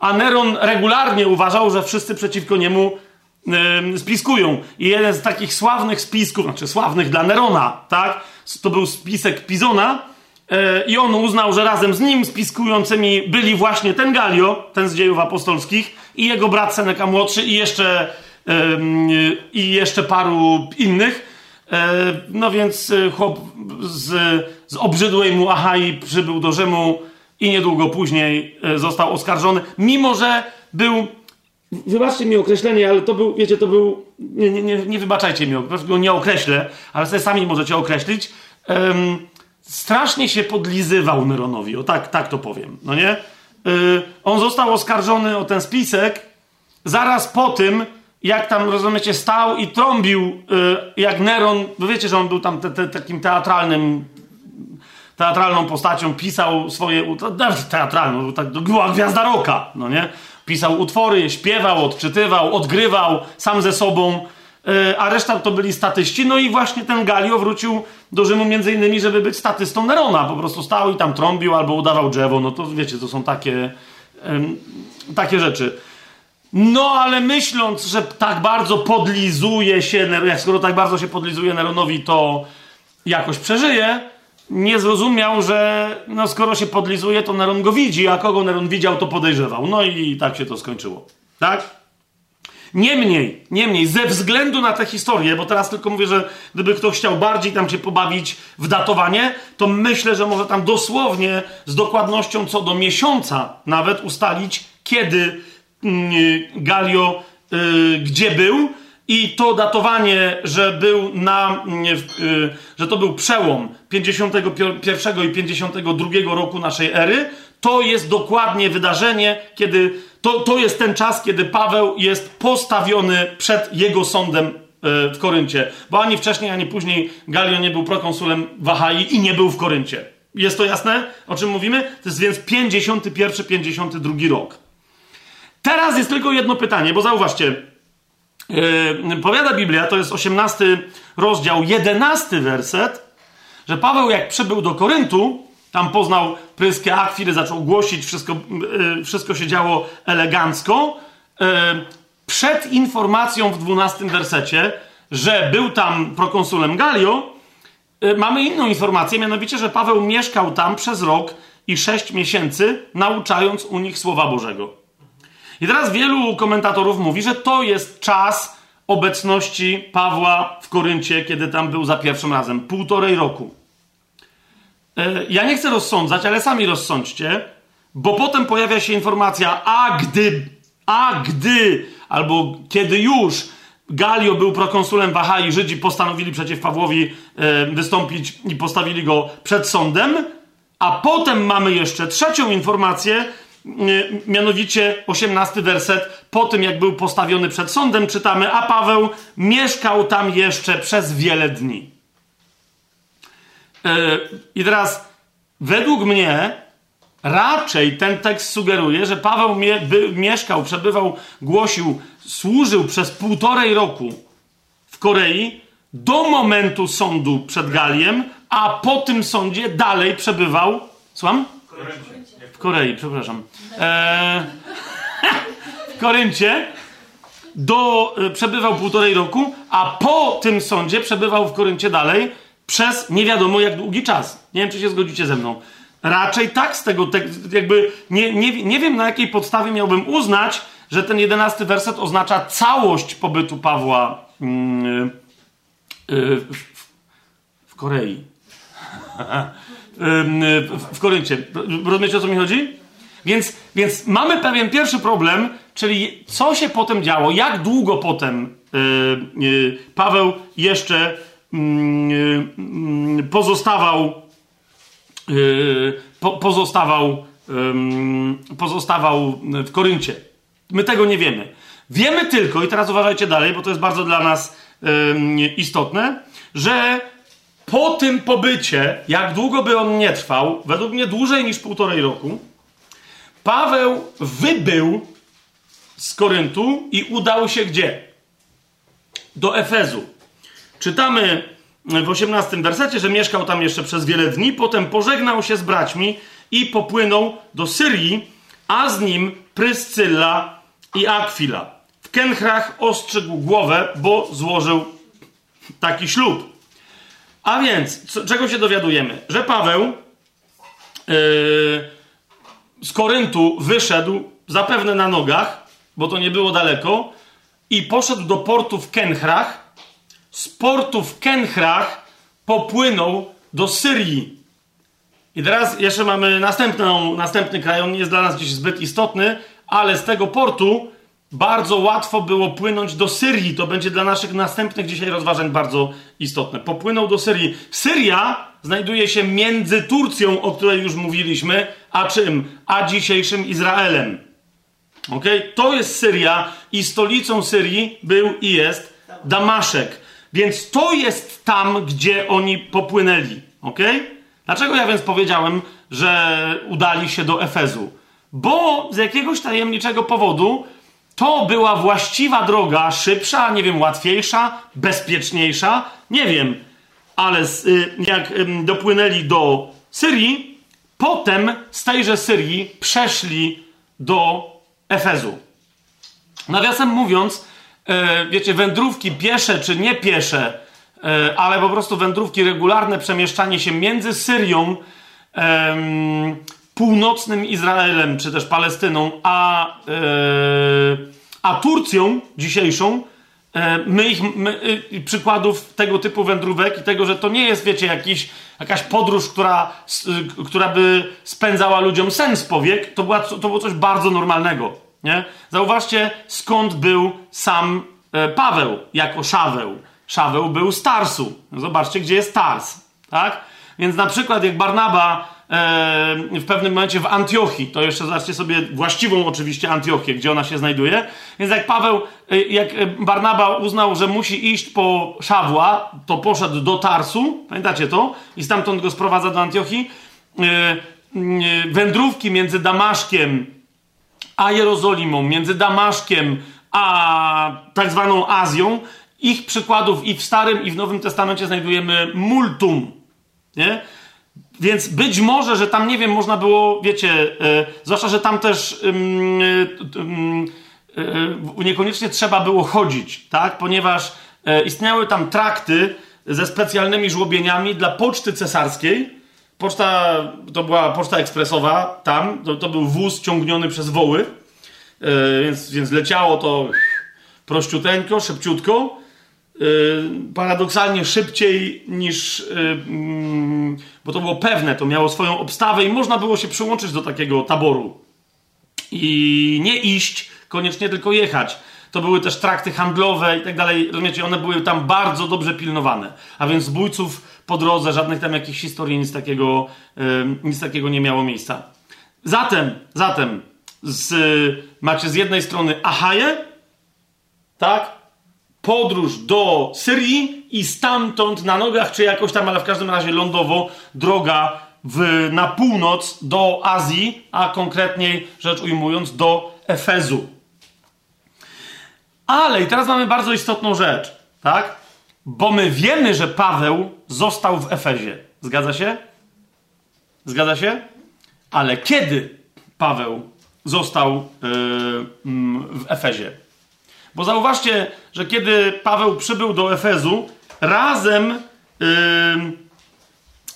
a Neron regularnie uważał, że wszyscy przeciwko niemu yy, spiskują. I jeden z takich sławnych spisków, znaczy sławnych dla Nerona, tak? To był spisek Pizona, yy, i on uznał, że razem z nim spiskującymi byli właśnie ten Galio, ten z dziejów apostolskich, i jego brat Seneca młodszy, i jeszcze, yy, i jeszcze paru innych. E, no więc e, chłop z, z obrzydłej mu Achai przybył do Rzymu i niedługo później e, został oskarżony, mimo że był. Wybaczcie mi określenie, ale to był, wiecie, to był. Nie, nie, nie, nie wybaczajcie mi, go nie określę, ale sobie sami możecie określić. Um, strasznie się podlizywał Neronowi, o tak, tak to powiem, no nie? Yy, on został oskarżony o ten spisek zaraz po tym, jak tam, rozumiecie, stał i trąbił, y, jak Neron, bo wiecie, że on był tam te, te, takim teatralnym, teatralną postacią, pisał swoje, teatralną, tak, była gwiazda roka, no nie? Pisał utwory, śpiewał, odczytywał, odgrywał sam ze sobą, y, a reszta to byli statyści, no i właśnie ten Galio wrócił do Rzymu między innymi, żeby być statystą Nerona, po prostu stał i tam trąbił albo udawał drzewo, no to wiecie, to są takie, takie rzeczy. No, ale myśląc, że tak bardzo podlizuje się, skoro tak bardzo się podlizuje Neronowi, to jakoś przeżyje, nie zrozumiał, że no, skoro się podlizuje, to Neron go widzi, a kogo Neron widział, to podejrzewał. No i tak się to skończyło. Tak? Niemniej, niemniej, ze względu na tę historię, bo teraz tylko mówię, że gdyby ktoś chciał bardziej tam się pobawić w datowanie, to myślę, że może tam dosłownie z dokładnością co do miesiąca nawet ustalić, kiedy Mm, Galio y, gdzie był i to datowanie, że był na, y, że to był przełom 51 i 52 roku naszej ery, to jest dokładnie wydarzenie, kiedy to, to jest ten czas, kiedy Paweł jest postawiony przed jego sądem y, w Koryncie. Bo ani wcześniej, ani później Galio nie był prokonsulem Wahai i nie był w Koryncie. Jest to jasne, o czym mówimy? To jest więc 51-52 rok. Teraz jest tylko jedno pytanie, bo zauważcie, powiada Biblia, to jest 18 rozdział, 11 werset, że Paweł jak przybył do Koryntu, tam poznał pryskę Akwiry, zaczął głosić, wszystko, yy, wszystko się działo elegancko. Yy, przed informacją w 12 wersecie, że był tam prokonsulem Galio, mamy inną informację, mianowicie, że Paweł mieszkał tam przez rok i sześć miesięcy, nauczając u nich Słowa Bożego. I teraz wielu komentatorów mówi, że to jest czas obecności Pawła w Koryncie, kiedy tam był za pierwszym razem. Półtorej roku. E, ja nie chcę rozsądzać, ale sami rozsądźcie, bo potem pojawia się informacja, a gdy, a gdy, albo kiedy już Galio był prokonsulem Wahai, Żydzi postanowili przeciw Pawłowi e, wystąpić i postawili go przed sądem, a potem mamy jeszcze trzecią informację, mianowicie 18 werset, po tym jak był postawiony przed sądem, czytamy, a Paweł mieszkał tam jeszcze przez wiele dni. E, I teraz, według mnie, raczej ten tekst sugeruje, że Paweł mie by, mieszkał, przebywał, głosił, służył przez półtorej roku w Korei do momentu sądu przed Galiem, a po tym sądzie dalej przebywał. Słucham? W Korei, przepraszam. E, w Koryncie do, e, przebywał półtorej roku, a po tym sądzie przebywał w Koryncie dalej przez nie wiadomo jak długi czas. Nie wiem, czy się zgodzicie ze mną. Raczej tak z tego, te, jakby nie, nie, nie wiem na jakiej podstawie miałbym uznać, że ten jedenasty werset oznacza całość pobytu Pawła yy, yy, w, w Korei. *laughs* w Koryncie. Rozumiecie o co mi chodzi? Więc, więc mamy pewien pierwszy problem, czyli co się potem działo, jak długo potem yy, yy, Paweł jeszcze yy, pozostawał po, pozostawał pozostawał w Koryncie. My tego nie wiemy. Wiemy tylko, i teraz uważajcie dalej, bo to jest bardzo dla nas istotne, że po tym pobycie, jak długo by on nie trwał, według mnie dłużej niż półtorej roku, Paweł wybył z Koryntu i udał się gdzie? Do Efezu. Czytamy w 18 wersecie, że mieszkał tam jeszcze przez wiele dni, potem pożegnał się z braćmi i popłynął do Syrii, a z nim Pryscylla i Akwila. W Kenchrach ostrzegł głowę, bo złożył taki ślub. A więc, co, czego się dowiadujemy? Że Paweł yy, z Koryntu wyszedł zapewne na nogach, bo to nie było daleko, i poszedł do portu w Kenchrach. Z portu w Kenchrach popłynął do Syrii. I teraz jeszcze mamy następną, następny kraj, on nie jest dla nas dziś zbyt istotny, ale z tego portu bardzo łatwo było płynąć do Syrii. To będzie dla naszych następnych dzisiaj rozważań bardzo istotne. Popłynął do Syrii. Syria znajduje się między Turcją, o której już mówiliśmy, a czym? A dzisiejszym Izraelem. Ok? To jest Syria i stolicą Syrii był i jest Damaszek. Więc to jest tam, gdzie oni popłynęli. Ok? Dlaczego ja więc powiedziałem, że udali się do Efezu? Bo z jakiegoś tajemniczego powodu to była właściwa droga, szybsza, nie wiem, łatwiejsza, bezpieczniejsza, nie wiem, ale y, jak dopłynęli do Syrii, potem z tejże Syrii przeszli do Efezu. Nawiasem mówiąc, e, wiecie, wędrówki piesze czy nie piesze, e, ale po prostu wędrówki regularne, przemieszczanie się między Syrią, północnym Izraelem, czy też Palestyną, a, e, a Turcją dzisiejszą, my ich, my, y, przykładów tego typu wędrówek i tego, że to nie jest, wiecie, jakiś, jakaś podróż, która, y, która by spędzała ludziom sens powiek, to, była, to było coś bardzo normalnego. Nie? Zauważcie, skąd był sam e, Paweł jako Szaweł. Szaweł był z Tarsu. Zobaczcie, gdzie jest Tars. Tak? Więc na przykład jak Barnaba e, w pewnym momencie w Antiochii, to jeszcze zobaczcie sobie właściwą oczywiście Antiochię, gdzie ona się znajduje. Więc jak Paweł, e, jak Barnaba uznał, że musi iść po Szawła, to poszedł do Tarsu, pamiętacie to? I stamtąd go sprowadza do Antiochii. Wędrówki między Damaszkiem a Jerozolimą, między Damaszkiem a tak zwaną Azją, ich przykładów i w Starym, i w Nowym Testamencie znajdujemy multum. Nie? Więc być może, że tam, nie wiem, można było, wiecie, e, zwłaszcza, że tam też e, e, niekoniecznie trzeba było chodzić, tak? Ponieważ istniały tam trakty ze specjalnymi żłobieniami dla poczty cesarskiej, Poczta to była poczta ekspresowa tam, to, to był wóz ciągniony przez woły, yy, więc, więc leciało to prościuteńko, szybciutko. Yy, paradoksalnie szybciej niż, yy, bo to było pewne, to miało swoją obstawę i można było się przyłączyć do takiego taboru. I nie iść, koniecznie tylko jechać. To były też trakty handlowe i tak dalej. Rozumiecie, one były tam bardzo dobrze pilnowane. A więc zbójców po drodze, żadnych tam jakichś historii, nic takiego, nic takiego nie miało miejsca. Zatem, zatem z, macie z jednej strony Achaję, tak? Podróż do Syrii i stamtąd na nogach, czy jakoś tam, ale w każdym razie lądowo, droga w, na północ do Azji, a konkretniej rzecz ujmując do Efezu. Ale i teraz mamy bardzo istotną rzecz, tak? Bo my wiemy, że Paweł został w Efezie. Zgadza się? Zgadza się? Ale kiedy Paweł został yy, w Efezie? Bo zauważcie, że kiedy Paweł przybył do Efezu, razem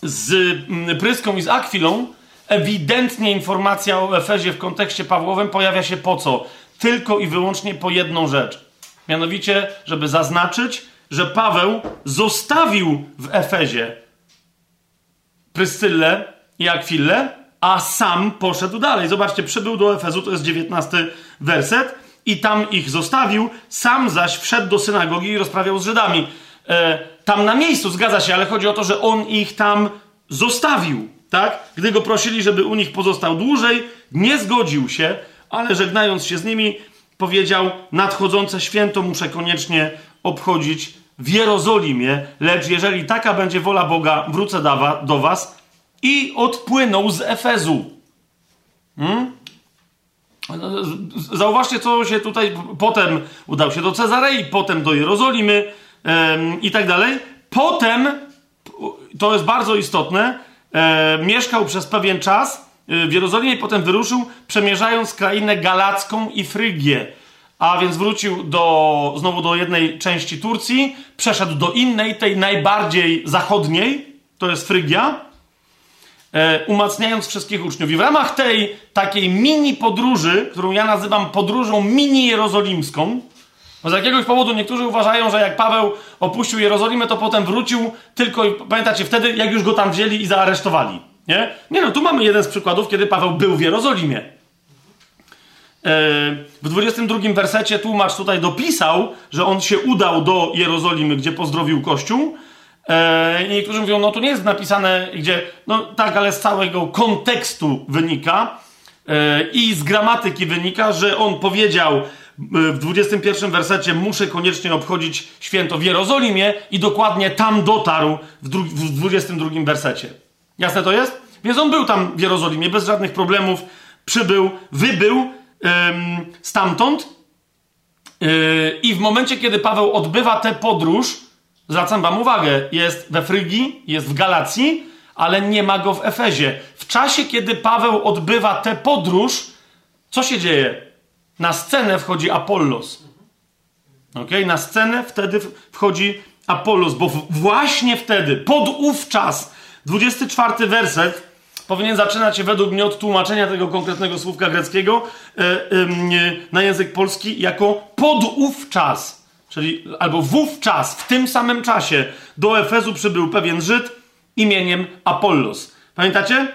z mm, Pryską i z Akwilą, ewidentnie informacja o Efezie w kontekście Pawłowym pojawia się po co? Tylko i wyłącznie po jedną rzecz. Mianowicie, żeby zaznaczyć, że Paweł zostawił w Efezie Pryscyllę i Akwillę, a sam poszedł dalej. Zobaczcie, przybył do Efezu, to jest 19 werset, i tam ich zostawił, sam zaś wszedł do synagogi i rozprawiał z Żydami. E, tam na miejscu, zgadza się, ale chodzi o to, że on ich tam zostawił, tak? Gdy go prosili, żeby u nich pozostał dłużej, nie zgodził się, ale żegnając się z nimi, powiedział: Nadchodzące święto muszę koniecznie obchodzić w Jerozolimie, lecz jeżeli taka będzie wola Boga, wrócę do was i odpłynął z Efezu. Hmm? Zauważcie, co się tutaj potem udał się do Cezarei, potem do Jerozolimy i tak dalej. Potem, to jest bardzo istotne, mieszkał przez pewien czas w Jerozolimie potem wyruszył, przemierzając krainę galacką i Frygię a więc wrócił do, znowu do jednej części Turcji, przeszedł do innej, tej najbardziej zachodniej, to jest Frygia, e, umacniając wszystkich uczniów. I w ramach tej takiej mini podróży, którą ja nazywam podróżą mini jerozolimską, bo z jakiegoś powodu niektórzy uważają, że jak Paweł opuścił Jerozolimę, to potem wrócił tylko, pamiętacie, wtedy jak już go tam wzięli i zaaresztowali. Nie? Nie no, tu mamy jeden z przykładów, kiedy Paweł był w Jerozolimie. W 22 wersecie tłumacz tutaj dopisał, że on się udał do Jerozolimy, gdzie pozdrowił Kościół. I niektórzy mówią, no to nie jest napisane, gdzie, no tak, ale z całego kontekstu wynika, E, I z gramatyki wynika, że on powiedział e, w 21 wersecie muszę koniecznie obchodzić święto w Jerozolimie i dokładnie tam dotarł w, w 22 wersecie. Jasne to jest? Więc on był tam w Jerozolimie bez żadnych problemów, przybył, wybył stamtąd i w momencie, kiedy Paweł odbywa tę podróż, zwracam wam uwagę, jest we Frygii, jest w Galacji, ale nie ma go w Efezie. W czasie, kiedy Paweł odbywa tę podróż, co się dzieje? Na scenę wchodzi Apollos. Ok? Na scenę wtedy wchodzi Apollos, bo właśnie wtedy, pod ów czas, 24 werset, powinien zaczynać się według mnie od tłumaczenia tego konkretnego słówka greckiego e, e, na język polski jako pod ów czas. Czyli albo wówczas, w tym samym czasie do Efezu przybył pewien Żyd imieniem Apollos. Pamiętacie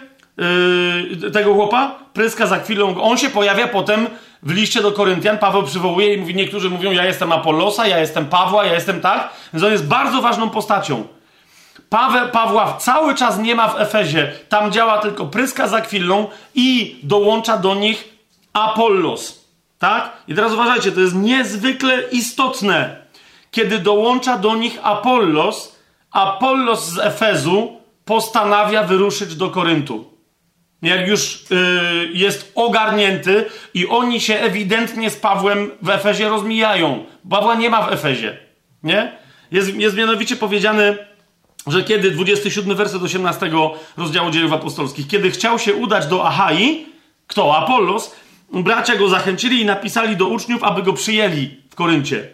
yy, tego chłopa? Pryska za chwilą. On się pojawia potem w liście do Koryntian. Paweł przywołuje i mówi, niektórzy mówią, ja jestem Apollosa, ja jestem Pawła, ja jestem tak. Więc on jest bardzo ważną postacią. Paweł, Pawła cały czas nie ma w Efezie. Tam działa tylko pryska za chwilą i dołącza do nich Apollos. Tak? I teraz uważajcie, to jest niezwykle istotne. Kiedy dołącza do nich Apollos, Apollos z Efezu postanawia wyruszyć do Koryntu. Jak już yy, jest ogarnięty i oni się ewidentnie z Pawłem w Efezie rozmijają. Pawła nie ma w Efezie. Nie? Jest, jest mianowicie powiedziane, że kiedy 27 werset 18 rozdziału dziejów apostolskich, kiedy chciał się udać do Achai, kto? Apollos, bracia go zachęcili i napisali do uczniów, aby go przyjęli w Koryncie.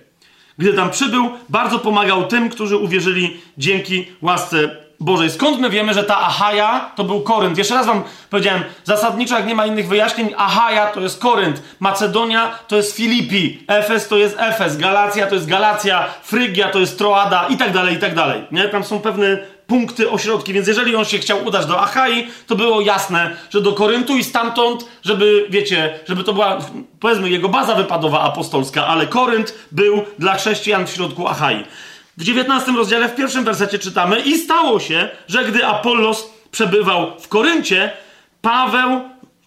Gdy tam przybył, bardzo pomagał tym, którzy uwierzyli dzięki łasce Bożej. Skąd my wiemy, że ta Achaja to był Korynt? Jeszcze raz wam powiedziałem, zasadniczo, jak nie ma innych wyjaśnień, Achaja to jest Korynt, Macedonia to jest Filipi, Efes to jest Efes, Galacja to jest Galacja, Frygia to jest Troada i tak dalej, i tak dalej. Nie? Tam są pewne punkty, ośrodki, więc jeżeli on się chciał udać do Achai, to było jasne, że do Koryntu i stamtąd, żeby, wiecie, żeby to była, powiedzmy, jego baza wypadowa apostolska, ale Korynt był dla chrześcijan w środku Achai. W 19 rozdziale, w pierwszym wersecie czytamy i stało się, że gdy Apollos przebywał w Koryncie, Paweł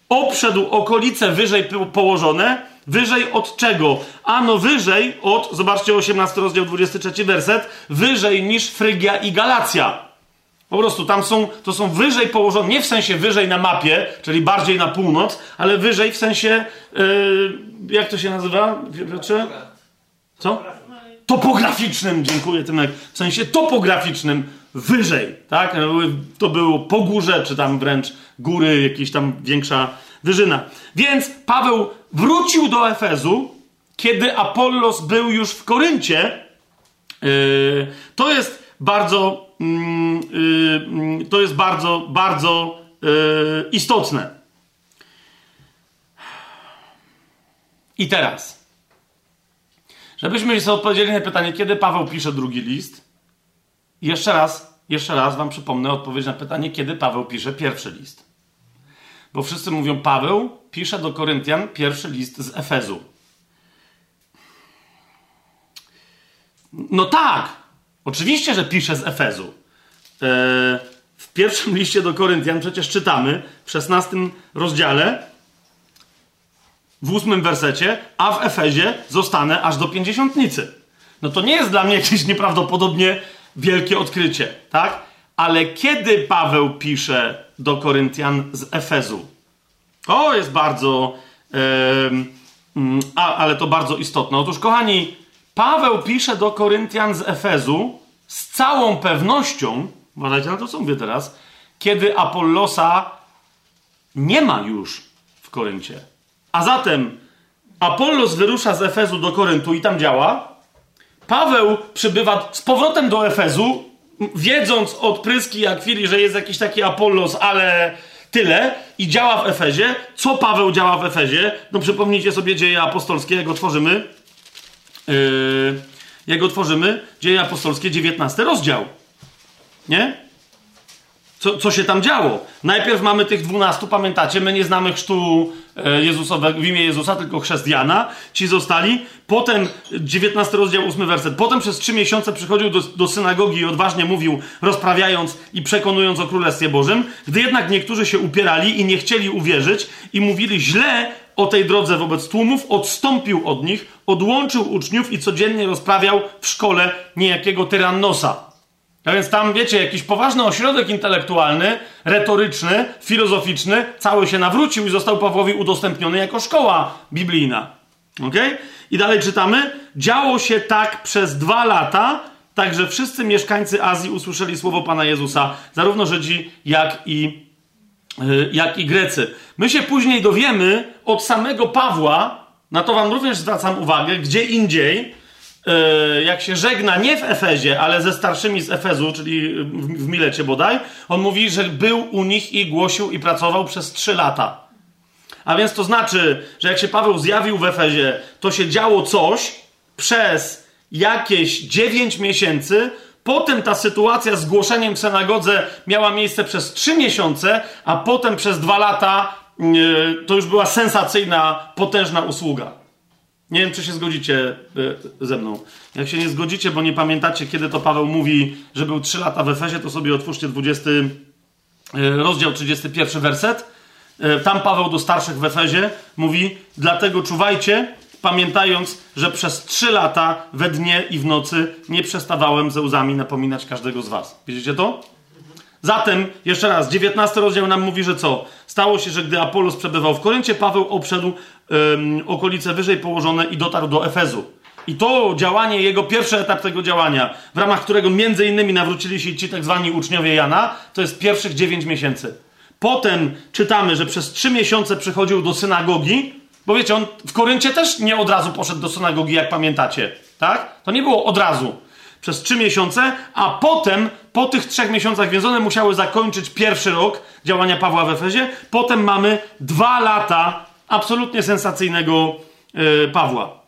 obszedł okolice wyżej położone, wyżej od czego? Ano wyżej od, zobaczcie 18 rozdział 23 werset, wyżej niż Frygia i Galacja. Po prostu tam są, to są wyżej położone, nie w sensie wyżej na mapie, czyli bardziej na północ, ale wyżej w sensie, yy, jak to się nazywa, Piotrze? Co? Topograficznym, dziękuję Tymek, w sensie topograficznym wyżej, tak? To było po górze, czy tam wręcz góry, jakaś tam większa wyżyna. Więc Paweł wrócił do Efezu, kiedy Apollos był już w Koryncie. Yy, to jest bardzo to jest bardzo, bardzo y, istotne. I teraz, żebyśmy sobie odpowiedzieli na pytanie, kiedy Paweł pisze drugi list, jeszcze raz, jeszcze raz wam przypomnę odpowiedź na pytanie, kiedy Paweł pisze pierwszy list. Bo wszyscy mówią, Paweł pisze do Koryntian pierwszy list z Efezu. No tak, Oczywiście, że pisze z Efezu. E, w pierwszym *laughs* liście do Koryntian przecież czytamy w 16 rozdziale, w ósmym wersecie, a w Efezie zostanę aż do pięćdziesiątnicy. No to nie jest dla mnie *laughs* jakieś nieprawdopodobnie wielkie odkrycie, tak? Ale kiedy Paweł pisze do Koryntian z Efezu? O, jest bardzo. Yy, a, ale to bardzo istotne. Otóż, kochani, Paweł pisze do Koryntian z Efezu z całą pewnością, uważajcie na to, co mówię teraz, kiedy Apollosa nie ma już w Koryncie. A zatem Apollos wyrusza z Efezu do Koryntu i tam działa. Paweł przybywa z powrotem do Efezu, wiedząc od Pryski Akwili, że jest jakiś taki Apollos, ale tyle i działa w Efezie. Co Paweł działa w Efezie? No przypomnijcie sobie dzieje apostolskie, jak go tworzymy. Yy, jak otworzymy, Dzieje Apostolskie, 19 rozdział. Nie? Co co, się tam działo. Najpierw mamy tych dwunastu, pamiętacie, my nie znamy chrztu e, Jezusowego w imię Jezusa, tylko chrześcijana. Ci zostali. Potem, 19 rozdział, 8 werset. Potem przez trzy miesiące przychodził do, do synagogi i odważnie mówił, rozprawiając i przekonując o Królestwie Bożym. Gdy jednak niektórzy się upierali i nie chcieli uwierzyć i mówili źle o tej drodze wobec tłumów, odstąpił od nich, odłączył uczniów i codziennie rozprawiał w szkole niejakiego tyrannosa. A więc tam, wiecie, jakiś poważny ośrodek intelektualny, retoryczny, filozoficzny, cały się nawrócił i został Pawłowi udostępniony jako szkoła biblijna. Ok? I dalej czytamy. Działo się tak przez dwa lata, tak że wszyscy mieszkańcy Azji usłyszeli słowo Pana Jezusa, zarówno Żydzi, jak i, jak i Grecy. My się później dowiemy od samego Pawła, na to wam również zwracam uwagę, gdzie indziej, E, jak się żegna nie w Efezie, ale ze starszymi z Efezu, czyli w Milecie bodaj, on mówi, że był u nich i głosił i pracował przez trzy lata. A więc to znaczy, że jak się Paweł zjawił w Efezie, to się działo coś przez jakieś dziewięć miesięcy, Potem ta sytuacja z głoszeniem w synagodze miała miejsce przez trzy miesiące, a potem przez dwa lata yy, to już była sensacyjna, potężna usługa. Nie wiem, czy się zgodzicie e, ze mną. Jak się nie zgodzicie, bo nie pamiętacie, kiedy to Paweł mówi, że był 3 lata w Efezie, to sobie otwórzcie 20 e, rozdział 31 werset. E, tam Paweł do starszych w Efezie mówi: Dlatego czuwajcie, pamiętając, że przez 3 lata we dnie i w nocy nie przestawałem ze łzami napominać każdego z was. Widzicie to? Zatem, jeszcze raz, 19 rozdział nam mówi, że co? Stało się, że gdy Apolos przebywał w Koryncie, Paweł obszedł um, okolice wyżej położone i dotarł do Efezu. I to działanie, jego pierwszy etap tego działania, w ramach którego między innymi nawrócili się ci tak zwani uczniowie Jana, to jest pierwszych 9 miesięcy. Potem czytamy, że przez 3 miesiące przychodził do synagogi, bo wiecie, on w Koryncie też nie od razu poszedł do synagogi, jak pamiętacie. Tak? To nie było od razu przez trzy miesiące, a potem, po tych trzech miesiącach, więc one musiały zakończyć pierwszy rok działania Pawła w Efezie. Potem mamy dwa lata absolutnie sensacyjnego yy, Pawła.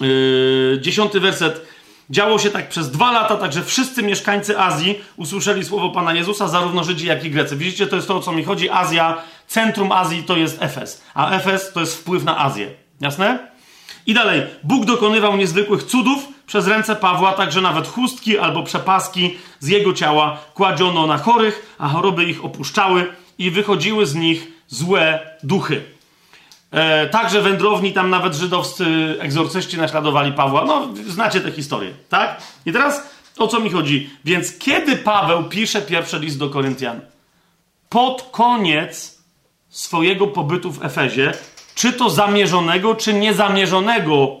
Yy, dziesiąty werset. Działo się tak przez dwa lata, tak że wszyscy mieszkańcy Azji usłyszeli słowo Pana Jezusa, zarówno Żydzi, jak i Grecy. Widzicie, to jest to, o co mi chodzi. Azja, centrum Azji to jest Efes, a Efes to jest wpływ na Azję. Jasne? I dalej. Bóg dokonywał niezwykłych cudów, przez ręce Pawła także nawet chustki albo przepaski z jego ciała kładziono na chorych, a choroby ich opuszczały i wychodziły z nich złe duchy. E, także wędrowni, tam nawet żydowscy egzorcyści naśladowali Pawła. No, znacie tę historię, tak? I teraz o co mi chodzi? Więc kiedy Paweł pisze pierwszy list do Koryntian? Pod koniec swojego pobytu w Efezie, czy to zamierzonego, czy niezamierzonego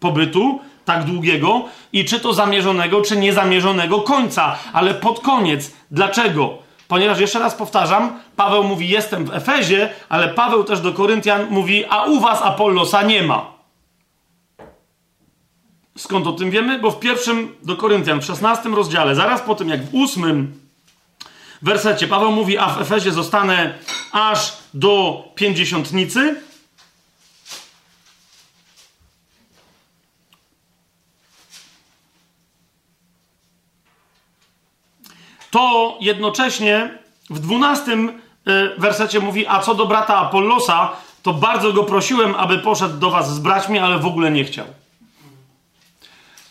pobytu, tak długiego i czy to zamierzonego, czy niezamierzonego końca, ale pod koniec. Dlaczego? Ponieważ jeszcze raz powtarzam, Paweł mówi: Jestem w Efezie, ale Paweł też do Koryntian mówi: A u was Apollosa nie ma. Skąd o tym wiemy? Bo w pierwszym do Koryntian, w szesnastym rozdziale, zaraz po tym jak w ósmym wersecie Paweł mówi: A w Efezie zostanę aż do pięćdziesiątnicy. to jednocześnie w dwunastym e, wersecie mówi, a co do brata Apollosa, to bardzo go prosiłem, aby poszedł do was z braćmi, ale w ogóle nie chciał.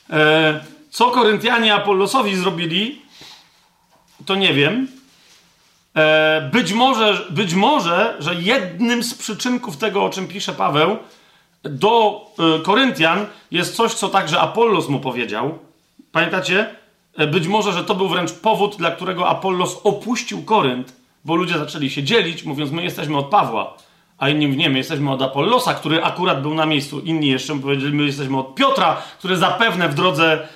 E, co Koryntianie Apollosowi zrobili, to nie wiem. E, być może, być może, że jednym z przyczynków tego, o czym pisze Paweł, do Koryntian jest coś, co także Apollos mu powiedział. Pamiętacie? E, być może, że to był wręcz powód, dla którego Apollos opuścił Korynt, bo ludzie zaczęli się dzielić, mówiąc, my jesteśmy od Pawła, a inni nie, my jesteśmy od Apollosa, który akurat był na miejscu. Inni jeszcze powiedzieli, my jesteśmy od Piotra, który zapewne w drodze e,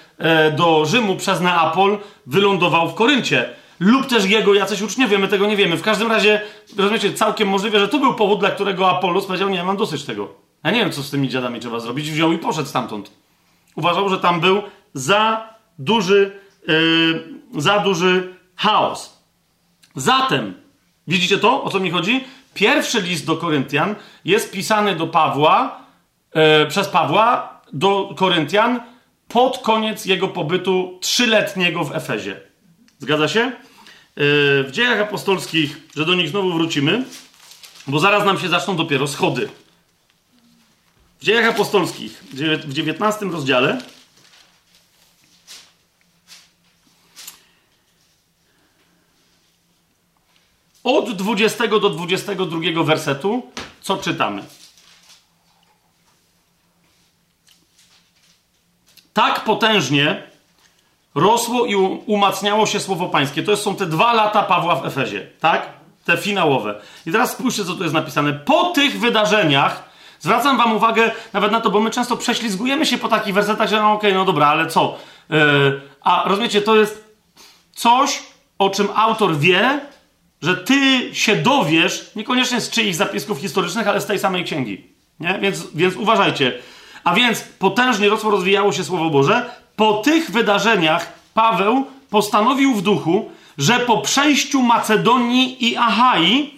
do Rzymu przez Neapol wylądował w Koryncie. Lub też jego jacyś uczniowie, my tego nie wiemy. W każdym razie, rozumiecie, całkiem możliwe, że to był powód, dla którego Apollos powiedział, nie, mam dosyć tego. Ja nie wiem, co z tymi dziadami trzeba zrobić. Wziął i poszedł stamtąd. Uważał, że tam był za duży yy, za duży chaos. Zatem, widzicie to, o co mi chodzi? Pierwszy list do Koryntian jest pisany do Pawła, yy, przez Pawła do Koryntian pod koniec jego pobytu trzyletniego w Efezie. Zgadza się? w dziejach apostolskich, że do nich znowu wrócimy, bo zaraz nam się zaczną dopiero schody. W dziejach apostolskich, w 19 rozdziale, od 20 do 22 wersetu, co czytamy? Tak potężnie rosło i umacniało się słowo pańskie. To są te dwa lata Pawła w Efezie, tak? Te finałowe. I teraz spójrzcie, co tu jest napisane. Po tych wydarzeniach, zwracam wam uwagę nawet na to, bo my często prześlizgujemy się po takich wersetach, że no okej, okay, no dobra, ale co? Yy, a rozumiecie, to jest coś, o czym autor wie, że ty się dowiesz, niekoniecznie z czyichś zapisków historycznych, ale z tej samej księgi. Nie? Więc, więc uważajcie. A więc potężnie rozwijało się Słowo Boże. Po tych wydarzeniach Paweł postanowił w duchu, że po przejściu Macedonii i Achai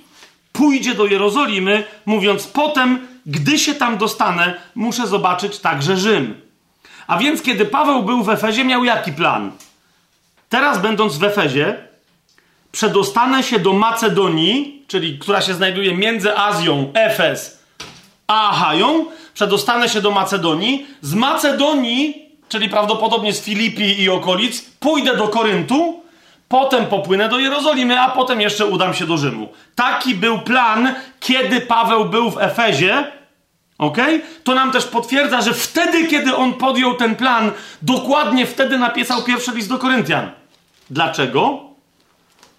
pójdzie do Jerozolimy, mówiąc potem, gdy się tam dostanę, muszę zobaczyć także Rzym. A więc kiedy Paweł był w Efezie, miał jaki plan? Teraz będąc w Efezie, przedostanę się do Macedonii, czyli która się znajduje między Azją, Efes, a Achają, przedostanę się do Macedonii. Z Macedonii, czyli prawdopodobnie z Filipii i okolic, pójdę do Koryntu, potem popłynę do Jerozolimy, a potem jeszcze udam się do Rzymu. Taki był plan, kiedy Paweł był w Efezie. Ok? To nam też potwierdza, że wtedy, kiedy on podjął ten plan, dokładnie wtedy napisał pierwszy list do Koryntian. Dlaczego?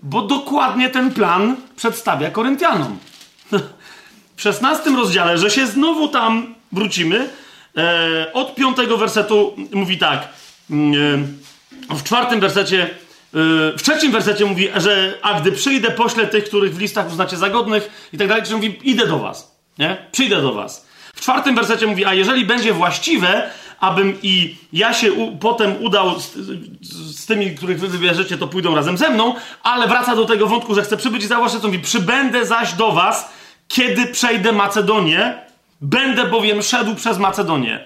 Bo dokładnie ten plan przedstawia Koryntianom. *laughs* W szesnastym rozdziale, że się znowu tam wrócimy, e, od piątego wersetu mówi tak. Mm, e, w czwartym wersecie, e, w trzecim wersecie mówi, że a gdy przyjdę, poślę tych, których w listach uznacie za godnych i tak dalej, czyli mówi, idę do was, nie? Przyjdę do was. W czwartym wersecie mówi, a jeżeli będzie właściwe, abym i ja się u, potem udał z, z, tymi, których wy wybierzecie, to pójdą razem ze mną, ale wraca do tego wątku, że chcę przybyć i zauważcie, co mówi, przybędę zaś do was, kiedy przejdę Macedonię, będę bowiem szedł przez Macedonię.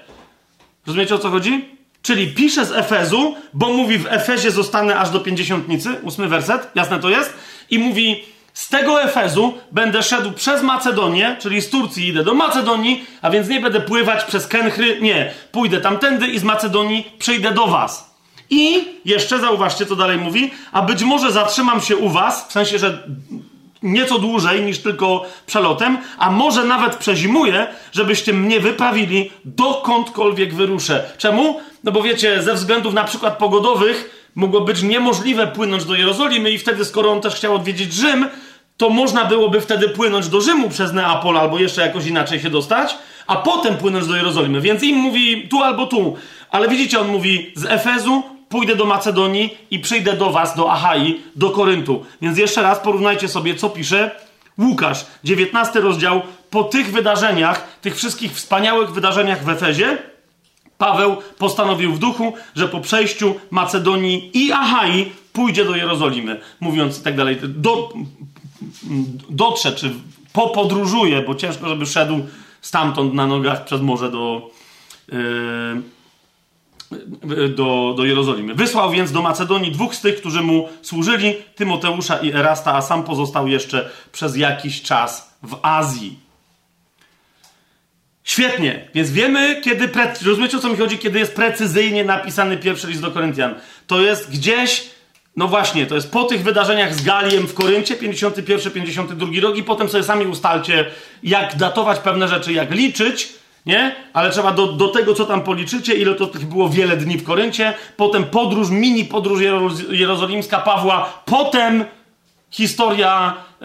Rozumiecie o co chodzi? Czyli pisze z Efezu, bo mówi w Efezie zostanę aż do pięćdziesiątnicy, ósmy werset, jasne to jest, i mówi z tego Efezu będę szedł przez Macedonię, czyli z Turcji idę do Macedonii, a więc nie będę pływać przez Kenchry, nie, pójdę tamtędy i z Macedonii przyjdę do was. I jeszcze zauważcie, co dalej mówi, a być może zatrzymam się u was, w sensie, że nieco dłużej niż tylko przelotem, a może nawet przezimuję, żebyście mnie wyprawili dokądkolwiek wyruszę. Czemu? No bo wiecie, ze względów na przykład pogodowych mogło być niemożliwe płynąć do Jerozolimy i wtedy, skoro on też chciał odwiedzić Rzym, to można byłoby wtedy płynąć do Rzymu przez Neapol albo jeszcze jakoś inaczej się dostać, a potem płynąć do Jerozolimy. Więc im mówi tu albo tu. Ale widzicie, on mówi z Efezu pójdę do Macedonii i przyjdę do was, do Achai, do Koryntu. Więc jeszcze raz porównajcie sobie, co pisze Łukasz, 19 rozdział. Po tych wydarzeniach, tych wszystkich wspaniałych wydarzeniach w Efezie, Paweł postanowił w duchu, że po przejściu Macedonii i Achai pójdzie do Jerozolimy, mówiąc i tak dalej. Do, dotrze, czy popodróżuje, bo ciężko, żeby szedł stamtąd na nogach przez morze do, yy, do, do Jerozolimy. Wysłał więc do Macedonii dwóch z tych, którzy mu służyli, Tymoteusza i Erasta, a sam pozostał jeszcze przez jakiś czas w Azji. Świetnie, więc wiemy, kiedy. Rozumiecie o co mi chodzi, kiedy jest precyzyjnie napisany pierwszy list do Koryntian. To jest gdzieś, no właśnie, to jest po tych wydarzeniach z Galiem w Koryncie, 51-52 rok, i potem sobie sami ustalcie, jak datować pewne rzeczy, jak liczyć nie? Ale trzeba do, do tego, co tam policzycie, ile to tych było wiele dni w Koryncie, potem podróż, mini podróż jerozolimska Pawła, potem historia e,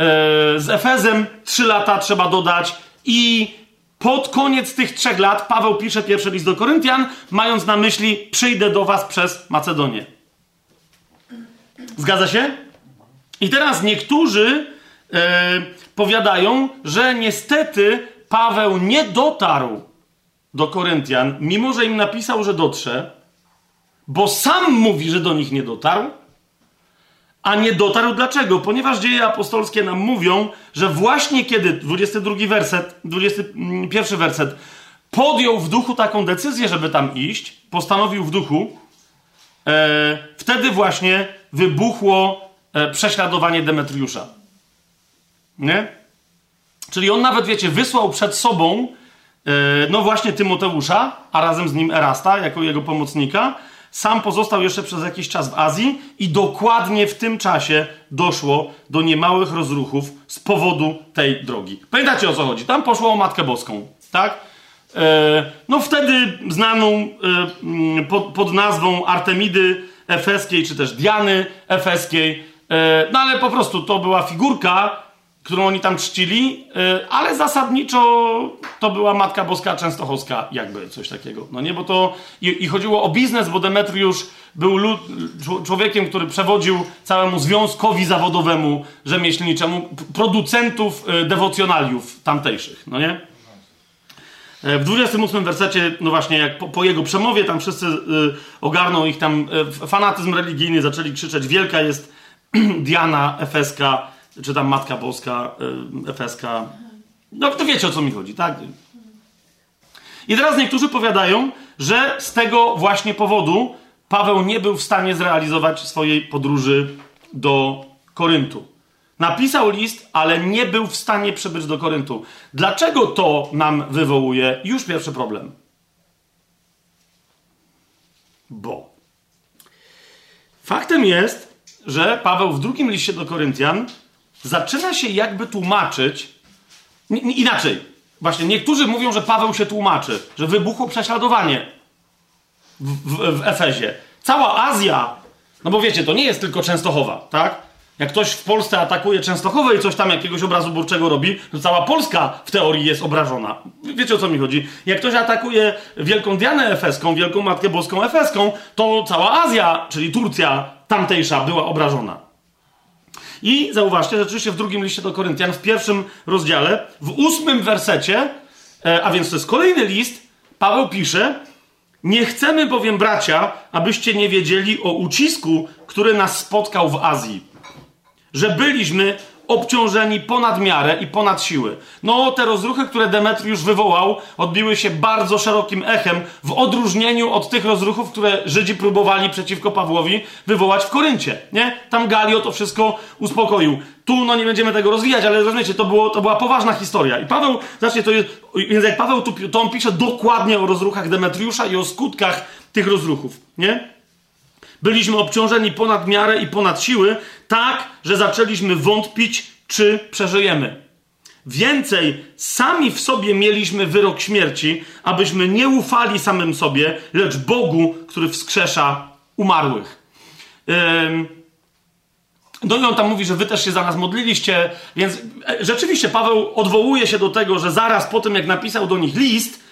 z Efezem, trzy lata trzeba dodać i pod koniec tych trzech lat Paweł pisze pierwszy list do Koryntian, mając na myśli przyjdę do was przez Macedonię. Zgadza się? I teraz niektórzy e, powiadają, że niestety Paweł nie dotarł do Koryntian, mimo że im napisał, że dotrze, bo sam mówi, że do nich nie dotarł, a nie dotarł dlaczego? Ponieważ dzieje apostolskie nam mówią, że właśnie kiedy, 22 werset, 21 werset, podjął w duchu taką decyzję, żeby tam iść, postanowił w duchu, e, wtedy właśnie wybuchło e, prześladowanie Demetriusza. Nie? Czyli on nawet, wiecie, wysłał przed sobą no właśnie Tymoteusza, a razem z nim Erasta jako jego pomocnika. Sam pozostał jeszcze przez jakiś czas w Azji i dokładnie w tym czasie doszło do niemałych rozruchów z powodu tej drogi. Pamiętacie o co chodzi? Tam poszło o Matkę Boską, tak? E, no wtedy znaną e, mm, pod, nazwą Artemidy Efeskiej, czy też Diany Efeskiej. E, no ale po prostu to była figurka, którą oni tam czcili, ale zasadniczo to była Matka Boska Częstochowska, jakby coś takiego. No nie, bo to i, i chodziło o biznes, bo Demetriusz był lud, człowiekiem, który przewodził całemu związkowi zawodowemu, rzemieślniczemu, producentów dewocjonaliów tamtejszych, no nie? E, w 28 wersecie, no właśnie, jak po, po jego przemowie, tam wszyscy y, ogarną ich tam y, fanatyzm religijny, zaczęli krzyczeć: Wielka jest *clears throat* Diana Efeska, czy tam Matka Boska y, Efeska. No to wiecie o co mi chodzi, tak? I teraz niektórzy powiadają, że z tego właśnie powodu Paweł nie był w stanie zrealizować swojej podróży do Koryntu. Napisał list, ale nie był w stanie przybyć do Koryntu. Dlaczego to nam wywołuje już pierwszy problem? Bo faktem jest, że Paweł w drugim liście do Koryntian zaczyna się jakby tłumaczyć inaczej. Właśnie niektórzy mówią, że Paweł się tłumaczy, że wybuchło prześladowanie w, w, w Efezie. Cała Azja, no bo wiecie, to nie jest tylko Częstochowa, tak? Jak ktoś w Polsce atakuje Częstochowę i coś tam jakiegoś obrazu burczego robi, to cała Polska w teorii jest obrażona. Wiecie o co mi chodzi? Jak ktoś atakuje Wielką Dianę Efeską, Wielką Matkę Boską Efeską, to cała Azja, czyli Turcja tamtejsza była obrażona. I zauważcie, że rzeczywiście w drugim liście do Koryntian, w pierwszym rozdziale, w ósmym wersecie, e, a więc to jest kolejny list, Paweł pisze, nie chcemy bowiem, bracia, abyście nie wiedzieli o ucisku, który nas spotkał w Azji że byliśmy obciążeni ponad miarę i ponad siły. No, te rozruchy, które Demetriusz wywołał, odbiły się bardzo szerokim echem, w odróżnieniu od tych rozruchów, które Żydzi próbowali przeciwko Pawłowi wywołać w Koryncie. Nie? Tam Galio to wszystko uspokoił. Tu, no nie będziemy tego rozwijać, ale rozumiecie, to, było, to była poważna historia. I Paweł, znacznie to jest, więc jak Paweł tu, to on pisze dokładnie o rozruchach Demetriusza i o skutkach tych rozruchów. Nie? Byliśmy obciążeni ponad miarę i ponad siły, tak, że zaczęliśmy wątpić, czy przeżyjemy. Więcej, sami w sobie mieliśmy wyrok śmierci, abyśmy nie ufali samym sobie, lecz Bogu, który wskrzesza umarłych. no i on tam mówi, że wy też się za nas modliliście, więc e, rzeczywiście Paweł odwołuje się do tego, że zaraz po tym, jak napisał do nich list,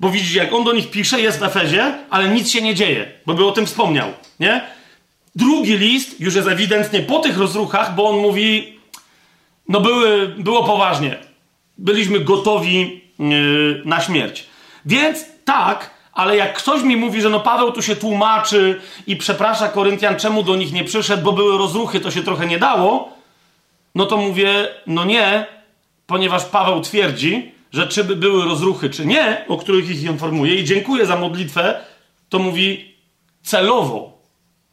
bo widzicie, jak on do nich pisze, jest w Efezie, ale nic się nie dzieje, bo by o tym wspomniał, nie? Drugi list już jest ewidentnie po tych rozruchach, bo on mówi, no były, było poważnie. Byliśmy gotowi yy, na śmierć. Więc tak, ale jak ktoś mi mówi, że no Paweł tu się tłumaczy i przeprasza Koryntian, czemu do nich nie przyszedł, bo były rozruchy, to się trochę nie dało, no to mówię, no nie, ponieważ Paweł twierdzi, że czy by były rozruchy, czy nie, o których ich informuje i dziękuję za modlitwę, to mówi celowo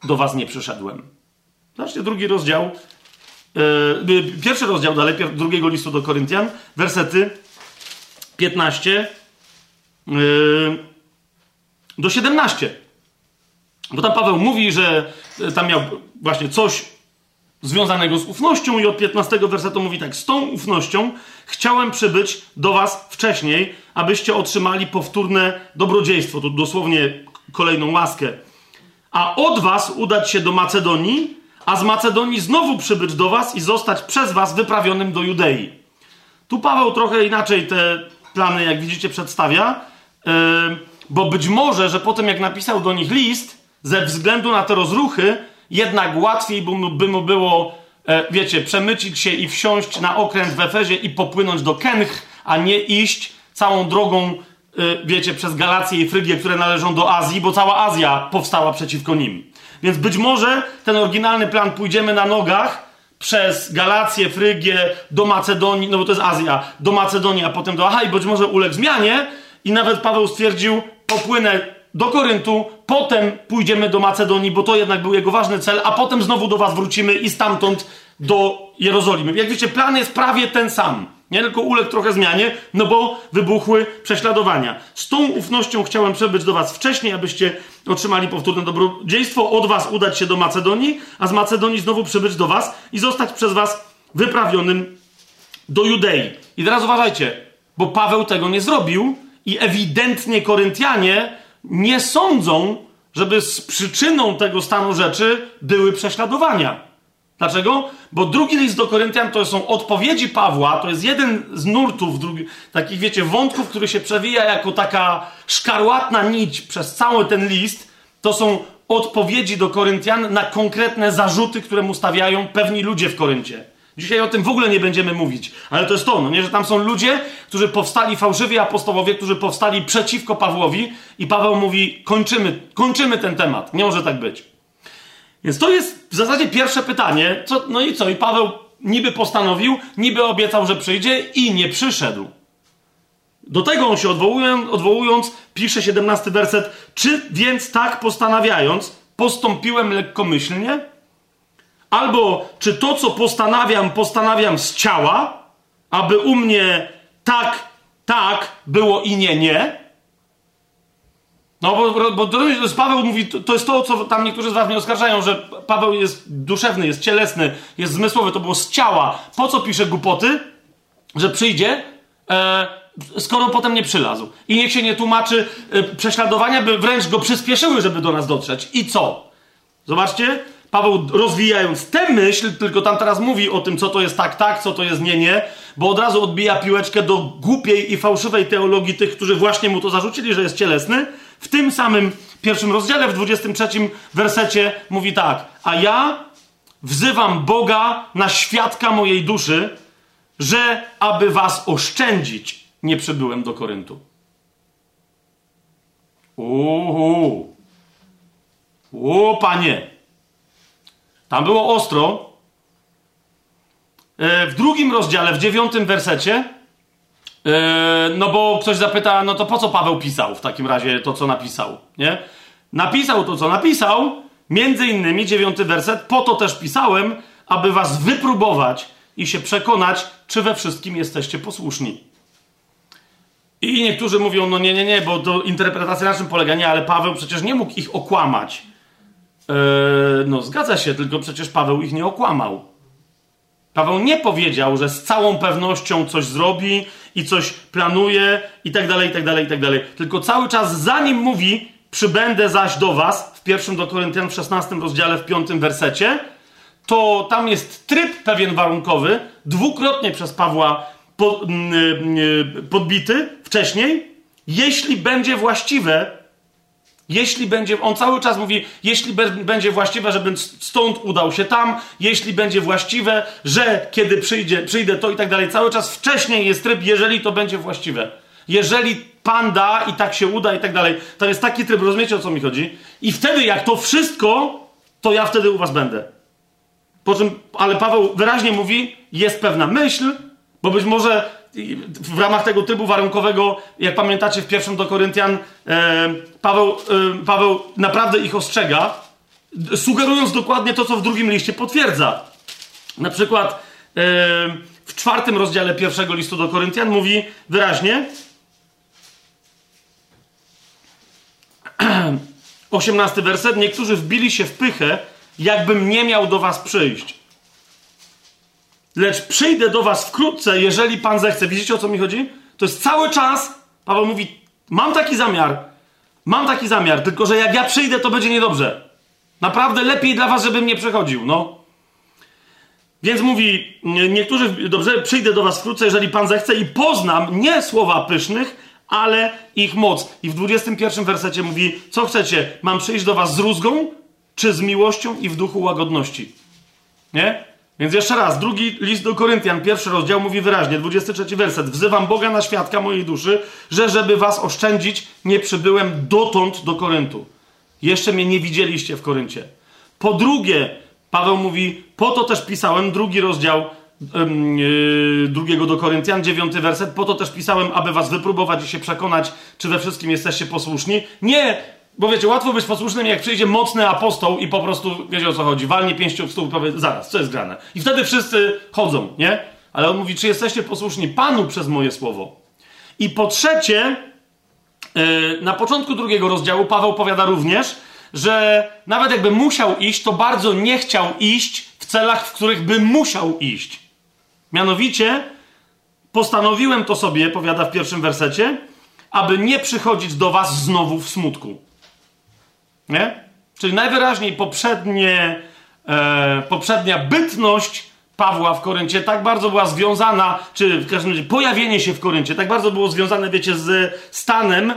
do was nie przyszedłem. Zobaczcie, drugi rozdział, yy, pierwszy rozdział dalej, drugiego listu do Koryntian, wersety 15 yy, do 17. Bo tam Paweł mówi, że tam miał właśnie coś związanego z ufnością i od 15 wersetu mówi tak, z tą ufnością chciałem przybyć do was wcześniej, abyście otrzymali powtórne dobrodziejstwo, to dosłownie kolejną łaskę a od was udać się do Macedonii, a z Macedonii znowu przybyć do was i zostać przez was wyprawionym do Judei. Tu Paweł trochę inaczej te plany, jak widzicie, przedstawia, yy, bo być może, że po tym jak napisał do nich list, ze względu na te rozruchy, jednak łatwiej by mu, by mu było, e, wiecie, przemycić się i wsiąść na okręt w Efezie i popłynąć do Kench, a nie iść całą drogą Y, wiecie, przez Galację i Frygię, które należą do Azji, bo cała Azja powstała przeciwko nim. Więc być może ten oryginalny plan pójdziemy na nogach przez Galację, Frygię, do Macedonii, no bo to jest Azja, do Macedonii, a potem do Aha i być może uległ zmianie i nawet Paweł stwierdził, popłynę do Koryntu, potem pójdziemy do Macedonii, bo to jednak był jego ważny cel, a potem znowu do was wrócimy i stamtąd do Jerozolimy. Jak wiecie, plan jest prawie ten sam. Nie tylko uległ trochę zmianie, no bo wybuchły prześladowania. Z tą ufnością chciałem przebyć do was wcześniej, abyście otrzymali powtórne dobrodziejstwo, od was udać się do Macedonii, a z Macedonii znowu przybyć do was i zostać przez was wyprawionym do Judei. I teraz uważajcie, bo Paweł tego nie zrobił i ewidentnie Koryntianie nie sądzą, żeby z przyczyną tego stanu rzeczy były prześladowania. Dlaczego? Bo drugi list do Koryntian to są odpowiedzi Pawła, to jest jeden z nurtów, drugi, takich wiecie, wątków, który się przewija jako taka szkarłatna nić przez cały ten list. To są odpowiedzi do Koryntian na konkretne zarzuty, które mu stawiają pewni ludzie w Koryncie. Dzisiaj o tym w ogóle nie będziemy mówić, ale to jest to, no nie, że tam są ludzie, którzy powstali, fałszywi apostołowie, którzy powstali przeciwko Pawłowi i Paweł mówi, kończymy, kończymy ten temat, nie może tak być. Więc to jest w zasadzie pierwsze pytanie. Co, no i co? I Paweł niby postanowił, niby obiecał, że przyjdzie i nie przyszedł. Do tego on się odwołując, odwołując pisze 17 werset. Czy więc tak postanawiając, postąpiłem lekkomyślnie? Albo czy to, co postanawiam, postanawiam z ciała, aby u mnie tak, tak było i nie, nie? No bo, bo to jest, Paweł mówi, to jest to, co tam niektórzy z was mnie oskarżają, że Paweł jest duszewny, jest cielesny, jest zmysłowy, to było z ciała. Po co pisze głupoty? Że przyjdzie, e, skoro potem nie przylazł. I niech się nie tłumaczy, e, prześladowania by wręcz go przyspieszyły, żeby do nas dotrzeć. I co? Zobaczcie, Paweł rozwijając tę myśl, tylko tam teraz mówi o tym, co to jest tak, tak, co to jest nie, nie, bo od razu odbija piłeczkę do głupiej i fałszywej teologii tych, którzy właśnie mu to zarzucili, że jest cielesny, w tym samym pierwszym rozdziale, w 23 wersecie mówi tak: A ja wzywam Boga na świadka mojej duszy, że aby was oszczędzić, nie przybyłem do Koryntu. Uhu. O, panie. Tam było ostro. E, w drugim rozdziale, w dziewiątym wersecie, E, no bo ktoś zapyta, no to po co Paweł pisał w takim razie to, co napisał, nie? Napisał to, co napisał, między innymi dziewiąty werset, po to też pisałem, aby was wypróbować i się przekonać, czy we wszystkim jesteście posłuszni. I niektórzy mówią, no nie, nie, nie, bo to interpretacja na czym polega? Nie, ale Paweł przecież nie mógł ich okłamać. Eee, no zgadza się, tylko przecież Paweł ich nie okłamał. Paweł nie powiedział, że z całą pewnością coś zrobi i coś planuje i tak dalej, i tak dalej, i tak dalej. Tylko cały czas zanim mówi, przybędę zaś do was, w pierwszym do Koryntian w 16 rozdziale, w piątym wersecie, to tam jest tryb pewien warunkowy, dwukrotnie przez Pawła podbity wcześniej, jeśli będzie właściwe, jeśli będzie, on cały czas mówi, jeśli będzie właściwe, żebym stąd udał się tam, jeśli będzie właściwe, że kiedy przyjdzie, przyjdę to i tak dalej. Cały czas wcześniej jest tryb, jeżeli to będzie właściwe. Jeżeli Pan da i tak się uda i tak dalej. To jest taki tryb, rozumiecie o co mi chodzi? I wtedy, jak to wszystko, to ja wtedy u was będę. Po czym, ale Paweł wyraźnie mówi, jest pewna myśl, bo być może w ramach tego trybu warunkowego, jak pamiętacie w pierwszym do Koryntian, e, Paweł, e, Paweł naprawdę ich ostrzega, sugerując dokładnie to, co w drugim liście potwierdza. Na przykład e, w czwartym rozdziale pierwszego listu do Koryntian mówi wyraźnie, *clears throat* osiemnasty werset, niektórzy wbili się w pychę, jakbym nie miał do was przyjść. Lecz przyjdę do was wkrótce, jeżeli Pan zechce. Widzicie o co mi chodzi? To jest cały czas. Paweł mówi: Mam taki zamiar. Mam taki zamiar, tylko że jak ja przyjdę, to będzie niedobrze. Naprawdę lepiej dla was, żebym nie przechodził. No. Więc mówi, niektórzy, dobrze, przyjdę do was wkrótce, jeżeli Pan zechce i poznam nie słowa pysznych, ale ich moc. I w 21 wersecie mówi, co chcecie, mam przyjść do was z rózgą, czy z miłością i w duchu łagodności? Nie? Więc jeszcze raz, drugi list do Koryntian, pierwszy rozdział mówi wyraźnie, 23 werset. Wzywam Boga na świadka mojej duszy, że żeby was oszczędzić, nie przybyłem dotąd do Koryntu. Jeszcze mnie nie widzieliście w Koryncie. Po drugie, Paweł mówi, po to też pisałem, drugi rozdział yy, drugiego do Koryntian, dziewiąty werset, po to też pisałem, aby was wypróbować i się przekonać, czy we wszystkim jesteście posłuszni. Nie Bo wiecie, łatwo być posłusznym, jak przyjdzie mocny apostoł i po prostu, wiecie o co chodzi, walnie pięścią w stół i powie, zaraz, co jest grane? I wtedy wszyscy chodzą, nie? Ale on mówi, czy jesteście posłuszni Panu przez moje słowo? I po trzecie, yy, na początku drugiego rozdziału Paweł powiada również, że nawet jakby musiał iść, to bardzo nie chciał iść w celach, w których by musiał iść. Mianowicie, postanowiłem to sobie, powiada w pierwszym wersecie, aby nie przychodzić do was znowu w smutku. Nie? Czyli najwyraźniej poprzednie, e, poprzednia bytność Pawła w Koryncie tak bardzo była związana, czy w każdym razie pojawienie się w Koryncie tak bardzo było związane, wiecie, z stanem e,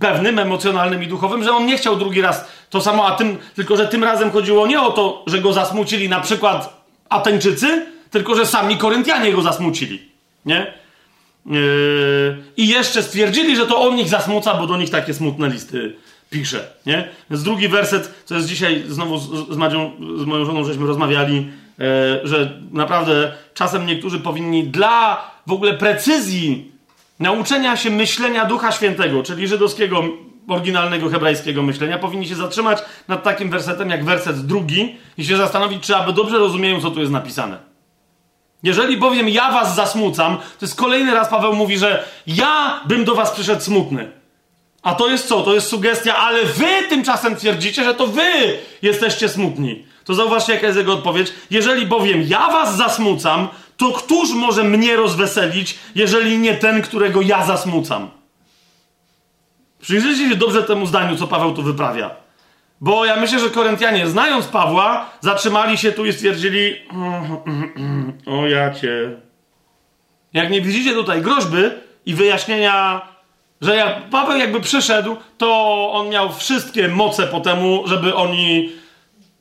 pewnym, emocjonalnym i duchowym, że on nie chciał drugi raz to samo, a tym, tylko że tym razem chodziło nie o to, że go zasmucili na przykład Ateńczycy, tylko że sami Koryntianie go zasmucili. Nie? Yy, I jeszcze stwierdzili, że to on ich zasmuca, bo do nich takie smutne listy pisze. Nie? Więc drugi werset, co jest dzisiaj znowu z, Madzią, z moją żoną, żeśmy rozmawiali, yy, że naprawdę czasem niektórzy powinni dla w ogóle precyzji nauczenia się myślenia Ducha Świętego, czyli żydowskiego, oryginalnego hebrajskiego myślenia, powinni się zatrzymać nad takim wersetem jak werset drugi i się zastanowić, czy aby dobrze rozumieją, co tu jest napisane. Jeżeli bowiem ja was zasmucam, to jest kolejny raz Paweł mówi, że ja bym do was przyszedł smutny. A to jest co? To jest sugestia, ale wy tymczasem twierdzicie, że to wy jesteście smutni. To zauważcie, jaka jest jego odpowiedź. Jeżeli bowiem ja was zasmucam, to któż może mnie rozweselić, jeżeli nie ten, którego ja zasmucam? Przyjrzyjcie się dobrze temu zdaniu, co Paweł tu wyprawia. Bo ja myślę, że Koryntianie, znając Pawła, zatrzymali się tu i stwierdzili: *clears throat* O ja cię. Jak nie widzicie tutaj groźby i wyjaśnienia, że jak Paweł jakby przyszedł, to on miał wszystkie moce po temu, żeby oni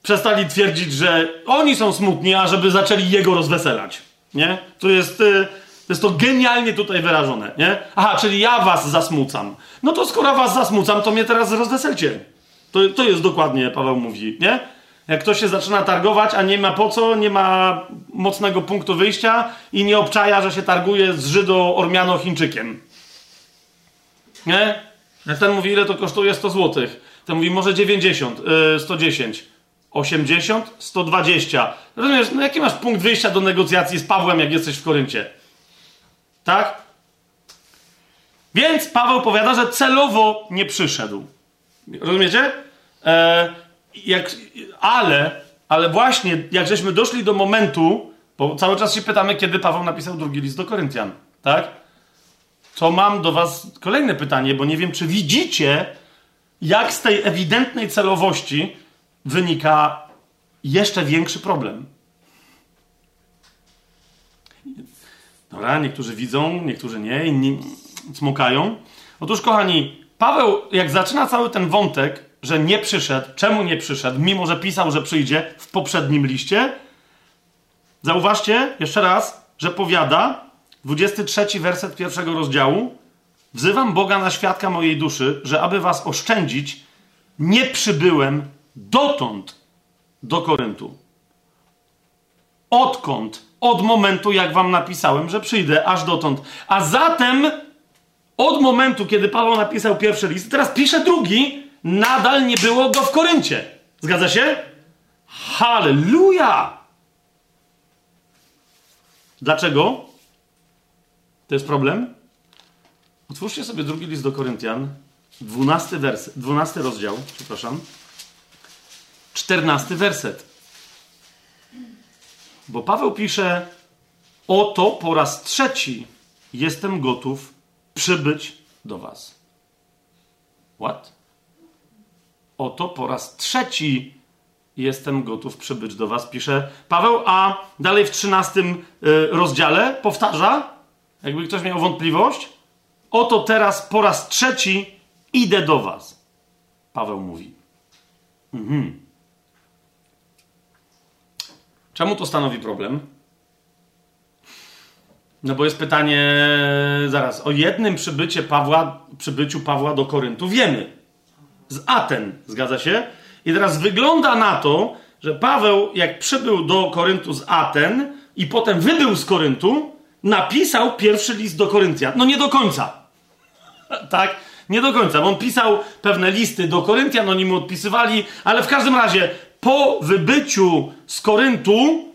przestali twierdzić, że oni są smutni, a żeby zaczęli jego rozweselać. Nie? To jest, y, to jest to genialnie tutaj wyrażone. Nie? Aha, czyli ja was zasmucam. No to skoro was zasmucam, to mnie teraz rozweselcie. To, to jest dokładnie, Paweł mówi, nie? Jak ktoś się zaczyna targować, a nie ma po co, nie ma mocnego punktu wyjścia i nie obczaja, że się targuje z Żydo-Ormiano-Chińczykiem. Nie? Jak ten mówi, ile to kosztuje 100 zł. Ten mówi, może 90, yy, 110, 80, 120. Rozumiesz, no jaki masz punkt wyjścia do negocjacji z Pawłem, jak jesteś w Koryncie? Tak? Więc Paweł powiada, że celowo nie przyszedł. Rozumiecie? E, jak, ale, ale właśnie, jak żeśmy doszli do momentu, bo cały czas się pytamy, kiedy Paweł napisał drugi list do Koryntian, tak? To mam do Was kolejne pytanie, bo nie wiem, czy widzicie, jak z tej ewidentnej celowości wynika jeszcze większy problem. Dobra, niektórzy widzą, niektórzy nie, inni smokają. Otóż, kochani, Paweł, jak zaczyna cały ten wątek, że nie przyszedł, czemu nie przyszedł, mimo że pisał, że przyjdzie w poprzednim liście, zauważcie jeszcze raz, że powiada, 23 werset pierwszego rozdziału, wzywam Boga na świadka mojej duszy, że aby was oszczędzić, nie przybyłem dotąd do Koryntu. Odkąd? Od momentu, jak wam napisałem, że przyjdę, aż dotąd. A zatem od momentu, kiedy Paweł napisał pierwszy list, teraz pisze drugi, nadal nie było go w Koryncie. Zgadza się? Halleluja! Dlaczego? To jest problem? Otwórzcie sobie drugi list do Koryntian, 12 werset, 12 rozdział, przepraszam, 14 werset. Bo Paweł pisze: Oto po raz trzeci jestem gotów przybyć do was. What? Oto po raz trzeci jestem gotów przybyć do was, pisze Paweł, a dalej w trzynastym y, rozdziale powtarza, jakby ktoś miał wątpliwość, oto teraz po raz trzeci idę do was. Paweł mówi. Mhm. Czemu to stanowi problem? No bo jest pytanie, zaraz, o jednym przybycie Pawła, przybyciu Pawła do Koryntu wiemy. Z Aten, zgadza się? I teraz wygląda na to, że Paweł, jak przybył do Koryntu z Aten i potem wybył z Koryntu, napisał pierwszy list do Koryntian. No nie do końca. tak? Nie do końca, bo on pisał pewne listy do Koryntian, oni mu odpisywali, ale w każdym razie po wybyciu z Koryntu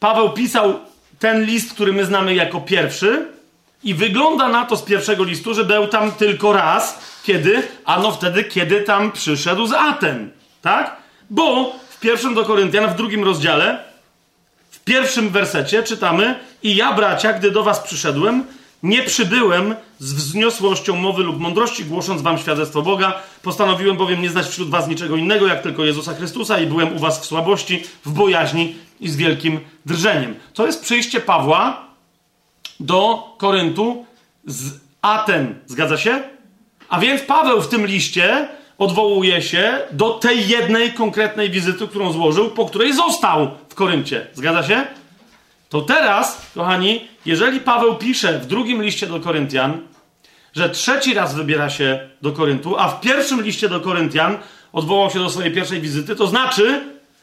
Paweł pisał ten list, który my znamy jako pierwszy i wygląda na to z pierwszego listu, że był tam tylko raz. Kiedy? Ano wtedy, kiedy tam przyszedł z Aten. Tak? Bo w pierwszym do Koryntian, w drugim rozdziale, pierwszym wersecie czytamy I ja, bracia, gdy do was przyszedłem, nie przybyłem z wzniosłością mowy lub mądrości, głosząc wam świadectwo Boga. Postanowiłem bowiem nie znać wśród was niczego innego, jak tylko Jezusa Chrystusa i byłem u was w słabości, w bojaźni i z wielkim drżeniem. To jest przyjście Pawła do Koryntu z Aten. Zgadza się? A więc Paweł w tym liście odwołuje się do tej jednej konkretnej wizyty, którą złożył, po której został w Koryncie. Zgadza się? To teraz, kochani, jeżeli Paweł pisze w drugim liście do Koryntian, że trzeci raz wybiera się do Koryntu, a w pierwszym liście do Koryntian odwołał się do swojej pierwszej wizyty, to znaczy,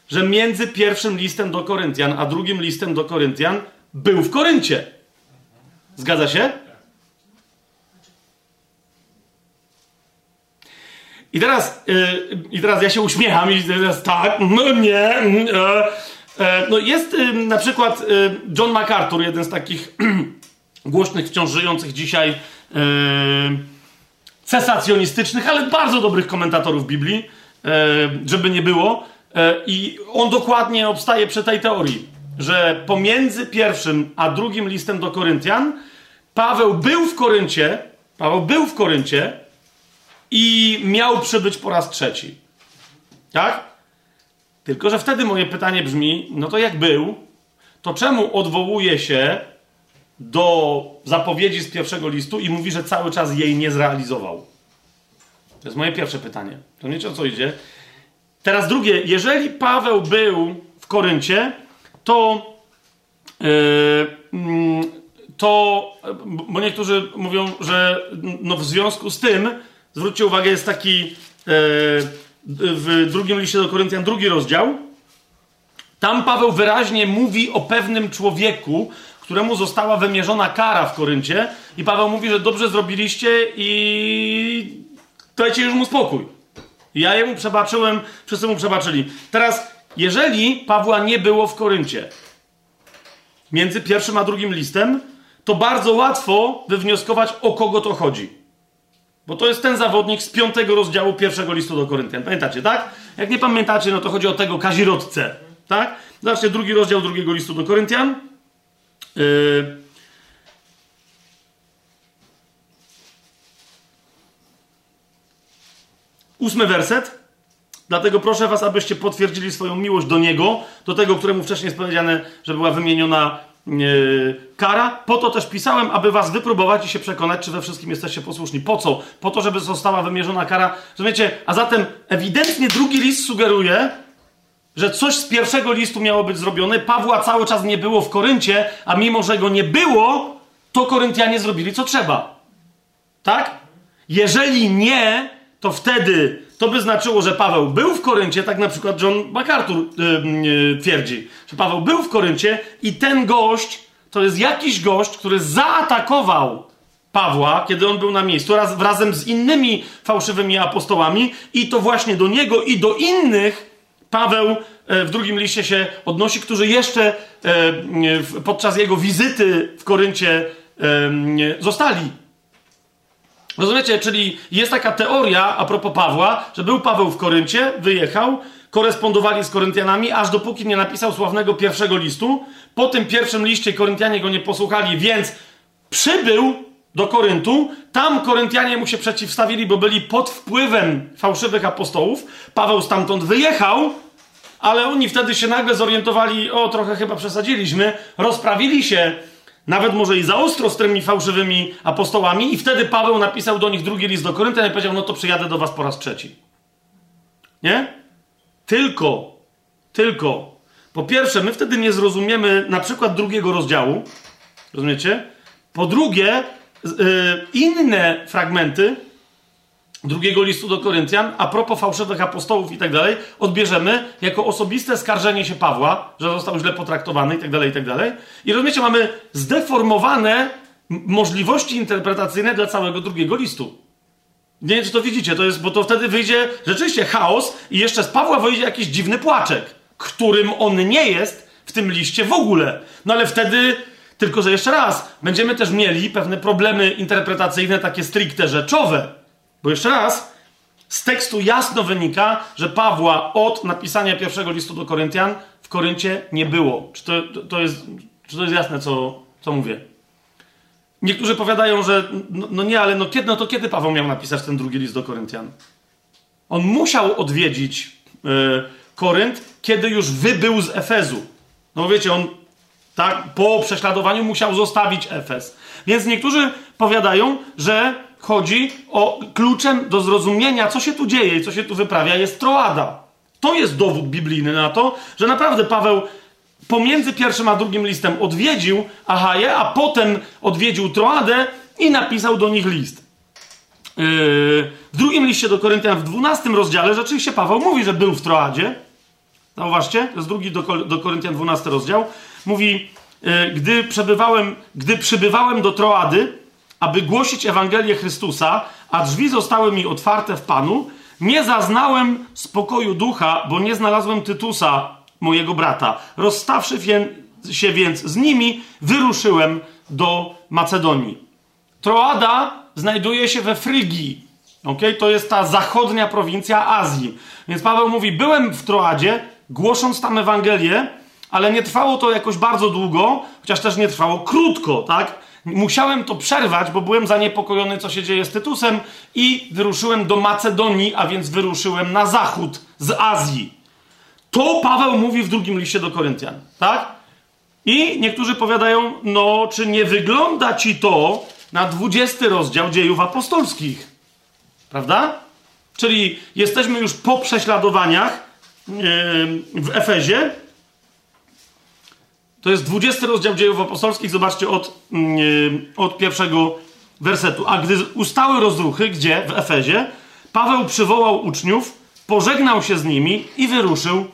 że między pierwszym listem do Koryntian a drugim listem do Koryntian był w Koryncie. Zgadza się? I teraz, yy, I teraz ja się uśmiecham i teraz tak, no nie. Yy, no jest yy, na przykład y, John MacArthur, jeden z takich *clears throat* głośnych, wciąż żyjących dzisiaj y, cesacjonistycznych, ale bardzo dobrych komentatorów Biblii, y, żeby nie było. I on dokładnie obstaje przy tej teorii, że pomiędzy pierwszym a drugim listem do Koryntian Paweł był w Koryncie, Paweł był w Koryncie, i miał przybyć po raz trzeci. Tak? Tylko, że wtedy moje pytanie brzmi: no to jak był, to czemu odwołuje się do zapowiedzi z pierwszego listu i mówi, że cały czas jej nie zrealizował? To jest moje pierwsze pytanie. To nie o co idzie. Teraz drugie, jeżeli Paweł był w Koryncie, to, yy, to bo niektórzy mówią, że no w związku z tym zwróćcie uwagę, jest taki e, w drugim liście do Koryntian, drugi rozdział. Tam Paweł wyraźnie mówi o pewnym człowieku, któremu została wymierzona kara w Koryncie, i Paweł mówi, że dobrze zrobiliście i dajcie już mu spokój. Ja jemu przebaczyłem, wszyscy mu przebaczyli. Teraz, jeżeli Pawła nie było w Koryncie, między pierwszym a drugim listem, to bardzo łatwo wywnioskować, o kogo to chodzi. Bo to jest ten zawodnik z piątego rozdziału pierwszego listu do Koryntian. Pamiętacie, tak? Jak nie pamiętacie, no to chodzi o tego kazirodce, tak? Zobaczcie, drugi rozdział drugiego listu do Koryntian. Yy... Ósmy werset. Dlatego proszę was, abyście potwierdzili swoją miłość do Niego, do tego, któremu wcześniej jest powiedziane, że była wymieniona Yy, kara. Po to też pisałem, aby was wypróbować i się przekonać, czy we wszystkim jesteście posłuszni. Po co? Po to, żeby została wymierzona kara. Rozumiecie? A zatem ewidentnie drugi list sugeruje, że coś z pierwszego listu miało być zrobione. Pawła cały czas nie było w Koryncie, a mimo, że go nie było, to Koryntianie zrobili co trzeba. Tak? Jeżeli nie, to wtedy to by znaczyło, że Paweł był w Koryncie, tak na przykład John MacArthur yy, yy, twierdzi, że Paweł był w Koryncie i ten gość to jest jakiś gość, który zaatakował Pawła, kiedy on był na miejscu, raz, razem z innymi fałszywymi apostołami, i to właśnie do niego i do innych Paweł w drugim liście się odnosi, którzy jeszcze podczas jego wizyty w Koryncie zostali Rozumiecie? Czyli jest taka teoria a propos Pawła, że był Paweł w Koryncie, wyjechał, korespondowali z Koryntianami, aż dopóki nie napisał sławnego pierwszego listu. Po tym pierwszym liście Koryntianie go nie posłuchali, więc przybył do Koryntu. Tam Koryntianie mu się przeciwstawili, bo byli pod wpływem fałszywych apostołów. Paweł stamtąd wyjechał, ale oni wtedy się nagle zorientowali, o trochę chyba przesadziliśmy, rozprawili się nawet może i za ostro z tymi fałszywymi apostołami, i wtedy Paweł napisał do nich drugi list do Koryntian i powiedział: No to przyjadę do was po raz trzeci. Nie? Tylko, tylko. Po pierwsze, my wtedy nie zrozumiemy na przykład drugiego rozdziału. Rozumiecie? Po drugie, yy, inne fragmenty drugiego listu do Koryntian, a propos fałszywych apostołów i tak dalej, odbierzemy jako osobiste skarżenie się Pawła, że został źle potraktowany i tak dalej, i tak dalej. I rozumiecie, mamy zdeformowane możliwości interpretacyjne dla całego drugiego listu. Nie wiem, czy to widzicie, to jest, bo to wtedy wyjdzie rzeczywiście chaos i jeszcze z Pawła wyjdzie jakiś dziwny płaczek, którym on nie jest w tym liście w ogóle. No ale wtedy, tylko że jeszcze raz, będziemy też mieli pewne problemy interpretacyjne, takie stricte rzeczowe. Bo jeszcze raz, z tekstu jasno wynika, że Pawła od napisania pierwszego listu do Koryntian w Koryncie nie było. Czy to, to, jest, czy to jest jasne, co, co mówię? Niektórzy powiadają, że no, no, nie, ale no kiedy, no to kiedy Paweł miał napisać ten drugi list do Koryntian? On musiał odwiedzić yy, Korynt, kiedy już wybył z Efezu. No wiecie, on tak po prześladowaniu musiał zostawić Efez. Więc niektórzy powiadają, że chodzi o kluczem do zrozumienia, co się tu dzieje i co się tu wyprawia, jest Troada. To jest dowód biblijny na to, że naprawdę Paweł pomiędzy pierwszym a drugim listem odwiedził Achaję, a potem odwiedził Troadę i napisał do nich list. Yy, w drugim liście do Koryntian, w 12 rozdziale, rzeczywiście Paweł mówi, że był w Troadzie. Zauważcie, to jest drugi do, Koryntian 12 rozdział. Mówi, yy, gdy przebywałem, gdy przybywałem do Troady, aby głosić Ewangelię Chrystusa, a drzwi zostały mi otwarte w Panu, nie zaznałem spokoju ducha, bo nie znalazłem Tytusa, mojego brata. Rozstawszy się więc z nimi, wyruszyłem do Macedonii. Troada znajduje się we Frygii. Okay? To jest ta zachodnia prowincja Azji. Więc Paweł mówi: Byłem w Troadzie, głosząc tam Ewangelię, ale nie trwało to jakoś bardzo długo, chociaż też nie trwało krótko, tak? Musiałem to przerwać, bo byłem zaniepokojony, co się dzieje z Tytusem, i wyruszyłem do Macedonii, a więc wyruszyłem na zachód z Azji. To Paweł mówi w drugim liście do Koryntian, tak? I niektórzy powiadają, no, czy nie wygląda ci to na 20 rozdział dziejów apostolskich? Prawda? Czyli jesteśmy już po prześladowaniach w Efezie. To jest 20 rozdział dziejów apostolskich. Zobaczcie od, od pierwszego wersetu. A gdy ustały rozruchy, gdzie? W Efezie, Paweł przywołał uczniów, pożegnał się z nimi i wyruszył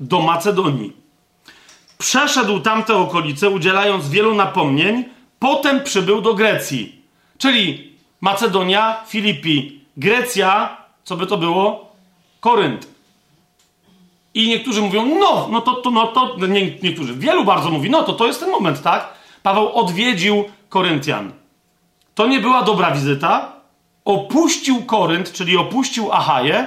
do Macedonii. Przeszedł tamte okolice, udzielając wielu napomnień, potem przybył do Grecji. Czyli Macedonia, Filipi, Grecja, co by to było? Korynt. I niektórzy mówią, no, no to, to, no to, nie, niektórzy, wielu bardzo mówi, no to to jest ten moment, tak? Paweł odwiedził Koryntian. To nie była dobra wizyta. Opuścił Korynt, czyli opuścił Achaję,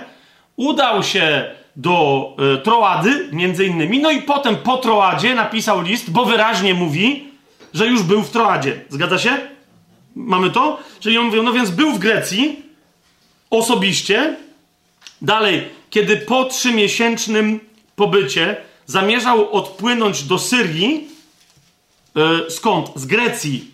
udał się do e, Troady, między innymi. No i potem po Troadzie napisał list, bo wyraźnie mówi, że już był w Troadzie. Zgadza się? Mamy to? Czyli on mówi, no więc był w Grecji osobiście. Dalej, kiedy po trzymiesięcznym pobycie zamierzał odpłynąć do Syrii, yy, skąd? Z Grecji.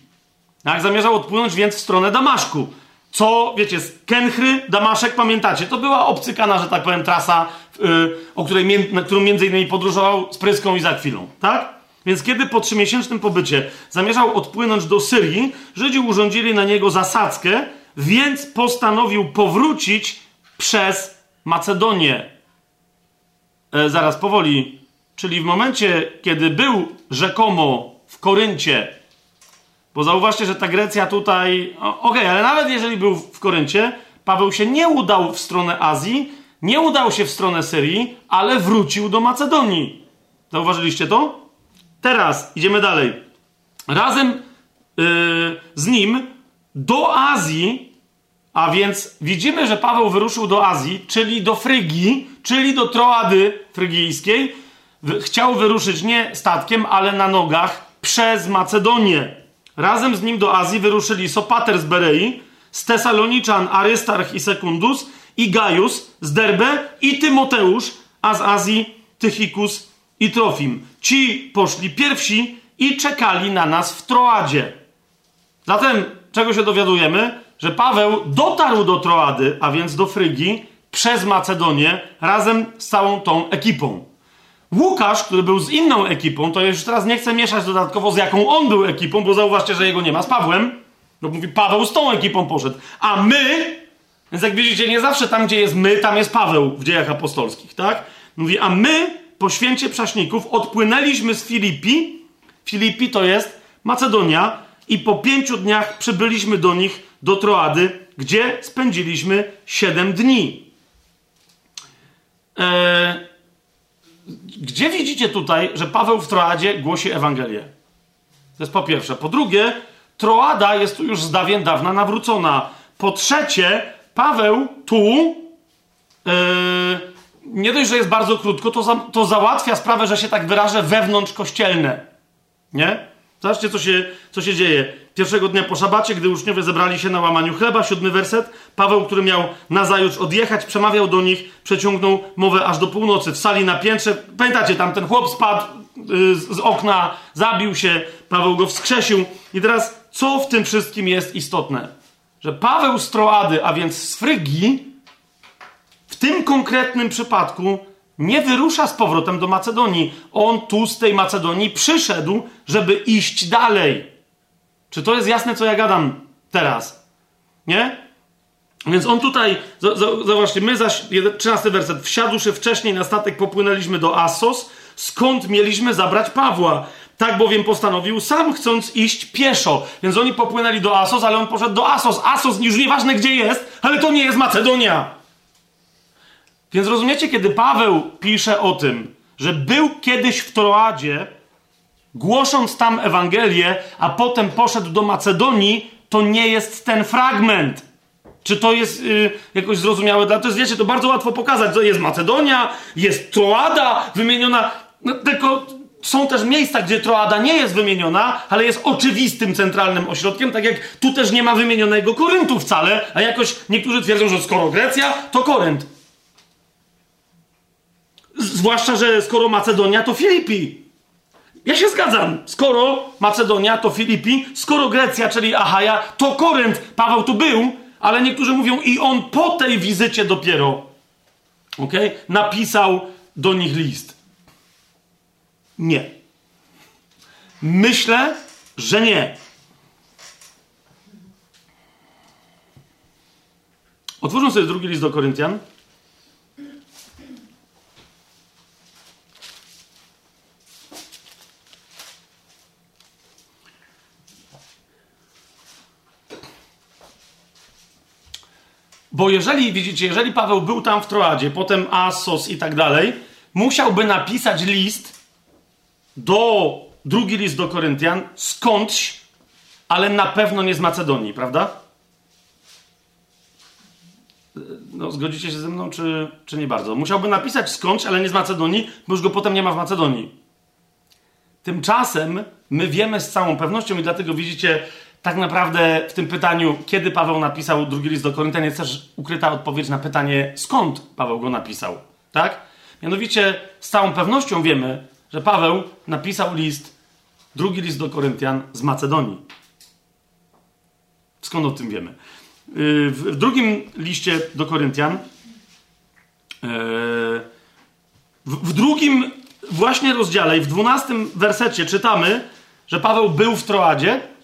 Tak? Zamierzał odpłynąć więc w stronę Damaszku co, wiecie, z Kenchry, Damaszek, pamiętacie, to była obcykana, że tak powiem, trasa, yy, o której, na którą między innymi podróżował z Pryską i za chwilą, tak? Więc kiedy po trzymiesięcznym pobycie zamierzał odpłynąć do Syrii, Żydzi urządzili na niego zasadzkę, więc postanowił powrócić przez Macedonię. E, zaraz, powoli. Czyli w momencie, kiedy był rzekomo w Koryncie, bo zauważcie, że ta Grecja tutaj. Okej, okay, ale nawet jeżeli był w Koryncie, Paweł się nie udał w stronę Azji, nie udał się w stronę Syrii, ale wrócił do Macedonii. Zauważyliście to? Teraz idziemy dalej. Razem yy, z nim do Azji, a więc widzimy, że Paweł wyruszył do Azji, czyli do Frygii, czyli do Troady frygijskiej. Chciał wyruszyć nie statkiem, ale na nogach przez Macedonię. Razem z nim do Azji wyruszyli Sopater z Berei, z Tesaloniczan Arystarch i Sekundus, i Gaius z Derbe, i Tymoteusz, a z Azji Tychikus i Trofim. Ci poszli pierwsi i czekali na nas w Troadzie. Zatem, czego się dowiadujemy? Że Paweł dotarł do Troady, a więc do Frygii, przez Macedonię, razem z całą tą ekipą. Łukasz, który był z inną ekipą, to już teraz nie chcę mieszać dodatkowo z jaką on był ekipą, bo zauważcie, że jego nie ma z Pawłem. No mówi, Paweł z tą ekipą poszedł. A my, więc jak widzicie, nie zawsze tam, gdzie jest my, tam jest Paweł w dziejach apostolskich, tak? Mówi, a my po święcie prześników odpłynęliśmy z Filipi. Filipi to jest Macedonia i po pięciu dniach przybyliśmy do nich, do Troady gdzie spędziliśmy 7 dni. Eee, gdzie widzicie tutaj, że Paweł w Troadzie głosi Ewangelię? To jest po pierwsze. Po drugie, Troada jest tu już z dawien dawna nawrócona. Po trzecie, Paweł tu yy, nie dość, że jest bardzo krótko, to, za, to załatwia sprawę, że się tak wyrażę, wewnątrz kościelne. Nie? Zobaczcie, co się, co się dzieje. Pierwszego dnia po szabacie, gdy uczniowie zebrali się na łamaniu chleba, siódmy werset, Paweł, który miał nazajutrz odjechać, przemawiał do nich, przeciągnął mowę aż do północy w sali na piętrze. Pamiętacie, tam ten chłop spadł yy, z okna, zabił się, Paweł go wskrzesił. I teraz, co w tym wszystkim jest istotne? Że Paweł z Troady, a więc z Frygii, w tym konkretnym przypadku nie wyrusza z powrotem do Macedonii. On tu z tej Macedonii przyszedł, żeby iść dalej. Czy to jest jasne, co ja gadam teraz? Nie? Więc on tutaj, zobaczcie, my zaś, 13 werset, wsiadłszy wcześniej na statek, popłynęliśmy do Assos, skąd mieliśmy zabrać Pawła. Tak bowiem postanowił, sam chcąc iść pieszo. Więc oni popłynęli do Assos, ale on poszedł do Assos. Assos już nieważne gdzie jest, ale to nie jest Macedonia. Więc rozumiecie, kiedy Paweł pisze o tym, że był kiedyś w Troadzie, głosząc tam Ewangelię, a potem poszedł do Macedonii, to nie jest ten fragment. Czy to jest yy, jakoś zrozumiałe? Dla to jest, wiecie, to bardzo łatwo pokazać. To jest Macedonia, jest Troada wymieniona, no, tylko są też miejsca, gdzie Troada nie jest wymieniona, ale jest oczywistym centralnym ośrodkiem, tak jak tu też nie ma wymienionego Koryntu wcale, a jakoś niektórzy twierdzą, że skoro Grecja, to Korynt. Zwłaszcza, że skoro Macedonia, to Filipi. Ja się zgadzam. Skoro Macedonia, to Filipi, skoro Grecja, czyli Achaja, to Korynt. Paweł tu był, ale niektórzy mówią, i on po tej wizycie dopiero okay, napisał do nich list. Nie. Myślę, że nie. Otwórzmy sobie drugi list do Koryntian. Bo jeżeli, widzicie, jeżeli Paweł był tam w Troadzie, potem Assos i tak dalej, musiałby napisać list do, drugi list do Koryntian, skądś, ale na pewno nie z Macedonii, prawda? No, zgodzicie się ze mną, czy, czy nie bardzo? Musiałby napisać skądś, ale nie z Macedonii, bo już go potem nie ma w Macedonii. Tymczasem my wiemy z całą pewnością i dlatego widzicie, tak naprawdę w tym pytaniu, kiedy Paweł napisał drugi list do Koryntian, jest też ukryta odpowiedź na pytanie, skąd Paweł go napisał. Tak? Mianowicie z całą pewnością wiemy, że Paweł napisał list, drugi list do Koryntian z Macedonii. Skąd o tym wiemy? Yy, w drugim liście do Koryntian, yy, w drugim właśnie rozdziale i w dwunastym wersecie czytamy, że Paweł był w Troadzie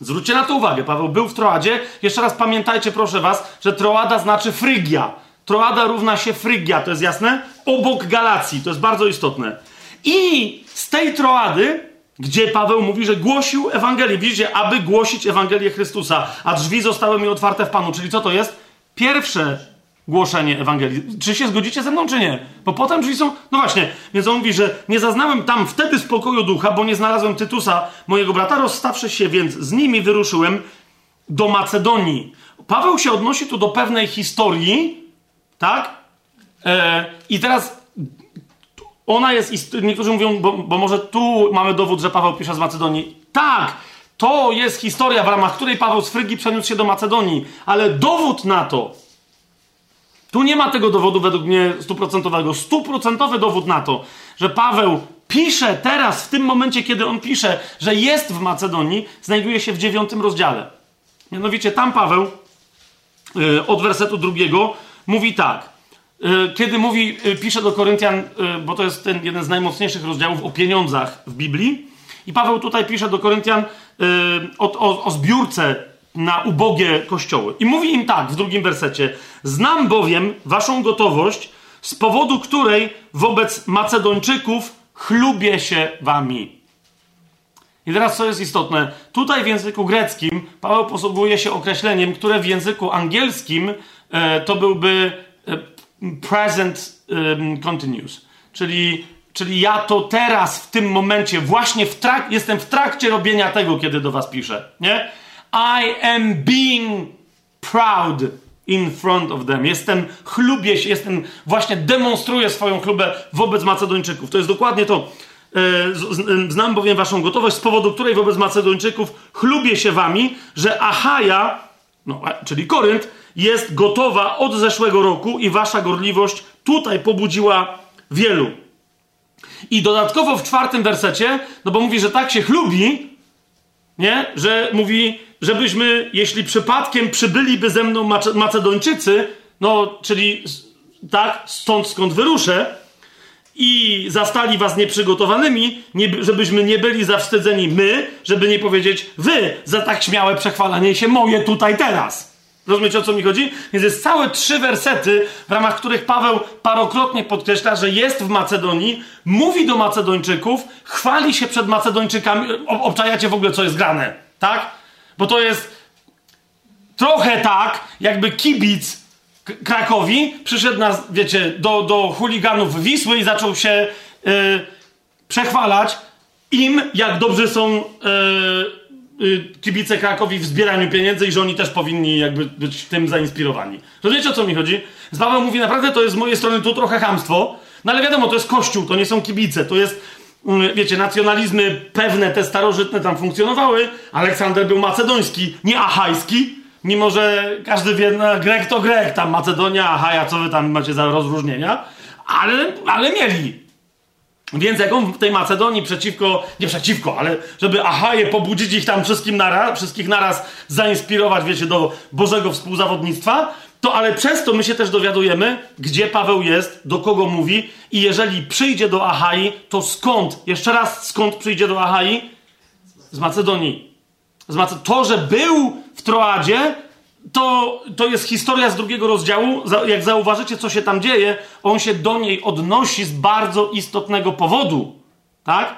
Zwróćcie na to uwagę, Paweł był w Troadzie. Jeszcze raz pamiętajcie, proszę was, że Troada znaczy Frygia. Troada równa się Frygia, to jest jasne? Obok Galacji, to jest bardzo istotne. I z tej Troady, gdzie Paweł mówi, że głosił Ewangelię, widzicie, aby głosić Ewangelię Chrystusa, a drzwi zostały mi otwarte w Panu. Czyli co to jest? Pierwsze głoszenie Ewangelii. Czy się zgodzicie ze mną, czy nie? Bo potem drzwi są... No właśnie, więc on mówi, że nie zaznałem tam wtedy spokoju ducha, bo nie znalazłem Tytusa, mojego brata, rozstawszy się więc z nimi wyruszyłem do Macedonii. Paweł się odnosi tu do pewnej historii, tak? E, I teraz ona jest... Niektórzy mówią, bo, bo może tu mamy dowód, że Paweł pisze z Macedonii. Tak! To jest historia, w ramach której Paweł z Frygi przeniósł się do Macedonii. Ale dowód na to, tu nie ma tego dowodu według mnie stuprocentowego. Stuprocentowy dowód na to, że Paweł pisze teraz, w tym momencie, kiedy on pisze, że jest w Macedonii, znajduje się w dziewiątym rozdziale. Mianowicie tam Paweł yy, od wersetu drugiego mówi tak. Yy, kiedy mówi, yy, pisze do Koryntian, bo to jest ten jeden z najmocniejszych rozdziałów o pieniądzach w Biblii. I Paweł tutaj pisze do Koryntian o, o, o zbiórce na ubogie kościoły. I mówi im tak w drugim wersecie: Znam bowiem waszą gotowość, z powodu której wobec Macedończyków chlubię się wami. I teraz co jest istotne? Tutaj w języku greckim Paweł posługuje się określeniem, które w języku angielskim e, to byłby e, present e, continuous. Czyli, czyli ja to teraz, w tym momencie, właśnie w trak jestem w trakcie robienia tego, kiedy do was piszę. Nie? I am being proud in front of them. Jestem, chlubię się, jestem, właśnie demonstruję swoją chlubę wobec Macedończyków. To jest dokładnie to. E, znam bowiem waszą gotowość, z powodu której wobec Macedończyków chlubię się wami, że Achaja, no, czyli Korynt, jest gotowa od zeszłego roku i wasza gorliwość tutaj pobudziła wielu. I dodatkowo w czwartym wersecie, no bo mówi, że tak się chlubi, nie? Że mówi, żebyśmy, jeśli przypadkiem przybyliby ze mną Macedończycy, no, czyli tak, stąd skąd wyruszę, i zastali was nieprzygotowanymi, nie, żebyśmy nie byli zawstydzeni my, żeby nie powiedzieć wy za tak śmiałe przechwalanie się moje tutaj teraz. Rozumiecie o co mi chodzi? Więc jest całe trzy wersety, w ramach których Paweł parokrotnie podkreśla, że jest w Macedonii, mówi do Macedończyków, chwali się przed Macedończykami. Obczajacie w ogóle, co jest grane, tak? Bo to jest trochę tak, jakby kibic Krakowi przyszedł nas, wiecie, do, do chuliganów Wisły i zaczął się yy, przechwalać im, jak dobrze są yy, kibice Krakowi w zbieraniu pieniędzy i że oni też powinni jakby być tym zainspirowani. To wiecie o co mi chodzi? Z Paweł mówi, naprawdę to jest z mojej strony tu trochę hamstwo, no ale wiadomo, to jest kościół, to nie są kibice, to jest, yy, wiecie, nacjonalizmy pewne, te starożytne tam funkcjonowały. Aleksander był macedoński, nie achajski, Mimo, że każdy wie, no, Grek to Grek, tam Macedonia, Achaja, co wy tam macie za rozróżnienia, ale, ale mieli. Więc jak on w tej Macedonii przeciwko, nie przeciwko, ale żeby Achaje pobudzić ich tam wszystkim naraz, wszystkich naraz zainspirować, wiecie, do Bożego współzawodnictwa, to ale przez to my się też dowiadujemy, gdzie Paweł jest, do kogo mówi i jeżeli przyjdzie do Achai, to skąd? Jeszcze raz, skąd przyjdzie do Achai? Z Macedonii. Z Macedonii. To, że był w Troadzie, to, to jest historia z drugiego rozdziału. Jak zauważycie, co się tam dzieje, on się do niej odnosi z bardzo istotnego powodu. Tak?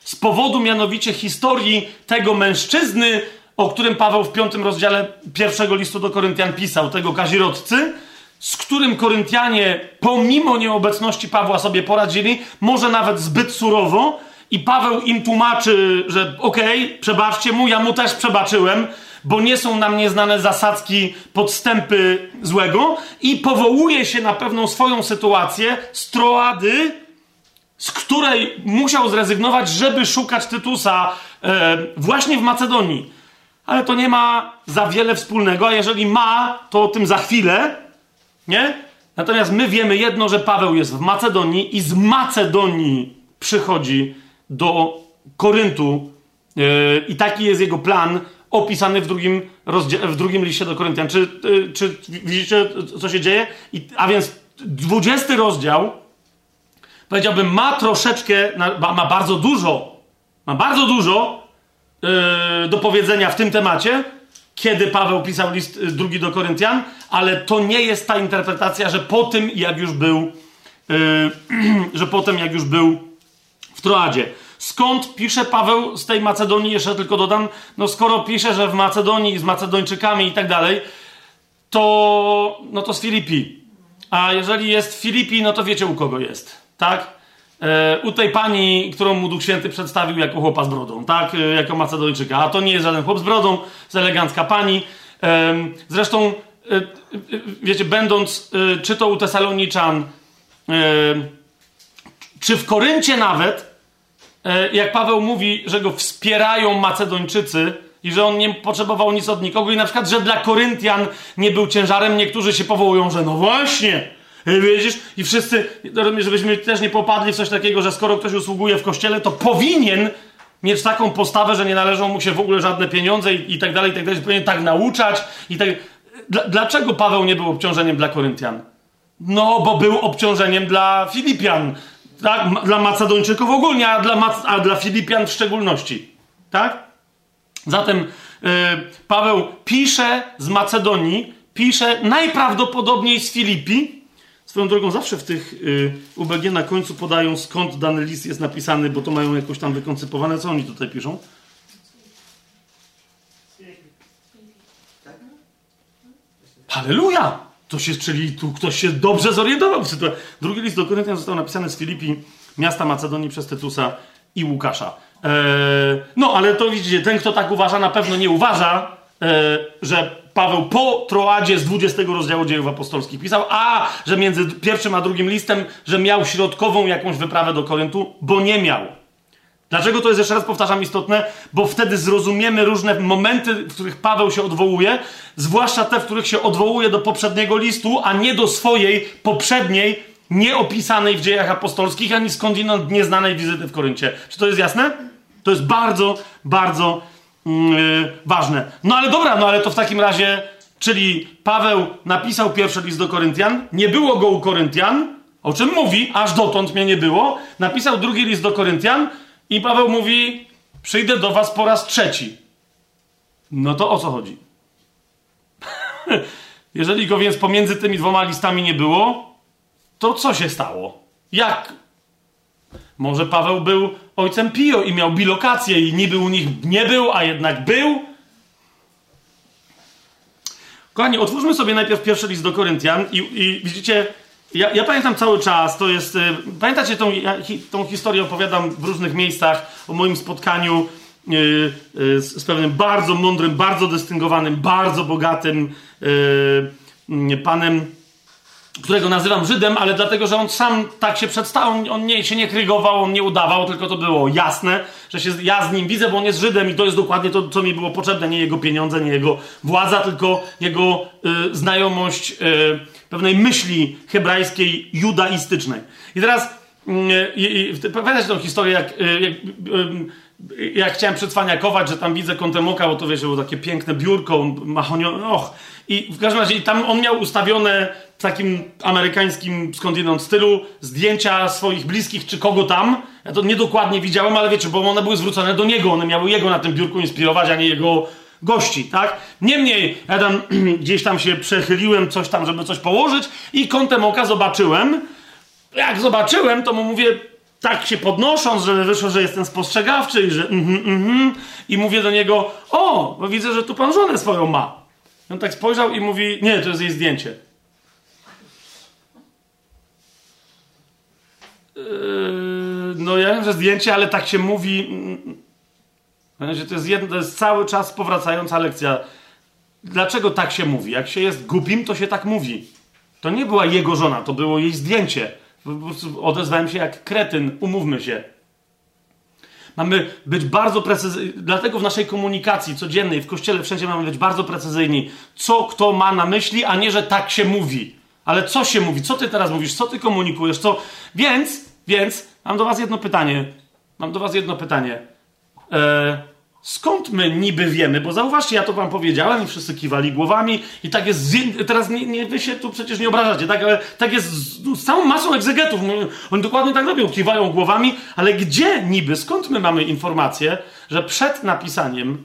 Z powodu mianowicie historii tego mężczyzny, o którym Paweł w piątym rozdziale pierwszego listu do Koryntian pisał, tego kazirodcy, z którym Koryntianie, pomimo nieobecności Pawła, sobie poradzili, może nawet zbyt surowo, i Paweł im tłumaczy, że okej, okay, przebaczcie mu, ja mu też przebaczyłem, bo nie są nam nieznane zasadzki, podstępy złego i powołuje się na pewną swoją sytuację z Troady, z której musiał zrezygnować, żeby szukać Tytusa e, właśnie w Macedonii. Ale to nie ma za wiele wspólnego, a jeżeli ma, to o tym za chwilę, nie? Natomiast my wiemy jedno, że Paweł jest w Macedonii i z Macedonii przychodzi do Koryntu yy, i taki jest jego plan opisany w drugim, w drugim liście do Koryntian. Czy, yy, czy widzicie, co się dzieje? I, a więc dwudziesty rozdział, powiedziałbym, ma troszeczkę, ma bardzo dużo, ma bardzo dużo yy, do powiedzenia w tym temacie, kiedy Paweł pisał list yy, drugi do Koryntian, ale to nie jest ta interpretacja, że po tym, jak już był, yy, *clears throat* że potem, jak już był w Troadzie. Skąd pisze Paweł z tej Macedonii? Jeszcze tylko dodam, no skoro pisze, że w Macedonii z Macedończykami i tak dalej, to, no to z Filipi. A jeżeli jest w Filipi, no to wiecie u kogo jest, tak? E, u tej pani, którą mu Duch Święty przedstawił jako chłopa z brodą, tak? E, jako Macedończyka. A to nie jest żaden chłop z brodą, to elegancka pani. Zresztą, e, wiecie, będąc czy to u Tesaloniczan, czy w Koryncie nawet, jak Paweł mówi, że go wspierają Macedończycy i że on nie potrzebował nic od nikogo i na przykład, że dla Koryntian nie był ciężarem, niektórzy się powołują, że no właśnie, widzisz, i wszyscy, żebyśmy też nie popadli w coś takiego, że skoro ktoś usługuje w kościele, to powinien mieć taką postawę, że nie należą mu się w ogóle żadne pieniądze i, i tak dalej, i tak dalej, powinien tak nauczać i tak... Dlaczego Paweł nie był obciążeniem dla Koryntian? No, bo był obciążeniem dla Filipian tak? Dla Macedończyków ogólnie, a dla, a dla Filipian w szczególności. Tak? Zatem yy, Paweł pisze z Macedonii, pisze najprawdopodobniej z Filipi, Swoją drogą zawsze w tych y, UBG na końcu podają skąd dany list jest napisany, bo to mają jakoś tam wykoncypowane. Co oni tutaj piszą? Halleluja! To się, czyli tu ktoś się dobrze zorientował w sytuacji. Drugi list do Koryntian został napisany z Filipi, miasta Macedonii przez Tytusa i Łukasza. Eee, no, ale to widzicie, ten, kto tak uważa, na pewno nie uważa, e, że Paweł po Troadzie z 20 rozdziału dziejów apostolskich pisał, a że między pierwszym a drugim listem, że miał środkową jakąś wyprawę do Koryntu, bo nie miał. Dlaczego to jest, jeszcze raz powtarzam, istotne? Bo wtedy zrozumiemy różne momenty, w których Paweł się odwołuje, zwłaszcza te, w których się odwołuje do poprzedniego listu, a nie do swojej poprzedniej, nieopisanej w dziejach apostolskich, ani skądinąd nieznanej wizyty w Koryncie. Czy to jest jasne? To jest bardzo, bardzo yy, ważne. No ale dobra, no ale to w takim razie, czyli Paweł napisał pierwszy list do Koryntian, nie było go u Koryntian, o czym mówi, aż dotąd mnie nie było, napisał drugi list do Koryntian, i Paweł mówi: Przyjdę do was po raz trzeci. No to o co chodzi? *laughs* Jeżeli go więc pomiędzy tymi dwoma listami nie było, to co się stało? Jak? Może Paweł był ojcem Pio i miał bilokację i niby u nich nie był, a jednak był? Kochani, otwórzmy sobie najpierw pierwszy list do Koryntian i, i widzicie, ja, ja, pamiętam cały czas, to jest. Y, pamiętacie tą, ja, hi, tą historię opowiadam w różnych miejscach o moim spotkaniu y, y, z, z, pewnym bardzo mądrym, bardzo dystyngowanym, bardzo bogatym y, panem, którego nazywam Żydem, ale dlatego, że on sam tak się przedstawił, on, nie, się nie krygował, on nie udawał, tylko to było jasne, że się, ja z nim widzę, bo on jest Żydem i to jest dokładnie to, co mi było potrzebne. Nie jego pieniądze, nie jego władza, tylko jego znajomość pewnej myśli hebrajskiej, judaistycznej. I teraz yy, pamiętacie tą historię, jak, y, jak, y, jak chciałem przedwaniakować, że tam widzę kątem oka, bo to wiesz, było takie piękne biurko, mahonio, och. I w każdym razie tam on miał ustawione w takim amerykańskim skądinąd stylu zdjęcia swoich bliskich czy kogo tam. Ja to niedokładnie widziałem, ale wiecie, bo one były zwrócone do niego, one miały jego na tym biurku inspirować, a nie jego gości, tak? Niemniej, ja tam *clears throat* gdzieś tam się przechyliłem, coś tam, żeby coś położyć i kątem oka zobaczyłem. Jak zobaczyłem, to mu mówię, tak się podnosząc, żeby wyszło, że jestem spostrzegawczy i że mhm, mhm, i mówię do niego, o, bo widzę, że tu pan żonę swoją ma. I on tak spojrzał i mówi, nie, to jest jej zdjęcie. Yy, no ja wiem, że zdjęcie, ale tak się mówi mm, to jest, jedno, to jest cały czas powracająca lekcja. Dlaczego tak się mówi? Jak się jest głupim, to się tak mówi. To nie była jego żona, to było jej zdjęcie. Po prostu odezwałem się jak kretyn, umówmy się. Mamy być bardzo precyzyjni, dlatego w naszej komunikacji codziennej, w kościele, wszędzie mamy być bardzo precyzyjni, co kto ma na myśli, a nie, że tak się mówi. Ale co się mówi? Co ty teraz mówisz? Co ty komunikujesz? Co? Więc, więc, mam do was jedno pytanie. Mam do was jedno pytanie. E, skąd my niby wiemy? Bo zauważcie, ja to wam powiedziałem i wszyscy kiwali głowami i tak jest, teraz nie, nie, wy się tu przecież nie obrażacie, tak, ale tak jest z, z całą masą egzegetów, no, oni dokładnie tak robią, kiwają głowami, ale gdzie niby, skąd my mamy informację, że przed napisaniem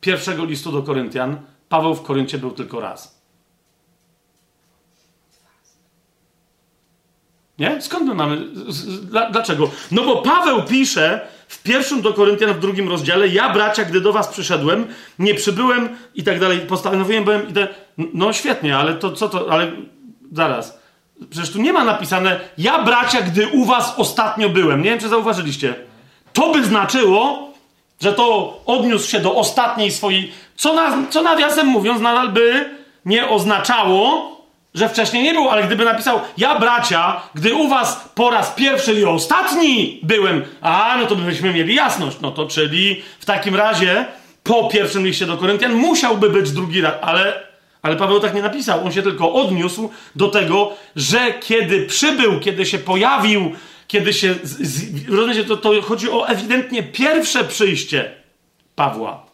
pierwszego listu do Koryntian Paweł w Koryncie był tylko raz? Nie? Skąd my mamy? Dlaczego? No bo Paweł pisze w pierwszym do Koryntian w drugim rozdziale, ja bracia, gdy do was przyszedłem, nie przybyłem i tak dalej, postanowiłem, byłem i te... No świetnie, ale to co to, ale zaraz. Przecież tu nie ma napisane, ja bracia, gdy u was ostatnio byłem. Nie wiem, czy zauważyliście. To by znaczyło, że to odniósł się do ostatniej swojej, co, na, co nawiasem mówiąc, nadal by nie oznaczało, że wcześniej nie był, ale gdyby napisał, ja bracia, gdy u was po raz pierwszy i ostatni byłem, a no to byśmy mieli jasność. No to czyli w takim razie po pierwszym liście do Koryntian musiałby być drugi raz, ale, ale Paweł tak nie napisał. On się tylko odniósł do tego, że kiedy przybył, kiedy się pojawił, kiedy się. Z, rozumiecie, to, to chodzi o ewidentnie pierwsze przyjście Pawła.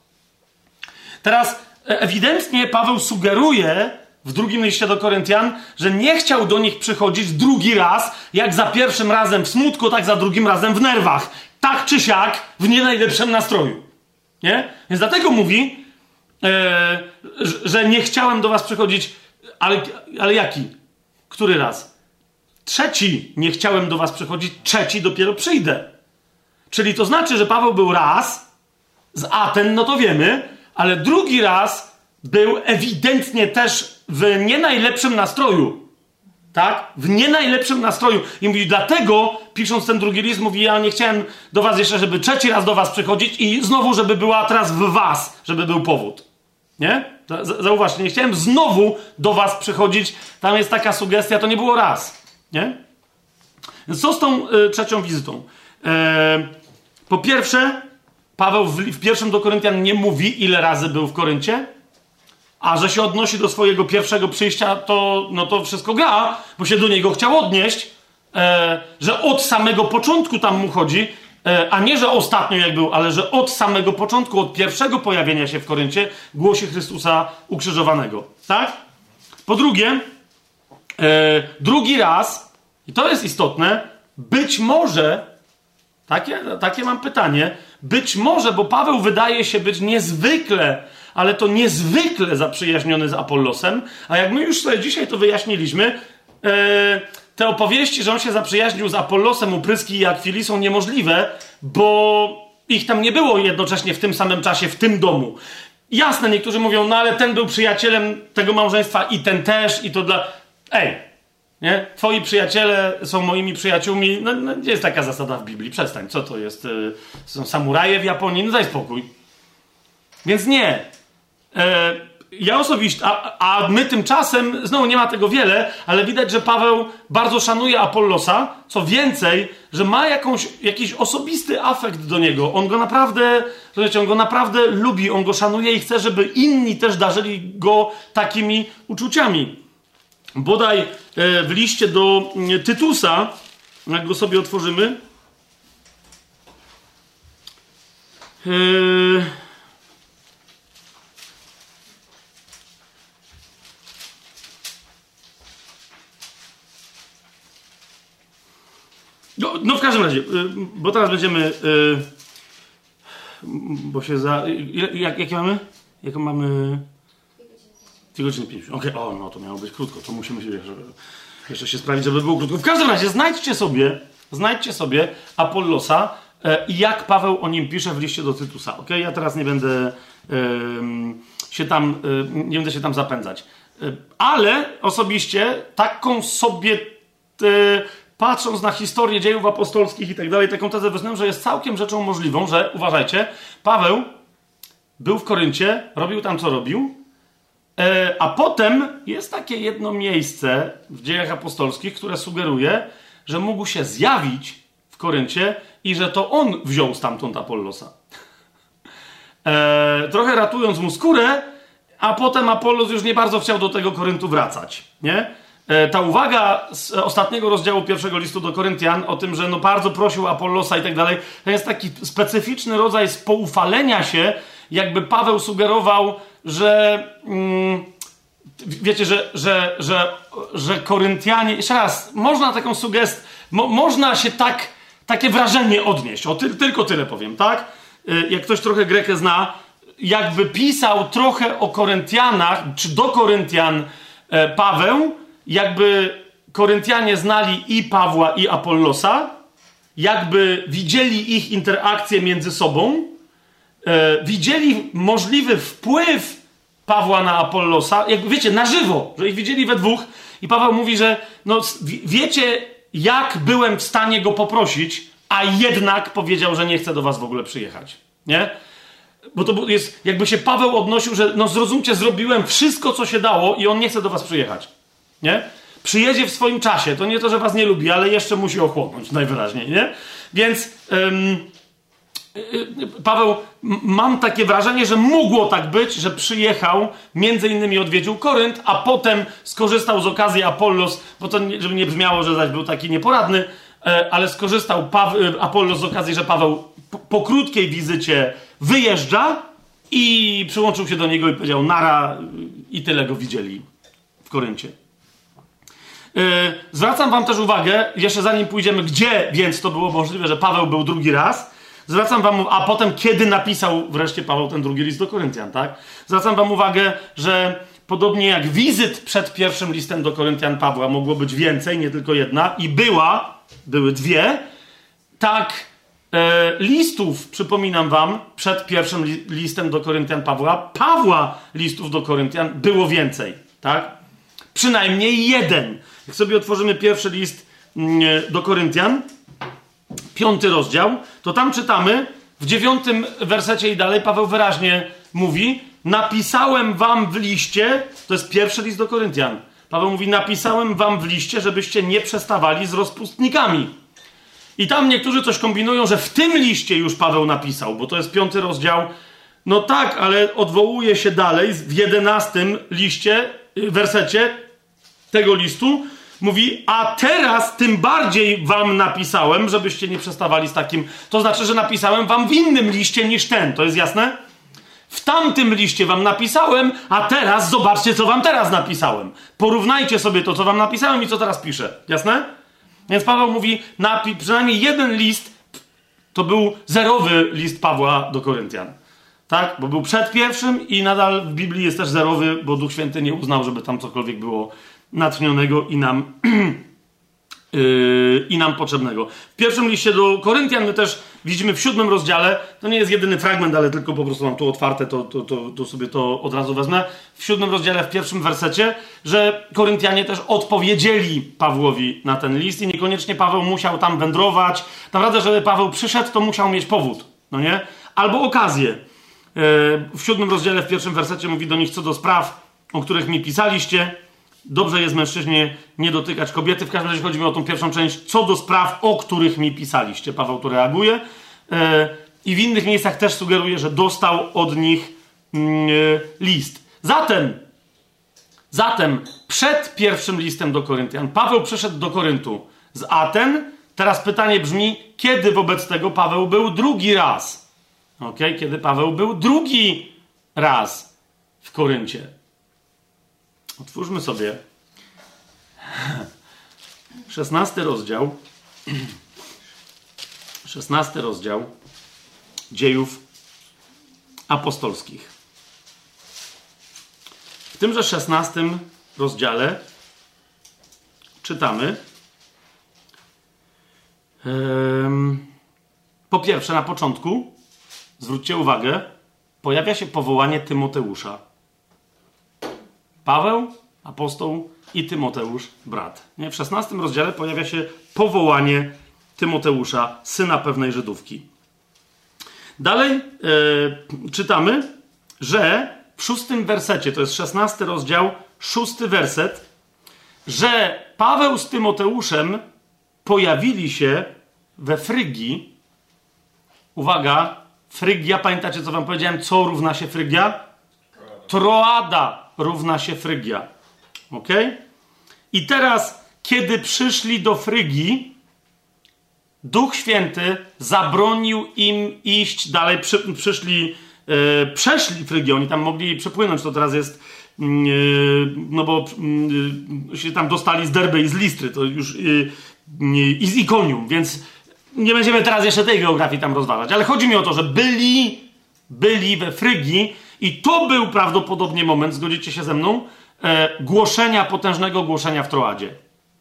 Teraz e, ewidentnie Paweł sugeruje, w drugim liście do Koryntian, że nie chciał do nich przychodzić drugi raz, jak za pierwszym razem w smutku, tak za drugim razem w nerwach. Tak czy siak, w nie najlepszym nastroju. Nie? Więc dlatego mówi, e, że nie chciałem do was przychodzić, ale, ale jaki? Który raz? trzeci nie chciałem do was przychodzić, trzeci dopiero przyjdę. Czyli to znaczy, że Paweł był raz z Aten, no to wiemy, ale drugi raz był ewidentnie też w nie najlepszym nastroju. Tak? W nie najlepszym nastroju. I mówi, dlatego, pisząc ten drugi list, mówi, ja nie chciałem do was jeszcze, żeby trzeci raz do was przychodzić i znowu, żeby była teraz w was, żeby był powód. Nie? Zauważcie, nie chciałem znowu do was przychodzić. Tam jest taka sugestia, to nie było raz. Nie? Więc co z tą y, trzecią wizytą? E, po pierwsze, Paweł w, w pierwszym do Koryntian nie mówi, ile razy był w Koryncie, a że się odnosi do swojego pierwszego przyjścia, to, no to wszystko gra, bo się do niego chciał odnieść, e, że od samego początku tam mu chodzi, e, a nie, że ostatnio jak był, ale że od samego początku, od pierwszego pojawienia się w Koryncie, głosi Chrystusa ukrzyżowanego. Tak? Po drugie, e, drugi raz, i to jest istotne, być może, takie, takie mam pytanie, być może, bo Paweł wydaje się być niezwykle, ale to niezwykle zaprzyjaźniony z Apollosem, a jak my już sobie dzisiaj to wyjaśniliśmy, e, te opowieści, że on się zaprzyjaźnił z Apollosem, Upryski i Akwili są niemożliwe, bo ich tam nie było jednocześnie w tym samym czasie, w tym domu. Jasne, niektórzy mówią, no ale ten był przyjacielem tego małżeństwa i ten też, i to dla. Ej, nie? Twoi przyjaciele są moimi przyjaciółmi. No, no, jest taka zasada w Biblii. Przestań. Co to jest? Y, są samuraje w Japonii? No daj spokój. Więc nie. E, ja osobiście, a, a my tymczasem, znowu nie ma tego wiele, ale widać, że Paweł bardzo szanuje Apollosa. Co więcej, że ma jakąś, jakiś osobisty afekt do niego. On go naprawdę, rozumiecie, on go naprawdę lubi, on go szanuje i chce, żeby inni też darzyli go takimi uczuciami. Bodaj e, w liście do mm, Tytusa, jak go sobie otworzymy, e, No, no, w każdym razie, e, bo teraz będziemy. Bo się za. Jak, jakie mamy? Jaką mamy. 2 godziny 50. Okej, okay. o, no to miało być krótko, to musimy się jeszcze, jeszcze się sprawić, żeby było krótko. W każdym razie, znajdźcie sobie, znajdźcie sobie Apollosa e, i jak Paweł o nim pisze w liście do Tytusa, ok? Ja teraz nie będę e, się tam, e, nie będę się tam zapędzać. E, ale osobiście taką sobie patrząc na historię dziejów apostolskich i tak dalej, taką tezę wysnułem, że jest całkiem rzeczą możliwą, że, uważajcie, Paweł był w Koryncie, robił tam co robił, E, a potem jest takie jedno miejsce w dziejach apostolskich, które sugeruje, że mógł się zjawić w Koryncie i że to on wziął stamtąd Apollosa. E, trochę ratując mu skórę, a potem Apollos już nie bardzo chciał do tego Koryntu wracać. Nie? E, ta uwaga z ostatniego rozdziału pierwszego listu do Koryntian o tym, że no bardzo prosił Apollosa i tak dalej, to jest taki specyficzny rodzaj spoufalenia się, jakby Paweł sugerował, że mm, wiecie, że, że, że, że Koryntianie, jeszcze raz, można taką sugestię, mo, można się tak, takie wrażenie odnieść, o ty, tylko tyle powiem, tak? Y, jak ktoś trochę Grekę zna, jakby pisał trochę o Koryntianach, czy do Koryntian e, Paweł, jakby Koryntianie znali i Pawła, i Apollosa, jakby widzieli ich interakcje między sobą, e, widzieli możliwy wpływ Pawła na Apollosa, jak wiecie, na żywo, że ich widzieli we dwóch i Paweł mówi, że no, wiecie, jak byłem w stanie go poprosić, a jednak powiedział, że nie chce do was w ogóle przyjechać. Nie? Bo to jest, jakby się Paweł odnosił, że no zrozumcie, zrobiłem wszystko, co się dało i on nie chce do was przyjechać. Nie? Przyjedzie w swoim czasie. To nie to, że was nie lubi, ale jeszcze musi ochłonąć najwyraźniej, nie? Więc... Ym, Paweł, mam takie wrażenie, że mogło tak być, że przyjechał, między innymi odwiedził Korynt, a potem skorzystał z okazji Apollos, bo to żeby nie brzmiało, że zaś był taki nieporadny, e, ale skorzystał e, Apollos z okazji, że Paweł po, krótkiej wizycie wyjeżdża i przyłączył się do niego i powiedział nara i tyle go widzieli w Koryncie. E, zwracam wam też uwagę, jeszcze zanim pójdziemy, gdzie więc to było możliwe, że Paweł był drugi raz, Zwracam wam, a potem kiedy napisał wreszcie Paweł ten drugi list do Koryntian, tak? Zwracam wam uwagę, że podobnie jak wizyt przed pierwszym listem do Koryntian Pawła mogło być więcej, nie tylko jedna, i była, były dwie, tak e, listów, przypominam wam, przed pierwszym li, listem do Koryntian Pawła, Pawła listów do Koryntian było więcej, tak? Przynajmniej jeden. Jak sobie otworzymy pierwszy list mm, do Koryntian, piąty rozdział, to tam czytamy w dziewiątym wersecie i dalej Paweł wyraźnie mówi: Napisałem wam w liście, to jest pierwszy list do Koryntian. Paweł mówi: Napisałem wam w liście, żebyście nie przestawali z rozpustnikami. I tam niektórzy coś kombinują, że w tym liście już Paweł napisał, bo to jest piąty rozdział. No tak, ale odwołuje się dalej w jedenastym liście, y, wersecie tego listu, Mówi, a teraz tym bardziej wam napisałem, żebyście nie przestawali z takim. To znaczy, że napisałem wam w innym liście niż ten. To jest jasne? W tamtym liście wam napisałem, a teraz zobaczcie, co wam teraz napisałem. Porównajcie sobie to, co wam napisałem i co teraz piszę. Jasne? Więc Paweł mówi, napi- przynajmniej jeden list to był zerowy list Pawła do Koryntian. Tak? Bo był przed pierwszym i nadal w Biblii jest też zerowy, bo Duch Święty nie uznał, żeby tam cokolwiek było natchnionego i nam, *clears throat* yy, i nam potrzebnego. W pierwszym liście do Koryntian my też widzimy w siódmym rozdziale, to nie jest jedyny fragment, ale tylko po prostu mam tu otwarte, to, to, to, to sobie to od razu wezmę. W siódmym rozdziale, w pierwszym wersecie, że Koryntianie też odpowiedzieli Pawłowi na ten list i niekoniecznie Paweł musiał tam wędrować. Naprawdę, żeby Paweł przyszedł, to musiał mieć powód, no nie? Albo okazję. Yy, w siódmym rozdziale, w pierwszym wersecie mówi do nich co do spraw, o których mi pisaliście, Dobrze jest mężczyźnie nie dotykać kobiety. W każdym razie chodzi mi o tą pierwszą część, co do spraw, o których mi pisaliście. Paweł tu reaguje. E, I w innych miejscach też sugeruje, że dostał od nich mm, e, list. Zatem, zatem przed pierwszym listem do Koryntian, Paweł przyszedł do Koryntu z Aten. Teraz pytanie brzmi, kiedy wobec tego Paweł był drugi raz? Ok, kiedy Paweł był drugi raz w Koryncie. Otwórzmy sobie szesnasty rozdział. Szesnasty rozdział dziejów apostolskich. W tymże szesnastym rozdziale czytamy po pierwsze, na początku, zwróćcie uwagę, pojawia się powołanie Tymoteusza. Paweł, apostoł i Tymoteusz, brat. Nie? W XVI rozdziale pojawia się powołanie Tymoteusza, syna pewnej Żydówki. Dalej yy, czytamy, że w szóstym wersecie, to jest szesnasty rozdział, szósty werset, że Paweł z Tymoteuszem pojawili się we Frygii. Uwaga, Frygia, pamiętacie co wam powiedziałem, co równa się Frygia? Troada równa się Frygia. Ok? I teraz, kiedy przyszli do Frygii, Duch Święty zabronił im iść dalej. Przy, przyszli, e, przeszli Frygię, oni tam mogli przepłynąć, to teraz jest, e, no bo e, się tam dostali z Derby i z Listry, to już i z Ikonium, więc nie będziemy teraz jeszcze tej geografii tam rozważać, ale chodzi mi o to, że byli, byli we Frygii i to był prawdopodobnie moment, zgodzicie się ze mną, e, głoszenia, potężnego głoszenia w Troadzie.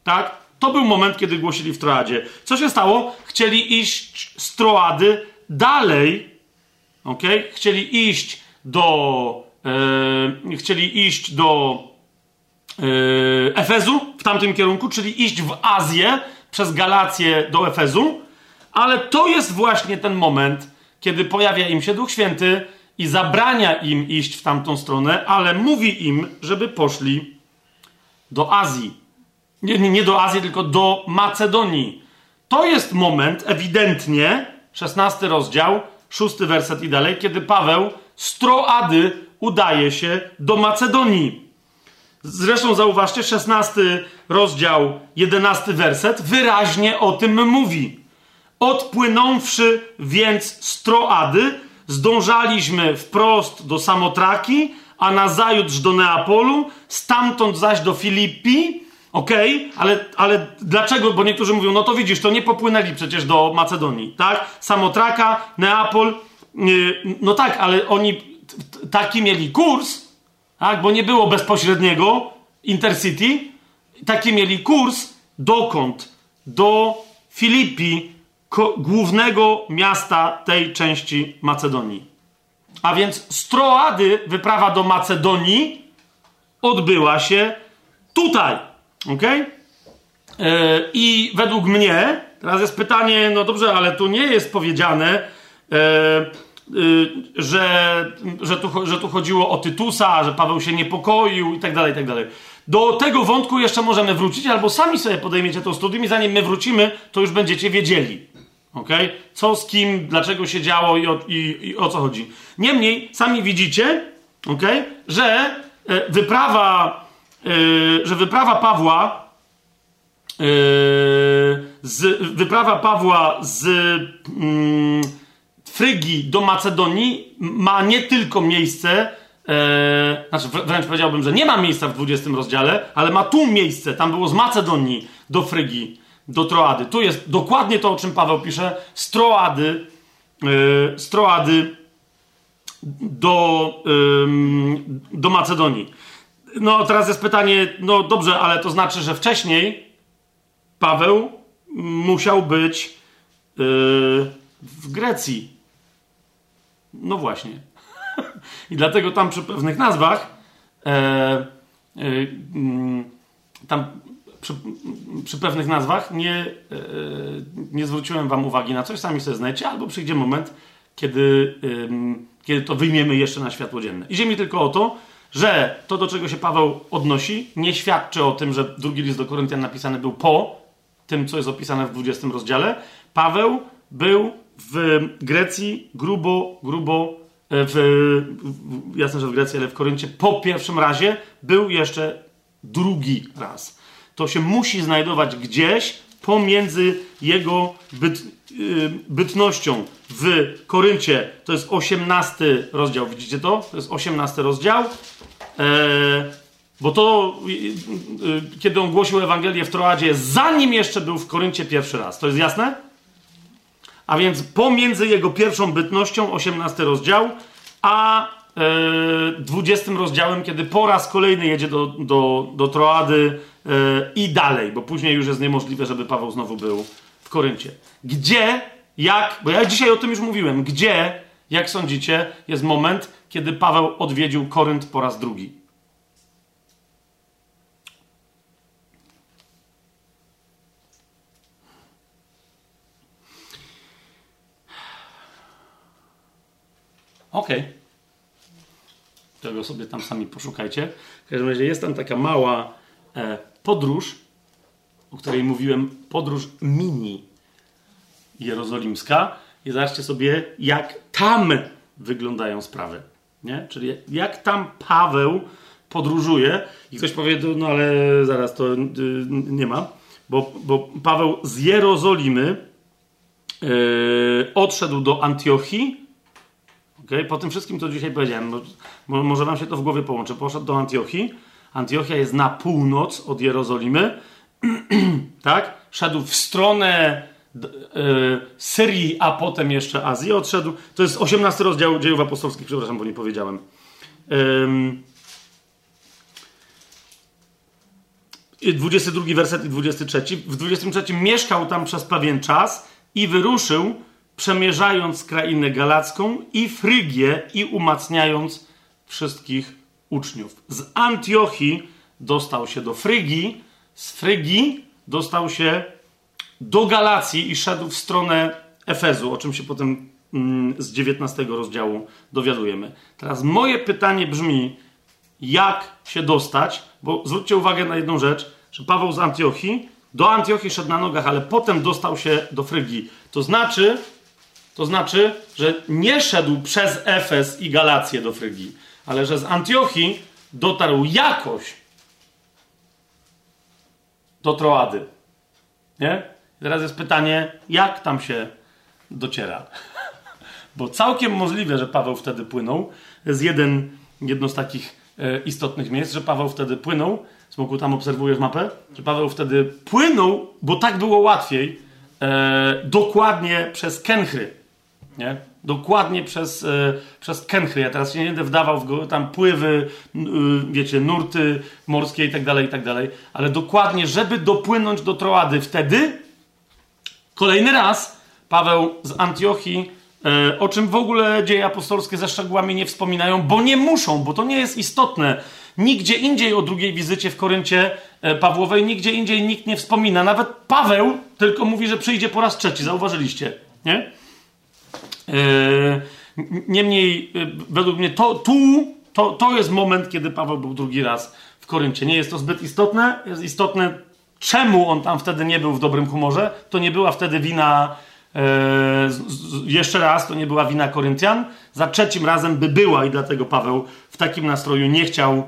Tak? To był moment, kiedy głosili w Troadzie. Co się stało? Chcieli iść z Troady dalej, ok? Chcieli iść do, e, chcieli iść do e, Efezu w tamtym kierunku, czyli iść w Azję przez Galację do Efezu, ale to jest właśnie ten moment, kiedy pojawia im się Duch Święty i zabrania im iść w tamtą stronę, ale mówi im, żeby poszli do Azji. Nie, nie, nie do Azji, tylko do Macedonii. To jest moment, ewidentnie, 16 rozdział, 6 werset i dalej, kiedy Paweł z Troady udaje się do Macedonii. Zresztą zauważcie, 16 rozdział, 11 werset wyraźnie o tym mówi. Odpłynąwszy więc z Troady, zdążaliśmy wprost do Samotraki, a nazajutrz do Neapolu, stamtąd zaś do Filippi. Okej, okay, ale, ale dlaczego? Bo niektórzy mówią, no to widzisz, to nie popłynęli przecież do Macedonii, tak? Samotraka, Neapol, yy, no tak, ale oni taki mieli kurs, tak? bo nie było bezpośredniego Intercity. Taki mieli kurs dokąd? Do Filipi, głównego miasta tej części Macedonii. A więc z Troady wyprawa do Macedonii odbyła się tutaj. Ok? Yy, I według mnie, teraz jest pytanie, no dobrze, ale tu nie jest powiedziane, yy, yy, że, że, tu, że tu chodziło o Tytusa, że Paweł się niepokoił i tak dalej, i tak dalej. Do tego wątku jeszcze możemy wrócić, albo sami sobie podejmiecie to studium i zanim my wrócimy, to już będziecie wiedzieli. Ok? Co z kim, dlaczego się działo i o, i, i o co chodzi. Niemniej, sami widzicie, ok? że e, wyprawa, e, że wyprawa Pawła e, z, wyprawa Pawła z mm, Frygii do Macedonii ma nie tylko miejsce Eee, znaczy wręcz powiedziałbym, że nie ma miejsca w 20 rozdziale, ale ma tu miejsce. Tam było z Macedonii do Frygii, do Troady. Tu jest dokładnie to, o czym Paweł pisze. Z Troady, yy, z Troady do, yy, do Macedonii. No teraz jest pytanie, no dobrze, ale to znaczy, że wcześniej Paweł musiał być yy, w Grecji. No właśnie. *laughs* I dlatego tam przy pewnych nazwach e, tam przy, przy, pewnych nazwach nie, e, nie zwróciłem wam uwagi na coś, sami sobie znajdziecie, albo przyjdzie moment, kiedy, kiedy to wyjmiemy jeszcze na światło dzienne. Idzie mi tylko o to, że to, do czego się Paweł odnosi, nie świadczy o tym, że drugi list do Koryntian napisany był po tym, co jest opisane w 20 rozdziale. Paweł był w Grecji grubo, grubo E, w, w, jasne, że w Grecji, ale w Koryncie po pierwszym razie był jeszcze drugi raz. To się musi znajdować gdzieś pomiędzy jego byt, yy, bytnością w Koryncie. To jest 18 rozdział, widzicie to? To jest 18 rozdział. E, bo to, yy, kiedy on głosił Ewangelię w Troadzie, zanim jeszcze był w Koryncie pierwszy raz. To jest jasne? A więc pomiędzy jego pierwszą bytnością, 18 rozdział, a e, 20 rozdziałem, kiedy po raz kolejny jedzie do, do, do Troady i dalej, bo później już jest niemożliwe, żeby Paweł znowu był w Koryncie. Gdzie, jak, bo ja dzisiaj o tym już mówiłem, gdzie, jak sądzicie, jest moment, kiedy Paweł odwiedził Korynt po raz drugi? Okej. Okay. Tego sobie tam sami poszukajcie. W każdym razie jest tam taka mała e, podróż, o której mówiłem, podróż mini jerozolimska. I zobaczcie sobie, jak tam wyglądają sprawy. Nie? Czyli jak tam Paweł podróżuje. I ktoś powie, no ale zaraz to y, nie ma. Bo, bo Paweł z Jerozolimy y, odszedł do Antiochii Okay? Po tym wszystkim, co dzisiaj powiedziałem, może wam się to w głowie połączy. Poszedł do Antiochii. Antiochia jest na północ od Jerozolimy. *clears throat* tak? Szedł w stronę y, Syrii, a potem jeszcze Azji. Odszedł. To jest 18 rozdział dziejów apostolskich, przepraszam, bo nie powiedziałem. Ym, 22 werset i 23. W 23 mieszkał tam przez pewien czas i wyruszył przemierzając krainę galacką i Frygię i umacniając wszystkich uczniów. Z Antiochii dostał się do Frygii, z Frygii dostał się do Galacji i szedł w stronę Efezu, o czym się potem mm, z 19 rozdziału dowiadujemy. Teraz moje pytanie brzmi, jak się dostać, bo zwróćcie uwagę na jedną rzecz, że Paweł z Antiochii do Antiochii szedł na nogach, ale potem dostał się do Frygii. To znaczy, to znaczy, że nie szedł przez Efes i Galację do Frygii, ale że z Antiochii dotarł jakoś do Troady. Nie? I teraz jest pytanie, jak tam się dociera? *laughs* Bo całkiem możliwe, że Paweł wtedy płynął. Jest jeden, jedno z takich e, istotnych miejsc, że Paweł wtedy płynął. Smoku, tam obserwujesz mapę? Że Paweł wtedy płynął, bo tak było łatwiej, e, dokładnie przez Kenchry. Nie? Dokładnie przez, e, przez Kenchry. Ja teraz się nie będę wdawał w go, tam pływy, y, wiecie, nurty morskie i tak dalej, i tak dalej. Ale dokładnie, żeby dopłynąć do Troady wtedy, kolejny raz Paweł z Antiochii, e, o czym w ogóle dzieje apostolskie ze szczegółami nie wspominają, bo nie muszą, bo to nie jest istotne. Nigdzie indziej o drugiej wizycie w Koryncie e, Pawłowej, nigdzie indziej nikt nie wspomina. Nawet Paweł tylko mówi, że przyjdzie po raz trzeci. Zauważyliście, nie? E, niemniej, e, według mnie, to, tu to, to jest moment, kiedy Paweł był drugi raz w Koryncie. Nie jest to zbyt istotne. Jest istotne, czemu on tam wtedy nie był w dobrym humorze. To nie była wtedy wina. Z, jeszcze raz, to nie była wina Koryntian. Za trzecim razem by była, i dlatego Paweł w takim nastroju nie chciał,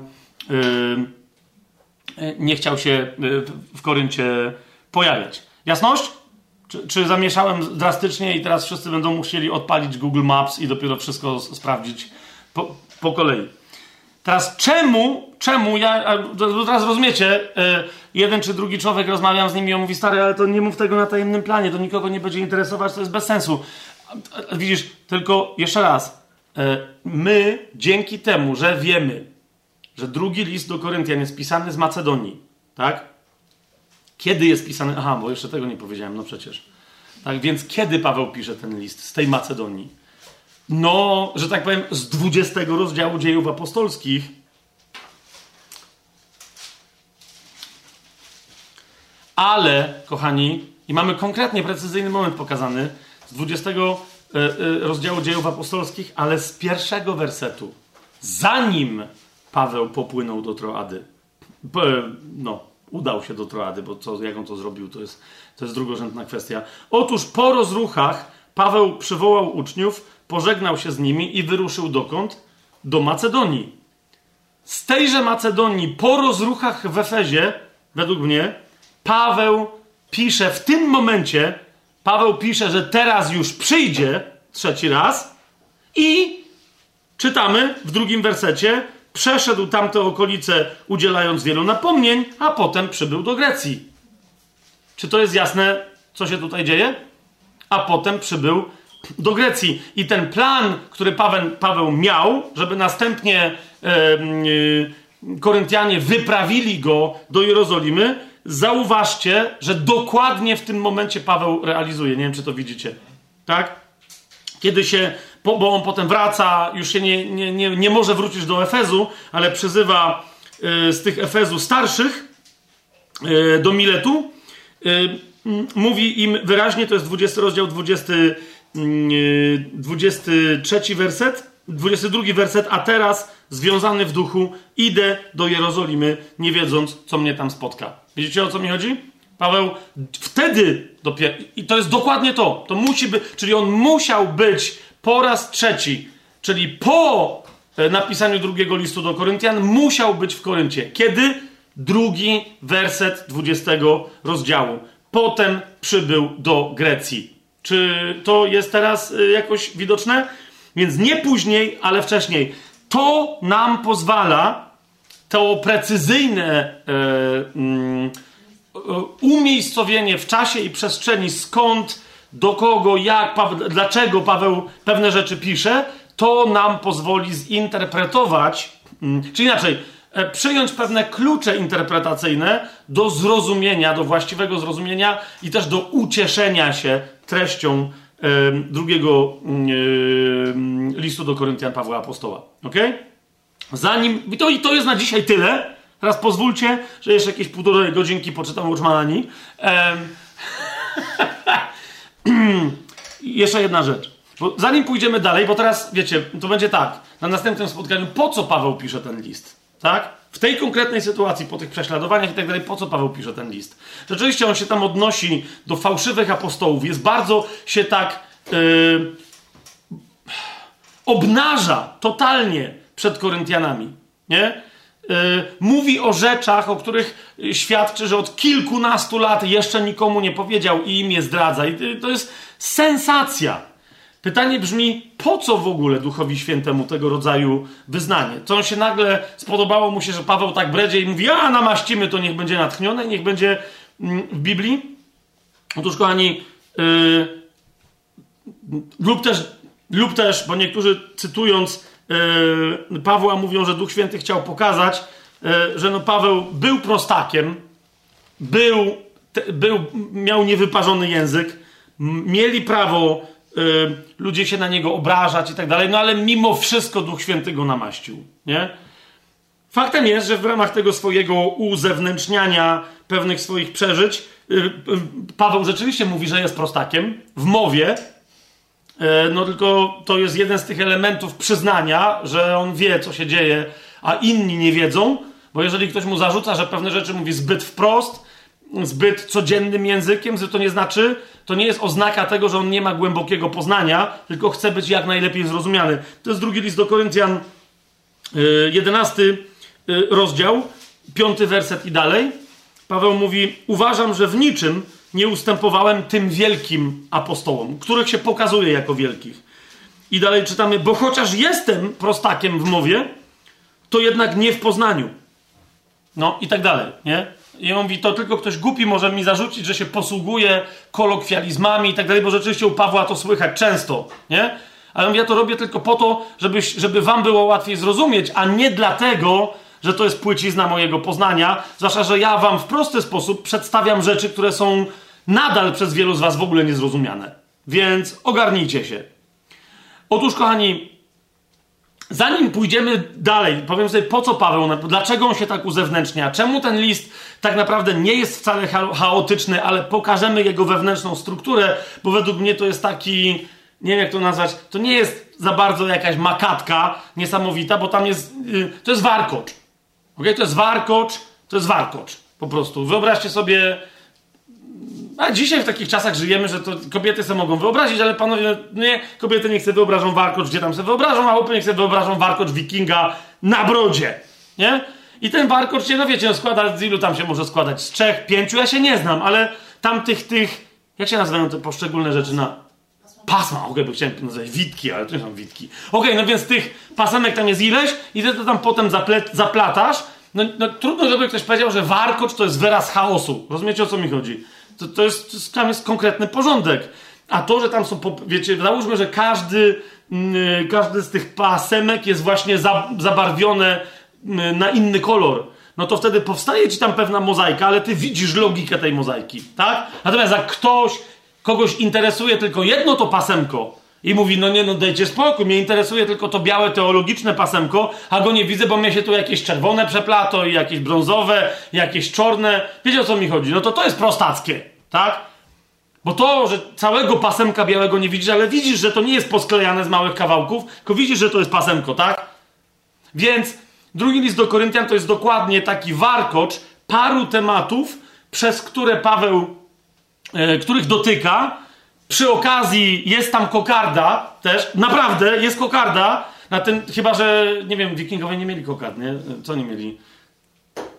nie chciał się w Koryncie pojawiać. Jasność? Czy, czy zamieszałem drastycznie i teraz wszyscy będą musieli odpalić Google Maps i dopiero wszystko sprawdzić po, po kolei? Teraz czemu, czemu ja, teraz rozumiecie, e, jeden czy drugi człowiek rozmawiam z nimi on mówi, stary, ale to nie mów tego na tajemnym planie, to nikogo nie będzie interesować, to jest bez sensu. Widzisz, tylko jeszcze raz, e, my dzięki temu, że wiemy, że drugi list do Koryntian jest pisany z Macedonii, tak? Kiedy jest pisany? Aha, bo jeszcze tego nie powiedziałem, no przecież. Tak więc kiedy Paweł pisze ten list z tej Macedonii? No, że tak powiem, z 20 rozdziału dziejów apostolskich. Ale, kochani, i mamy konkretnie precyzyjny moment pokazany z 20 e, e, rozdziału dziejów apostolskich, ale z pierwszego wersetu, zanim Paweł popłynął do Troady. No, udał się do Troady, bo co, jak on to zrobił, to jest, to jest drugorzędna kwestia. Otóż po rozruchach Paweł przywołał uczniów, pożegnał się z nimi i wyruszył dokąd? Do Macedonii. Z tejże Macedonii, po rozruchach w Efezie, według mnie, Paweł pisze w tym momencie, Paweł pisze, że teraz już przyjdzie trzeci raz i czytamy w drugim wersecie, przeszedł tamte okolice, udzielając wielu napomnień, a potem przybył do Grecji. Czy to jest jasne, co się tutaj dzieje? A potem przybył do Grecji. I ten plan, który Paweł, Paweł miał, żeby następnie e, Koryntianie wyprawili go do Jerozolimy, zauważcie, że dokładnie w tym momencie Paweł realizuje. Nie wiem, czy to widzicie. Tak? Kiedy się bo on potem wraca, już się nie, nie, nie, nie może wrócić do Efezu, ale przyzywa y, z tych Efezu starszych y, do Miletu. Y, mówi im wyraźnie, to jest 20 rozdział, 20, 23 werset, 22 werset, a teraz związany w duchu idę do Jerozolimy, nie wiedząc, co mnie tam spotka. Widzicie, o co mi chodzi? Paweł wtedy dopiero, i to jest dokładnie to, to musi być, czyli on musiał być po raz trzeci, czyli po e, napisaniu drugiego listu do Koryntian, musiał być w Koryncie. Kiedy? Drugi werset 20 rozdziału. Potem przybył do Grecji. Czy to jest teraz e, jakoś widoczne? Więc nie później, ale wcześniej. To nam pozwala to precyzyjne e, mm, umiejscowienie w czasie i przestrzeni, skąd do kogo, jak, dlaczego Paweł pewne rzeczy pisze, to nam pozwoli zinterpretować, mm, czy inaczej, e, przyjąć pewne klucze interpretacyjne do zrozumienia, do właściwego zrozumienia i też do ucieszenia się treścią drugiego mm, listu do Koryntian Pawła Apostoła. Ok? Zanim. I to, I to jest na dzisiaj tyle. Teraz pozwólcie, że jeszcze jakieś półtorej godzinki poczytam Uczmanani. *laughs* *clears throat* Jeszcze jedna rzecz. Bo zanim pójdziemy dalej, bo teraz wiecie, to będzie tak. Na następnym spotkaniu, po co Paweł pisze ten list? Tak? W tej konkretnej sytuacji, po tych prześladowaniach i tak dalej, po co Paweł pisze ten list? Rzeczywiście on się tam odnosi do fałszywych apostołów. Jest bardzo się tak yy, obnaża totalnie przed Koryntianami. Nie? Yy, mówi o rzeczach, o których świadczy, że od kilkunastu lat jeszcze nikomu nie powiedział i im je zdradza. I to jest sensacja. Pytanie brzmi, po co w ogóle Duchowi Świętemu tego rodzaju wyznanie? Co on się nagle spodobało mu się, że Paweł tak bredzie i mówi, a namaścimy to, niech będzie natchnione, niech będzie mm, w Biblii? Otóż, kochani, yy, lub też Lub też, bo niektórzy cytując Pawła mówią, że Duch Święty chciał pokazać, yy, że no Paweł był prostakiem, był, był, miał niewyparzony język, mieli prawo yy, ludzie się na niego obrażać i tak dalej, no ale mimo wszystko Duch Święty go namaścił, nie? Faktem jest, że w ramach tego swojego uzewnętrzniania pewnych swoich przeżyć, Paweł rzeczywiście mówi, że jest prostakiem w mowie, E, no tylko to jest jeden z tych elementów przyznania, że on wie, co się dzieje, a inni nie wiedzą, bo jeżeli ktoś mu zarzuca, że pewne rzeczy mówi zbyt wprost, zbyt codziennym językiem, to nie znaczy, to nie jest oznaka tego, że on nie ma głębokiego poznania, tylko chce być jak najlepiej zrozumiany. To jest drugi list do Koryntian, e, jedenasty e, rozdział, piąty werset i dalej. Paweł mówi: Uważam, że w niczym nie ustępowałem tym wielkim apostołom, których się pokazuje jako wielkich. I dalej czytamy, bo chociaż jestem prostakiem w mowie, to jednak nie w poznaniu. No i tak dalej, nie? I on mówi, to tylko ktoś głupi może mi zarzucić, że się posługuje kolokwializmami i tak dalej, bo rzeczywiście u Pawła to słychać często, nie? Ale ja to robię tylko po to, żeby, żeby wam było łatwiej zrozumieć, a nie dlatego, że to jest płycizna mojego poznania, zwłaszcza, że ja wam w prosty sposób przedstawiam rzeczy, które są nadal przez wielu z was w ogóle niezrozumiane. Więc ogarnijcie się. Otóż, kochani, zanim pójdziemy dalej, powiem sobie, po co Paweł, dlaczego on się tak uzewnętrznia, czemu ten list tak naprawdę nie jest wcale chaotyczny, ale pokażemy jego wewnętrzną strukturę, bo według mnie to jest taki, nie wiem jak to nazwać, to nie jest za bardzo jakaś makatka niesamowita, bo tam jest, yy, to jest warkocz. Ok, to jest warkocz, to jest warkocz. Po prostu. Wyobraźcie sobie. A dzisiaj w takich czasach żyjemy, że to kobiety sobie mogą wyobrazić, ale panowie, nie, kobiety nie chcą wyobrażą warkocz, gdzie tam sobie wyobrażą, a chłopy nie chcą wyobrażą warkocz wikinga na brodzie. Nie? I ten warkocz się, no wiecie, no składa, z ilu tam się może składać? Z trzech, pięciu? Ja się nie znam, ale tam tych, tych, jak się nazywają te poszczególne rzeczy na... Pasma, okej, okay, chciałem nazwać witki, ale to nie są witki. Okej, okay, no więc tych pasemek tam jest ileś i ty to tam potem zaplatasz no, no, trudno, żeby ktoś powiedział, że warkocz to jest wyraz chaosu. Rozumiecie, o co mi chodzi? To, to jest, tam jest konkretny porządek. A to, że tam są, wiecie, załóżmy, że każdy, yy, każdy z tych pasemek jest właśnie za, zabarwione yy, na inny kolor. No to wtedy powstaje ci tam pewna mozaika, ale ty widzisz logikę tej mozaiki, tak? Natomiast jak ktoś, kogoś interesuje tylko jedno to pasemko, i mówi, no nie, no dajcie spokój, mnie interesuje tylko to białe teologiczne pasemko, a go nie widzę, bo mnie się tu jakieś czerwone przeplato i jakieś brązowe, jakieś czarne. Wiecie o co mi chodzi? No to to jest prostackie, tak? Bo to, że całego pasemka białego nie widzisz, ale widzisz, że to nie jest posklejane z małych kawałków, tylko widzisz, że to jest pasemko, tak? Więc drugi list do Koryntian to jest dokładnie taki warkocz paru tematów, przez które Paweł, których dotyka, przy okazji jest tam kokarda też, naprawdę jest kokarda, na ten, chyba że, nie wiem, wikingowie nie mieli kokard, nie? Co nie mieli?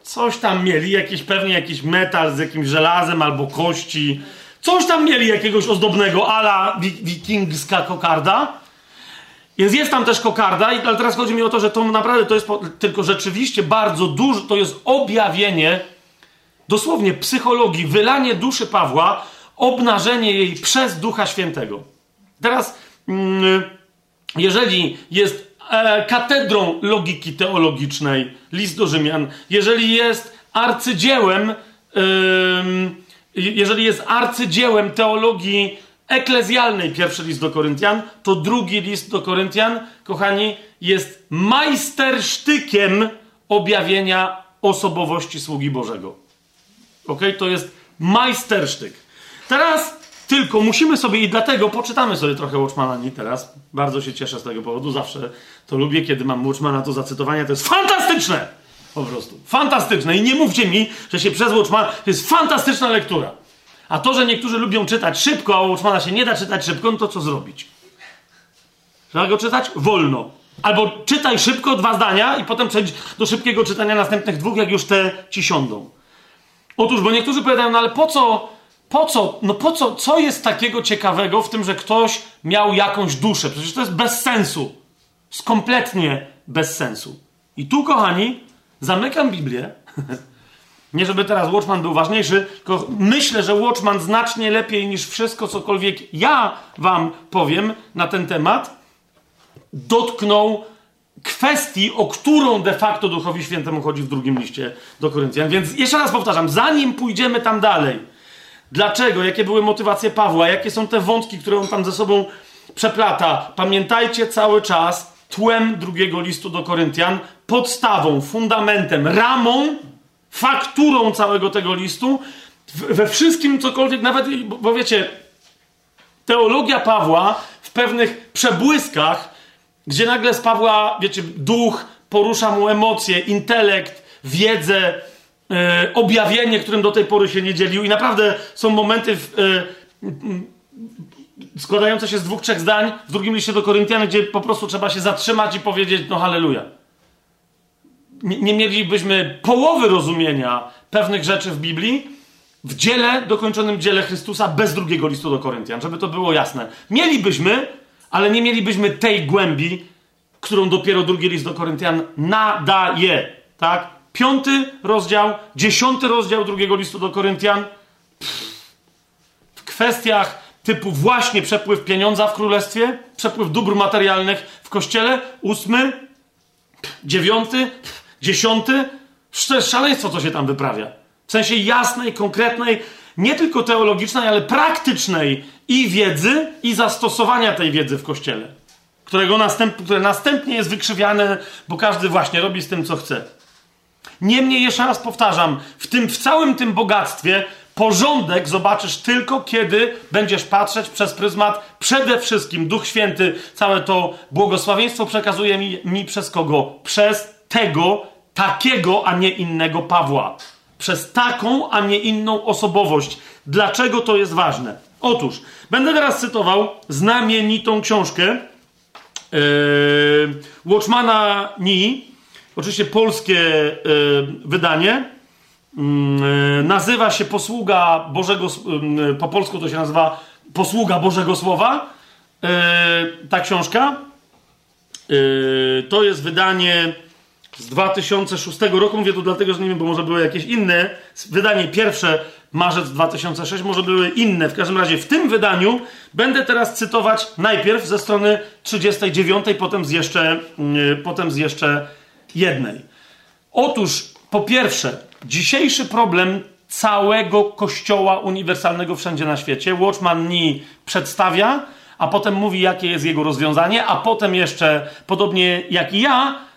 Coś tam mieli, jakiś pewnie jakiś metal z jakimś żelazem albo kości. Coś tam mieli jakiegoś ozdobnego, ala wikingska kokarda. Więc jest tam też kokarda, ale teraz chodzi mi o to, że to naprawdę to jest tylko rzeczywiście bardzo duże, to jest objawienie dosłownie psychologii, wylanie duszy Pawła obnażenie jej przez Ducha Świętego. Teraz, mm, jeżeli jest e, katedrą logiki teologicznej, list do Rzymian, jeżeli jest arcydziełem, jeżeli jest arcydziełem teologii eklezjalnej, pierwszy list do Koryntian, to drugi list do Koryntian, kochani, jest majstersztykiem objawienia osobowości sługi Bożego. Ok? To jest majstersztyk. Teraz tylko musimy sobie i dlatego poczytamy sobie trochę Watchmana nie teraz. Bardzo się cieszę z tego powodu. Zawsze to lubię, kiedy mam Watchmana to zacytowanie. To jest fantastyczne! Po prostu. Fantastyczne. I nie mówcie mi, że się przez Watchmana... To jest fantastyczna lektura. A to, że niektórzy lubią czytać szybko, a Watchmana się nie da czytać szybko, no to co zrobić? Trzeba go czytać wolno. Albo czytaj szybko dwa zdania i potem przejdź do szybkiego czytania następnych dwóch, jak już te ci siądą. Otóż, bo niektórzy powiadają, no ale po co po co, no po co, co jest takiego ciekawego w tym, że ktoś miał jakąś duszę? Przecież to jest bez sensu. Jest kompletnie bez sensu. I tu, kochani, zamykam Biblię. *laughs* Nie, żeby teraz Watchman był ważniejszy, tylko myślę, że Watchman znacznie lepiej niż wszystko, cokolwiek ja wam powiem na ten temat, dotknął kwestii, o którą de facto Duchowi Świętemu chodzi w drugim liście do Koryntian. Więc jeszcze raz powtarzam, zanim pójdziemy tam dalej, dlaczego, jakie były motywacje Pawła, jakie są te wątki, które on tam ze sobą przeplata, pamiętajcie cały czas tłem drugiego listu do Koryntian, podstawą, fundamentem, ramą, fakturą całego tego listu, we wszystkim cokolwiek, nawet, bo wiecie, teologia Pawła w pewnych przebłyskach, gdzie nagle z Pawła, wiecie, duch porusza mu emocje, intelekt, wiedzę, yy, objawienie, którym do tej pory się nie dzielił. I naprawdę są momenty w, yy, składające się z dwóch, trzech zdań w drugim liście do Koryntian, gdzie po prostu trzeba się zatrzymać i powiedzieć, no halleluja. Nie, nie mielibyśmy połowy rozumienia pewnych rzeczy w Biblii, w dziele, dokończonym dziele Chrystusa bez drugiego listu do Koryntian, żeby to było jasne. Mielibyśmy, ale nie mielibyśmy tej głębi, którą dopiero drugi list do Koryntian nadaje. Tak? Piąty rozdział, dziesiąty rozdział drugiego listu do Koryntian. w kwestiach typu właśnie przepływ pieniądza w królestwie, przepływ dóbr materialnych w kościele. Ósmy, dziewiąty, dziesiąty. Szaleństwo, co się tam wyprawia. W sensie jasnej, konkretnej, nie tylko teologicznej, ale praktycznej i wiedzy, i zastosowania tej wiedzy w kościele, którego następ, które następnie jest wykrzywiane, bo każdy właśnie robi z tym, co chce. Niemniej, jeszcze raz powtarzam, w tym, w całym tym bogactwie porządek zobaczysz tylko, kiedy będziesz patrzeć przez pryzmat przede wszystkim Duch Święty, całe to błogosławieństwo przekazuje mi, mi przez kogo? Przez tego, takiego, a nie innego Pawła przez taką, a nie inną osobowość. Dlaczego to jest ważne? Otóż, będę teraz cytował znamienitą książkę yy, Watchmana Ni, oczywiście polskie yy, wydanie. Yy, nazywa się Posługa Bożego, yy, po polsku to się nazywa Posługa Bożego Słowa. Yy, ta książka yy, to jest wydanie z 2006 roku. Mówię to dlatego, że nie wiem, bo może były jakieś inne. Wydanie pierwsze, marzec 2006, może były inne. W każdym razie w tym wydaniu będę teraz cytować najpierw ze strony 39, potem z jeszcze, yy, potem z jeszcze jednej. Otóż, po pierwsze, dzisiejszy problem całego kościoła uniwersalnego wszędzie na świecie. Watchman Nee przedstawia, a potem mówi, jakie jest jego rozwiązanie, a potem jeszcze, podobnie jak i ja,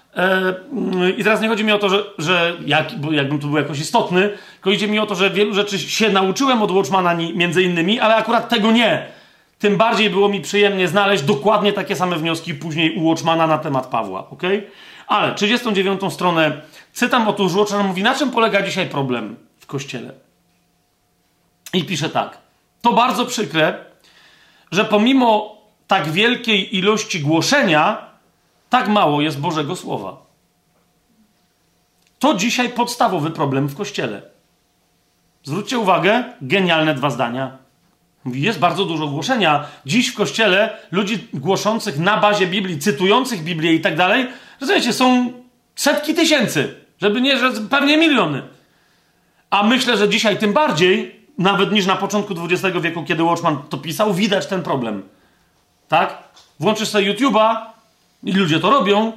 I teraz nie chodzi mi o to, że, że jak, jakbym tu był jakoś istotny, tylko idzie mi o to, że wielu rzeczy się nauczyłem od Watchmana między innymi, ale akurat tego nie. Tym bardziej było mi przyjemnie znaleźć dokładnie takie same wnioski później u Watchmana na temat Pawła, ok? Ale 39 stronę cytam, otóż Watchman mówi, na czym polega dzisiaj problem w Kościele? I pisze tak. To bardzo przykre, że pomimo tak wielkiej ilości głoszenia, tak mało jest Bożego Słowa. To dzisiaj podstawowy problem w kościele. Zwróćcie uwagę, genialne dwa zdania. Jest bardzo dużo głoszenia. Dziś w kościele ludzi głoszących na bazie Biblii, cytujących Biblię i tak dalej, rozumiecie, są setki tysięcy, żeby nie, że pewnie miliony. A myślę, że dzisiaj tym bardziej, nawet niż na początku XX wieku, kiedy Watchman to pisał, widać ten problem. Tak? Włączysz sobie YouTube'a, i ludzie to robią, e,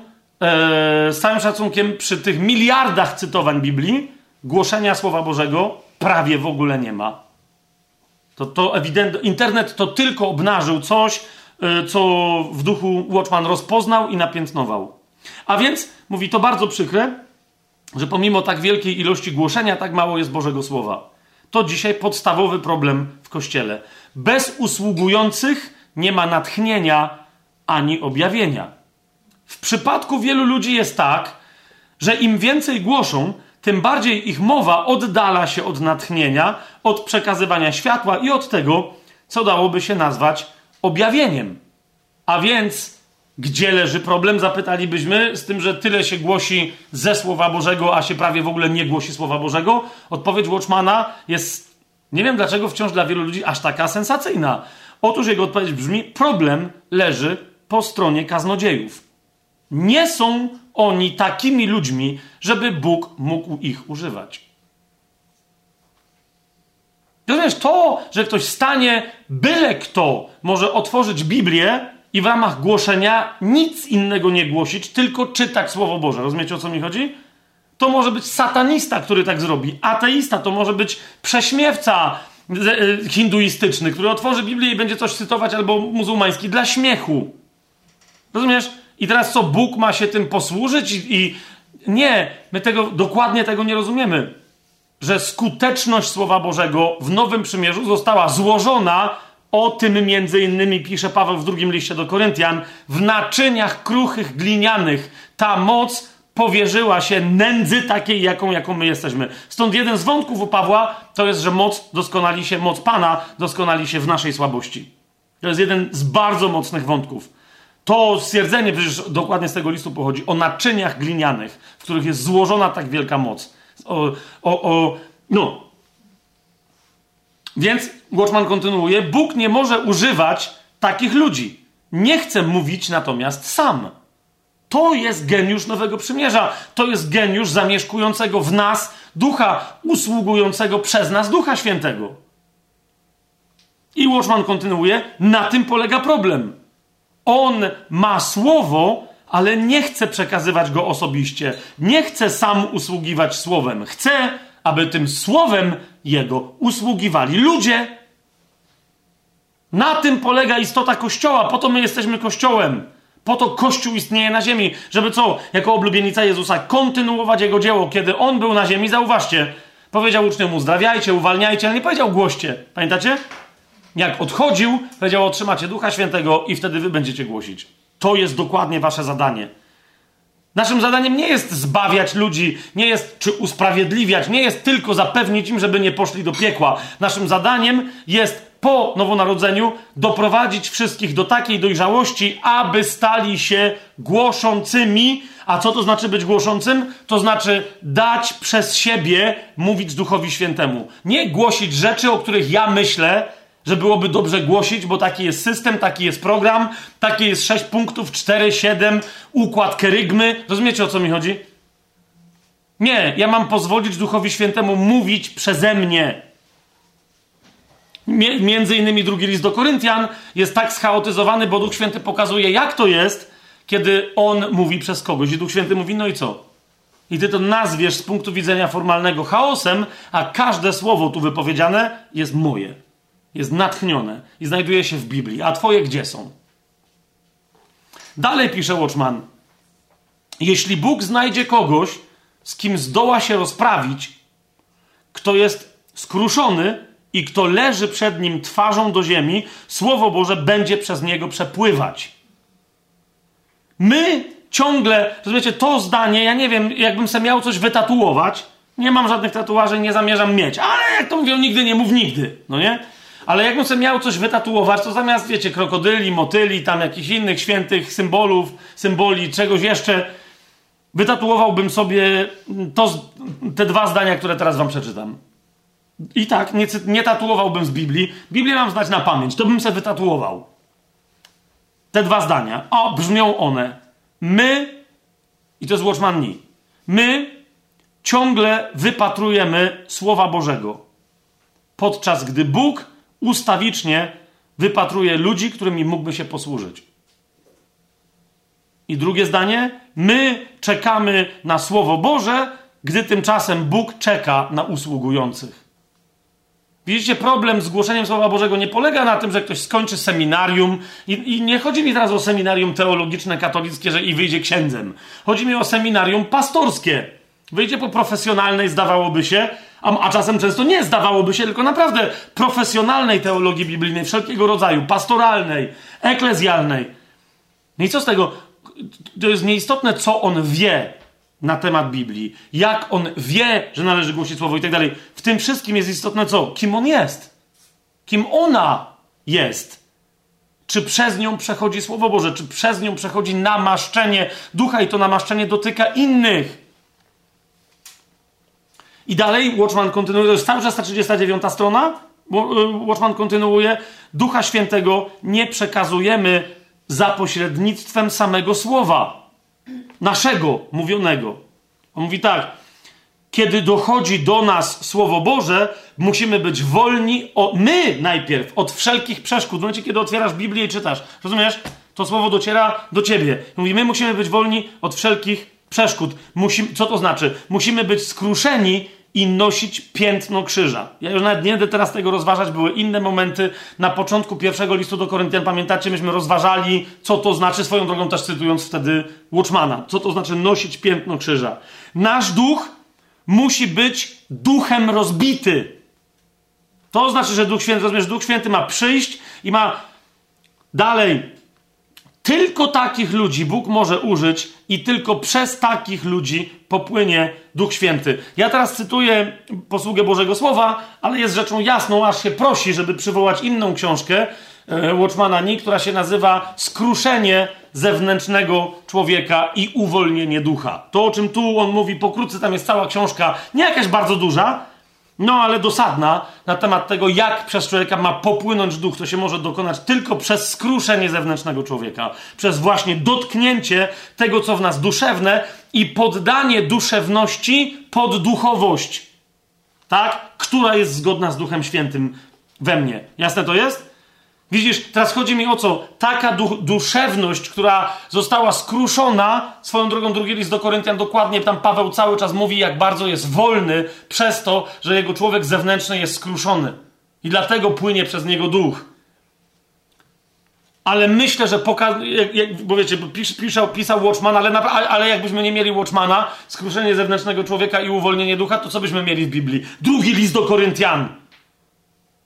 z całym szacunkiem przy tych miliardach cytowań Biblii, głoszenia Słowa Bożego prawie w ogóle nie ma. To, to ewidentnie, internet to tylko obnażył coś, e, co w duchu Watchman rozpoznał i napiętnował. A więc, mówi to bardzo przykre, że pomimo tak wielkiej ilości głoszenia, tak mało jest Bożego Słowa. To dzisiaj podstawowy problem w Kościele. Bez usługujących nie ma natchnienia ani objawienia. W przypadku wielu ludzi jest tak, że im więcej głoszą, tym bardziej ich mowa oddala się od natchnienia, od przekazywania światła i od tego, co dałoby się nazwać objawieniem. A więc, gdzie leży problem, zapytalibyśmy, z tym, że tyle się głosi ze Słowa Bożego, a się prawie w ogóle nie głosi Słowa Bożego? Odpowiedź Watchmana jest, nie wiem dlaczego wciąż dla wielu ludzi aż taka sensacyjna. Otóż jego odpowiedź brzmi: problem leży po stronie kaznodziejów. Nie są oni takimi ludźmi, żeby Bóg mógł ich używać. Rozumiesz, to, że ktoś stanie, byle kto może otworzyć Biblię i w ramach głoszenia nic innego nie głosić, tylko czytać Słowo Boże. Rozumiecie o co mi chodzi? To może być satanista, który tak zrobi. Ateista to może być prześmiewca e, hinduistyczny, który otworzy Biblię i będzie coś cytować, albo muzułmański dla śmiechu. Rozumiesz? I teraz co, Bóg ma się tym posłużyć? I, i nie, my tego dokładnie tego nie rozumiemy. Że skuteczność Słowa Bożego w Nowym Przymierzu została złożona o tym między innymi pisze Paweł w drugim liście do Koryntian. W naczyniach kruchych, glinianych ta moc powierzyła się nędzy takiej, jaką, jaką my jesteśmy. Stąd jeden z wątków u Pawła to jest, że moc doskonali się, moc Pana doskonali się w naszej słabości. To jest jeden z bardzo mocnych wątków. To stwierdzenie przecież dokładnie z tego listu pochodzi o naczyniach glinianych, w których jest złożona tak wielka moc. O, o, o no. Więc Watchman kontynuuje: Bóg nie może używać takich ludzi. Nie chce mówić natomiast sam. To jest geniusz Nowego Przymierza. To jest geniusz zamieszkującego w nas ducha, usługującego przez nas Ducha Świętego. I Watchman kontynuuje: Na tym polega problem. On ma słowo, ale nie chce przekazywać go osobiście. Nie chce sam usługiwać słowem. Chce, aby tym słowem jego usługiwali ludzie. Na tym polega istota Kościoła. Po to my jesteśmy Kościołem. Po to Kościół istnieje na ziemi, żeby co? Jako oblubienica Jezusa kontynuować Jego dzieło. Kiedy On był na ziemi, zauważcie, powiedział uczniom uzdrawiajcie, uwalniajcie, ale nie powiedział głoście. Pamiętacie? Jak odchodził, powiedział otrzymacie Ducha Świętego i wtedy wy będziecie głosić. To jest dokładnie wasze zadanie. Naszym zadaniem nie jest zbawiać ludzi, nie jest czy usprawiedliwiać, nie jest tylko zapewnić im, żeby nie poszli do piekła. Naszym zadaniem jest po nowonarodzeniu doprowadzić wszystkich do takiej dojrzałości, aby stali się głoszącymi. A co to znaczy być głoszącym? To znaczy dać przez siebie mówić Duchowi Świętemu. Nie głosić rzeczy, o których ja myślę, że byłoby dobrze głosić, bo taki jest system, taki jest program, taki jest 6 punktów, 4, 7, układ kerygmy. Rozumiecie o co mi chodzi? Nie, ja mam pozwolić Duchowi Świętemu mówić przeze mnie. Między innymi drugi list do Koryntian jest tak schaotyzowany, bo Duch Święty pokazuje, jak to jest, kiedy On mówi przez kogoś. I Duch Święty mówi, no i co? I ty to nazwiesz z punktu widzenia formalnego chaosem, a każde słowo tu wypowiedziane jest moje. Jest natchnione i znajduje się w Biblii. A twoje gdzie są? Dalej pisze Watchman. Jeśli Bóg znajdzie kogoś, z kim zdoła się rozprawić, kto jest skruszony, i kto leży przed nim twarzą do ziemi, Słowo Boże będzie przez niego przepływać. My ciągle, rozumiecie, to zdanie, ja nie wiem, jakbym sobie miał coś wytatuować, nie mam żadnych tatuaży, nie zamierzam mieć, ale jak to mówią, nigdy nie mów nigdy, no nie? Ale jakbym sobie miał coś wytatuować, to zamiast, wiecie, krokodyli, motyli, tam jakichś innych świętych symbolów, symboli, czegoś jeszcze, wytatuowałbym sobie to, te dwa zdania, które teraz wam przeczytam. I tak, nie, nie tatuowałbym z Biblii. Biblię mam znać na pamięć, to bym sobie wytatuował. Te dwa zdania. O, brzmią one. My, i to jest Watchman my ciągle wypatrujemy Słowa Bożego. Podczas gdy Bóg ustawicznie wypatruje ludzi, którymi mógłby się posłużyć. I drugie zdanie. My czekamy na Słowo Boże, gdy tymczasem Bóg czeka na usługujących. Widzicie, problem z głoszeniem Słowa Bożego nie polega na tym, że ktoś skończy seminarium i, i, nie chodzi mi teraz o seminarium teologiczne, katolickie, że i wyjdzie księdzem. Chodzi mi o seminarium pastorskie. Wyjdzie po profesjonalnej, zdawałoby się, a, a czasem często nie zdawałoby się, tylko naprawdę profesjonalnej teologii biblijnej, wszelkiego rodzaju, pastoralnej, eklezjalnej. No i co z tego? To jest nieistotne, co on wie, na temat Biblii, jak on wie, że należy głosić słowo i tak dalej. W tym wszystkim jest istotne co? Kim on jest? Kim ona jest? Czy przez nią przechodzi Słowo Boże? Czy przez nią przechodzi namaszczenie ducha i to namaszczenie dotyka innych? I dalej Watchman kontynuuje, to jest cały czas ta 39 strona. Y, Watchman kontynuuje, Ducha Świętego nie przekazujemy za pośrednictwem samego Słowa naszego mówionego. On mówi tak: kiedy dochodzi do nas Słowo Boże, musimy być wolni, o, my najpierw, od wszelkich przeszkód. W momencie, kiedy otwierasz Biblię i czytasz, rozumiesz? To słowo dociera do ciebie. Mówi, my musimy być wolni od wszelkich przeszkód. Musimy, co to znaczy? Musimy być skruszeni i nosić piętno krzyża. Ja już nawet nie będę teraz tego rozważać, były inne momenty. Na początku pierwszego listu do Koryntian, pamiętacie, myśmy rozważali, co to znaczy, swoją drogą też cytując wtedy Watchmana, co to znaczy nosić piętno krzyża. Nasz duch musi być duchem rozbity. To znaczy, że Duch Święty, rozumiesz, Duch Święty ma przyjść i ma dalej tylko takich ludzi Bóg może użyć i tylko przez takich ludzi popłynie Duch Święty. Ja teraz cytuję posługę Bożego Słowa, ale jest rzeczą jasną, aż się prosi, żeby przywołać inną książkę e, Watchmana Nee, która się nazywa Skruszenie zewnętrznego człowieka i uwolnienie ducha. To, o czym tu on mówi pokrótce, tam jest cała książka, nie jakaś bardzo duża, no ale dosadna na temat tego, jak przez człowieka ma popłynąć duch. To się może dokonać tylko przez skruszenie zewnętrznego człowieka, przez właśnie dotknięcie tego, co w nas duszewne i poddanie duszewności pod duchowość, tak? Która jest zgodna z Duchem Świętym we mnie. Jasne to jest? Widzisz, teraz chodzi mi o co? Taka du duszewność, która została skruszona, swoją drogą drugi list do Koryntian dokładnie, tam Paweł cały czas mówi, jak bardzo jest wolny przez to, że jego człowiek zewnętrzny jest skruszony. I dlatego płynie przez niego duch. Ale myślę, że poka- jak, jak, bo wiecie, pis, pisał, pisał Watchman, ale, ale jakbyśmy nie mieli Watchmana, skruszenie zewnętrznego człowieka i uwolnienie ducha, to co byśmy mieli w Biblii? Drugi list do Koryntian.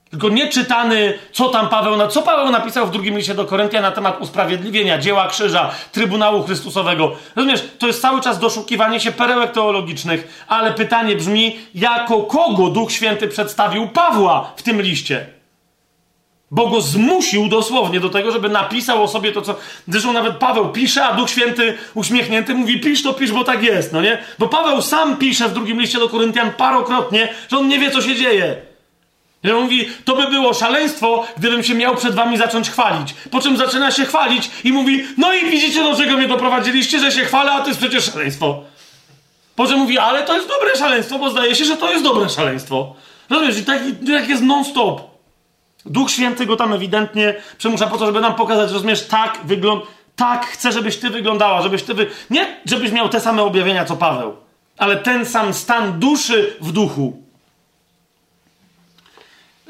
Tylko nie czytany, co tam Paweł, na, co Paweł napisał w drugim liście do Koryntia na temat usprawiedliwienia, dzieła krzyża, Trybunału Chrystusowego. Rozumiesz, to jest cały czas doszukiwanie się perełek teologicznych, ale pytanie brzmi, jako kogo Duch Święty przedstawił Pawła w tym liście? Bo go zmusił dosłownie do tego, żeby napisał o sobie to, co. Zresztą nawet Paweł pisze, a Duch Święty uśmiechnięty mówi: pisz to, pisz, bo tak jest, no nie? Bo Paweł sam pisze w drugim liście do Koryntian parokrotnie, że on nie wie, co się dzieje. I on mówi, to by było szaleństwo, gdybym się miał przed wami zacząć chwalić. Po czym zaczyna się chwalić i mówi, no i widzicie, do czego mnie doprowadziliście, że się chwalę, a to jest przecież szaleństwo. Po czym mówi, ale to jest dobre szaleństwo, bo zdaje się, że to jest dobre szaleństwo. Rozumiesz, i tak, tak jest non-stop. Duch Święty go tam ewidentnie przemusza po to, żeby nam pokazać, rozumiesz, tak wygląda, tak chcę, żebyś ty wyglądała, żebyś ty wy... Nie, żebyś miał te same objawienia, co Paweł, ale ten sam stan duszy w duchu.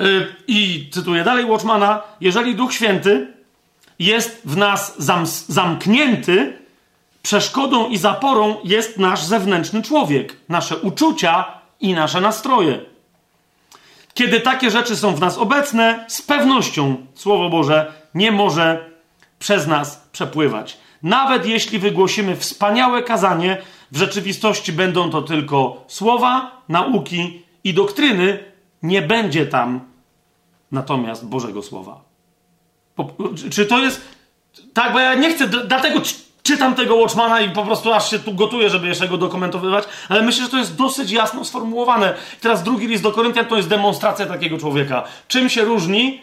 Y, I cytuję dalej Watchmana: Jeżeli Duch Święty jest w nas zam zamknięty, przeszkodą i zaporą jest nasz zewnętrzny człowiek, nasze uczucia i nasze nastroje. Kiedy takie rzeczy są w nas obecne, z pewnością Słowo Boże nie może przez nas przepływać. Nawet jeśli wygłosimy wspaniałe kazanie, w rzeczywistości będą to tylko słowa, nauki i doktryny, nie będzie tam natomiast Bożego Słowa. czy to jest. Tak, bo ja nie chcę, dlatego czytam tego Watchmana i po prostu aż się tu gotuję, żeby jeszcze go dokumentowywać, ale myślę, że to jest dosyć jasno sformułowane. teraz drugi list do Koryntian to jest demonstracja takiego człowieka. Czym się różni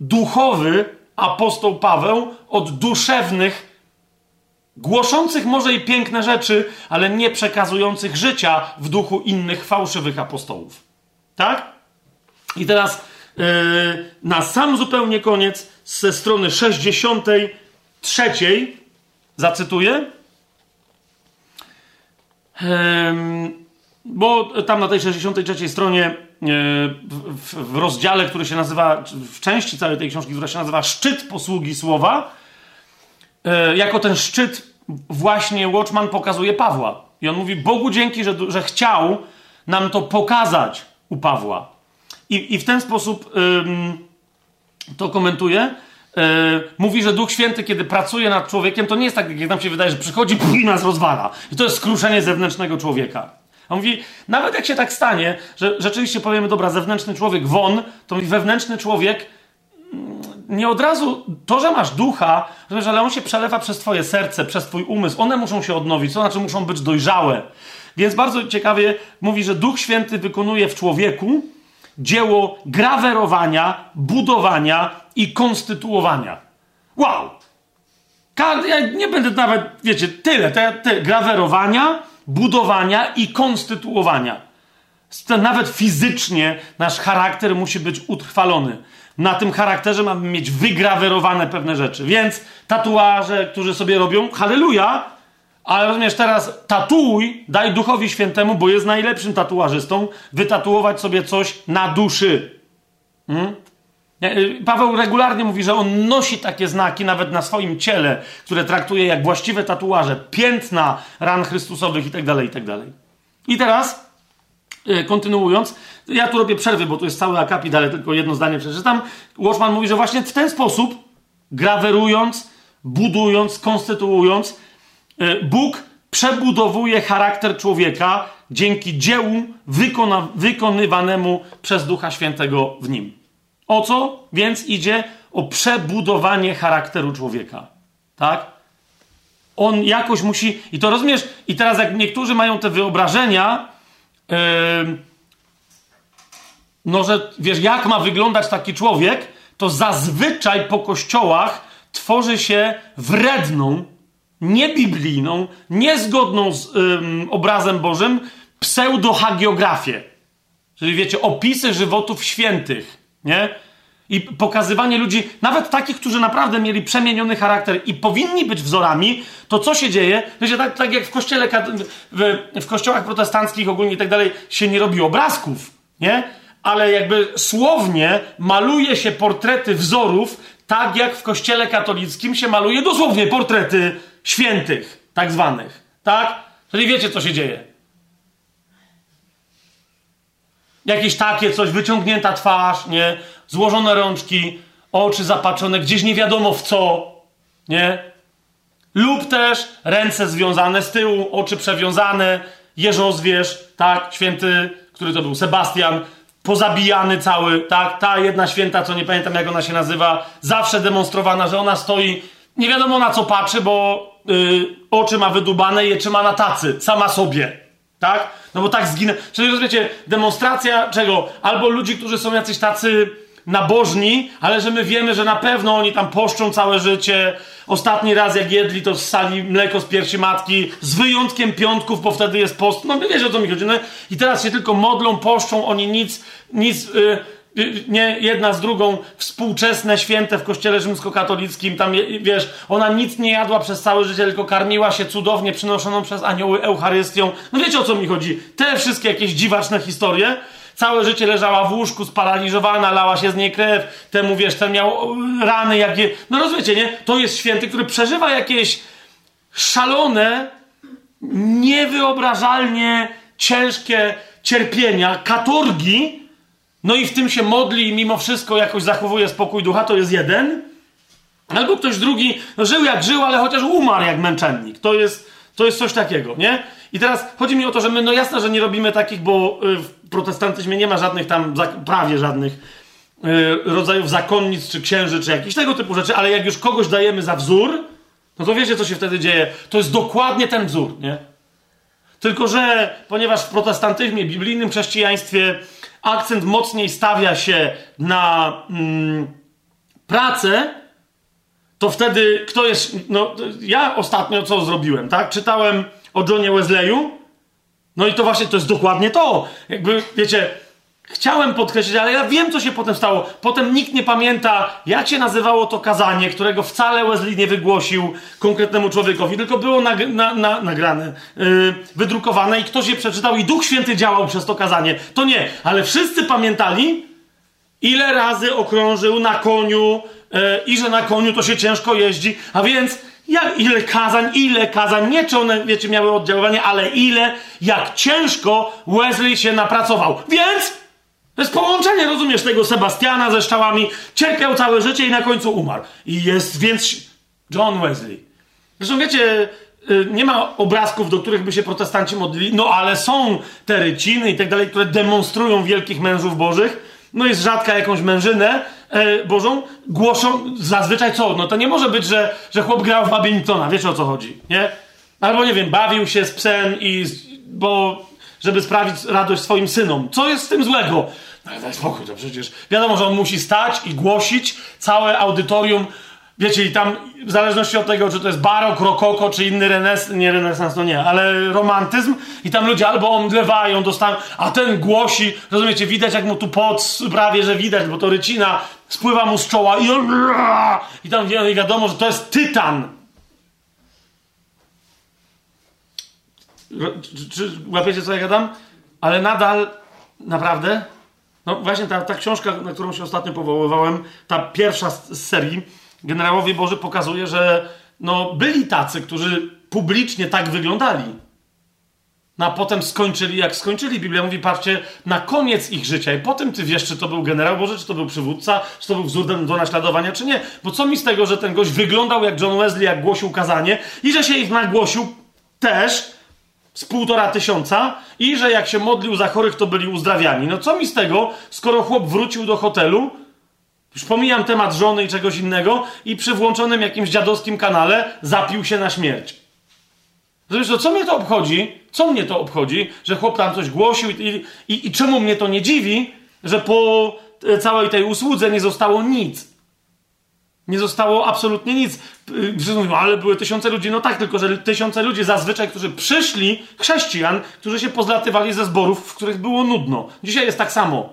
duchowy apostoł Paweł od duszewnych, głoszących może i piękne rzeczy, ale nie przekazujących życia w duchu innych fałszywych apostołów. Tak? I teraz yy, na sam zupełnie koniec, ze strony 63, zacytuję. Yy, bo tam na tej 63 stronie, e, w, w, rozdziale, który się nazywa, w części całej tej książki, która się nazywa Szczyt posługi słowa, e, jako ten szczyt właśnie Watchman pokazuje Pawła. I on mówi: Bogu dzięki, że, że chciał nam to pokazać u Pawła. I, i w ten sposób ym, to komentuje. Yy, mówi, że Duch Święty, kiedy pracuje nad człowiekiem, to nie jest tak, jak nam się wydaje, że przychodzi i nas rozwala. I to jest skruszenie zewnętrznego człowieka. On mówi, nawet jak się tak stanie, że rzeczywiście powiemy, dobra, zewnętrzny człowiek won, to mówi, wewnętrzny człowiek mm, nie od razu, to, że masz ducha, ale on się przelewa przez twoje serce, przez twój umysł, one muszą się odnowić, to znaczy muszą być dojrzałe. Więc bardzo ciekawie mówi, że Duch Święty wykonuje w człowieku dzieło grawerowania, budowania i konstytuowania. Wow! Ja nie będę nawet, wiecie, tyle, te, te grawerowania, budowania i konstytuowania. Nawet fizycznie nasz charakter musi być utrwalony. na tym charakterze mamy mieć wygrawerowane pewne rzeczy. Więc tatuaże, którzy sobie robią, halleluja, ale rozumiesz, teraz tatuuj, daj Duchowi Świętemu, bo jest najlepszym tatuażystą, wytatuować sobie coś na duszy. Hmm? Y, Paweł regularnie mówi, że on nosi takie znaki nawet na swoim ciele, które traktuje jak właściwe tatuaże, piętna ran Chrystusowych itd., tak itd. Tak I teraz, y, kontynuując, ja tu robię przerwy, bo tu jest cały akapit, ale tylko jedno zdanie przeczytam. Watchman mówi, że właśnie w ten sposób, grawerując, budując, konstytuując, Bóg przebudowuje charakter człowieka dzięki dziełu wykona- wykonywanemu przez Ducha Świętego w nim. O co więc idzie? O przebudowanie charakteru człowieka. Tak? On jakoś musi. I to rozumiesz? I teraz, jak niektórzy mają te wyobrażenia, yy, no, że wiesz, jak ma wyglądać taki człowiek, to zazwyczaj po kościołach tworzy się wredną, niebiblijną, niezgodną z yy, obrazem Bożym pseudohagiografię. Czyli wiecie, opisy żywotów świętych nie? I pokazywanie ludzi, nawet takich, którzy naprawdę mieli przemieniony charakter i powinni być wzorami, to co się dzieje? Wiecie, tak, tak jak w kościele, w, w kościołach protestanckich ogólnie i tak dalej się nie robi obrazków, nie? Ale jakby słownie maluje się portrety wzorów, tak jak w kościele katolickim się maluje dosłownie portrety świętych, tak zwanych, tak? Czyli wiecie, co się dzieje. Jakieś takie coś, wyciągnięta twarz, nie? Złożone rączki, oczy zapatrzone, gdzieś nie wiadomo w co, nie? Lub też ręce związane z tyłu, oczy przewiązane, jeżozwierz, tak? Święty, który to był? Sebastian, pozabijany cały, tak? Ta jedna święta, co nie pamiętam jak ona się nazywa, zawsze demonstrowana, że ona stoi, nie wiadomo na co patrzy, bo yy, oczy ma wydubane je trzyma na tacy, sama sobie, tak? No bo tak zginę. Czyli rozumiecie, demonstracja czego? Albo ludzi, którzy są jacyś tacy nabożni, ale że my wiemy, że na pewno oni tam poszczą całe życie. Ostatni raz jak jedli, to ssali mleko z piersi matki, z wyjątkiem piątków, bo wtedy jest post. No wiesz o co mi chodzi. No? I teraz się tylko modlą, poszczą, oni nic, nic... Yy, nie jedna z drugą współczesne święte w kościele rzymskokatolickim, tam wiesz, ona nic nie jadła przez całe życie, tylko karmiła się cudownie przynoszoną przez anioły Eucharystią. No wiecie o co mi chodzi? Te wszystkie jakieś dziwaczne historie. Całe życie leżała w łóżku, sparaliżowana, lała się z niej krew. Temu, wiesz, ten miał rany, jakie... No rozumiecie, nie? To jest święty, który przeżywa jakieś szalone, niewyobrażalnie ciężkie cierpienia, katorgi, no i w tym się modli i mimo wszystko jakoś zachowuje spokój ducha, to jest jeden. Albo ktoś drugi no żył jak żył, ale chociaż umarł jak męczennik. To jest, to jest coś takiego, nie? I teraz chodzi mi o to, że my, no jasne, że nie robimy takich, bo y, w protestantyzmie nie ma żadnych tam, prawie żadnych y, rodzajów zakonnic, czy księży, czy jakichś tego typu rzeczy, ale jak już kogoś dajemy za wzór, no to wiecie, co się wtedy dzieje. To jest dokładnie ten wzór, nie? Tylko, że ponieważ w protestantyzmie, biblijnym chrześcijaństwie akcent mocniej stawia się na mm, pracę, to wtedy kto jest. No, ja ostatnio co zrobiłem, tak? Czytałem o Johnie Wesleyu. No i to właśnie to jest dokładnie to. Jakby, wiecie, Chciałem podkreślić, ale ja wiem, co się potem stało. Potem nikt nie pamięta, jak się nazywało to kazanie, którego wcale Wesley nie wygłosił konkretnemu człowiekowi, tylko było nag na, na, nagrane, yy, wydrukowane i ktoś je przeczytał i Duch Święty działał przez to kazanie. To nie, ale wszyscy pamiętali, ile razy okrążył na koniu yy, i że na koniu to się ciężko jeździ, a więc jak, ile kazań, ile kazań, nie czy one, wiecie, miały oddziaływanie, ale ile, jak ciężko Wesley się napracował. Więc to jest połączenie, rozumiesz, tego Sebastiana ze szczałami. Cierpiał całe życie i na końcu umarł. I jest więc John Wesley. Zresztą wiecie, y, nie ma obrazków, do których by się protestanci modlili, no ale są te ryciny i tak dalej, które demonstrują wielkich mężów bożych. No jest rzadka jakąś mężynę e, bożą. Głoszą zazwyczaj co? No to nie może być, że, że chłop grał w badmintona. Wiecie o co chodzi, nie? Albo nie wiem, bawił się z psem i... bo żeby sprawić radość swoim synom. Co jest z tym złego? No daj spokój, to przecież wiadomo, że on musi stać i głosić całe audytorium Wiecie, i tam w zależności od tego, czy to jest barok, rokoko, czy inny renesans, nie renesans, no nie, ale romantyzm, i tam ludzie albo omdlewają, dostają, a ten głosi, rozumiecie, widać jak mu tu pot, prawie że widać, bo to rycina spływa mu z czoła i on, i tam wiadomo, że to jest tytan. Czy, czy łapiecie, co ja gadam? Ale nadal, naprawdę, no właśnie ta, ta książka, na którą się ostatnio powoływałem, ta pierwsza z, z serii, generałowie Boży pokazuje, że no, byli tacy, którzy publicznie tak wyglądali. No a potem skończyli, jak skończyli. Biblia mówi, patrzcie, na koniec ich życia. I potem ty wiesz, czy to był generał Boży, czy to był przywódca, czy to był wzór do naśladowania, czy nie. Bo co mi z tego, że ten gość wyglądał jak John Wesley, jak głosił kazanie i że się ich nagłosił też z półtora tysiąca i że jak się modlił za chorych, to byli uzdrawiani. No co mi z tego, skoro chłop wrócił do hotelu, już pomijam temat żony i czegoś innego i przy włączonym jakimś dziadowskim kanale zapił się na śmierć. Zresztą, co mnie to obchodzi? Co mnie to obchodzi, że chłop tam coś głosił i, i, i czemu mnie to nie dziwi, że po e, całej tej usłudze nie zostało nic? Nie zostało absolutnie nic. Wszyscy mówią, ale były tysiące ludzi. No tak, tylko że tysiące ludzi zazwyczaj, którzy przyszli, chrześcijan, którzy się pozlatywali ze zborów, w których było nudno. Dzisiaj jest tak samo.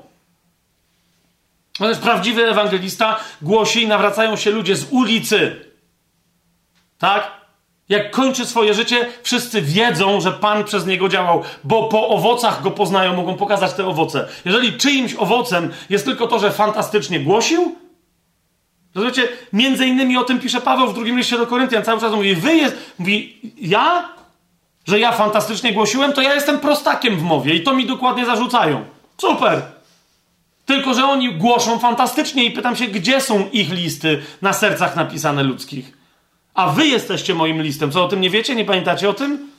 Chociaż prawdziwy ewangelista głosi i nawracają się ludzie z ulicy. Tak? Jak kończy swoje życie, wszyscy wiedzą, że Pan przez niego działał, bo po owocach go poznają, mogą pokazać te owoce. Jeżeli czyimś owocem jest tylko to, że fantastycznie głosił, Rozumiecie? Między innymi o tym pisze Paweł w drugim liście do Koryntian. Cały czas mówi, wy jest, mówi, ja? Że ja fantastycznie głosiłem, to ja jestem prostakiem w mowie i to mi dokładnie zarzucają. Super! Tylko, że oni głoszą fantastycznie i pytam się, gdzie są ich listy na sercach napisane ludzkich? A wy jesteście moim listem. Co o tym nie wiecie? Nie pamiętacie o tym?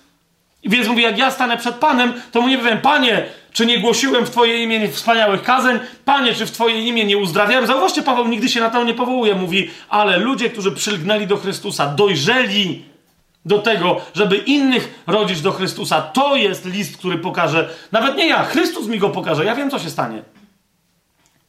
Więc mówi, jak ja stanę przed Panem, to mu nie powiem, Panie, czy nie głosiłem w Twoje imię wspaniałych kazeń? Panie, czy w Twoje imię nie uzdrawiałem? Zauważcie, Paweł nigdy się na to nie powołuje. Mówi, ale ludzie, którzy przylgnęli do Chrystusa, dojrzeli do tego, żeby innych rodzić do Chrystusa. To jest list, który pokaże, nawet nie ja, Chrystus mi go pokaże. Ja wiem, co się stanie.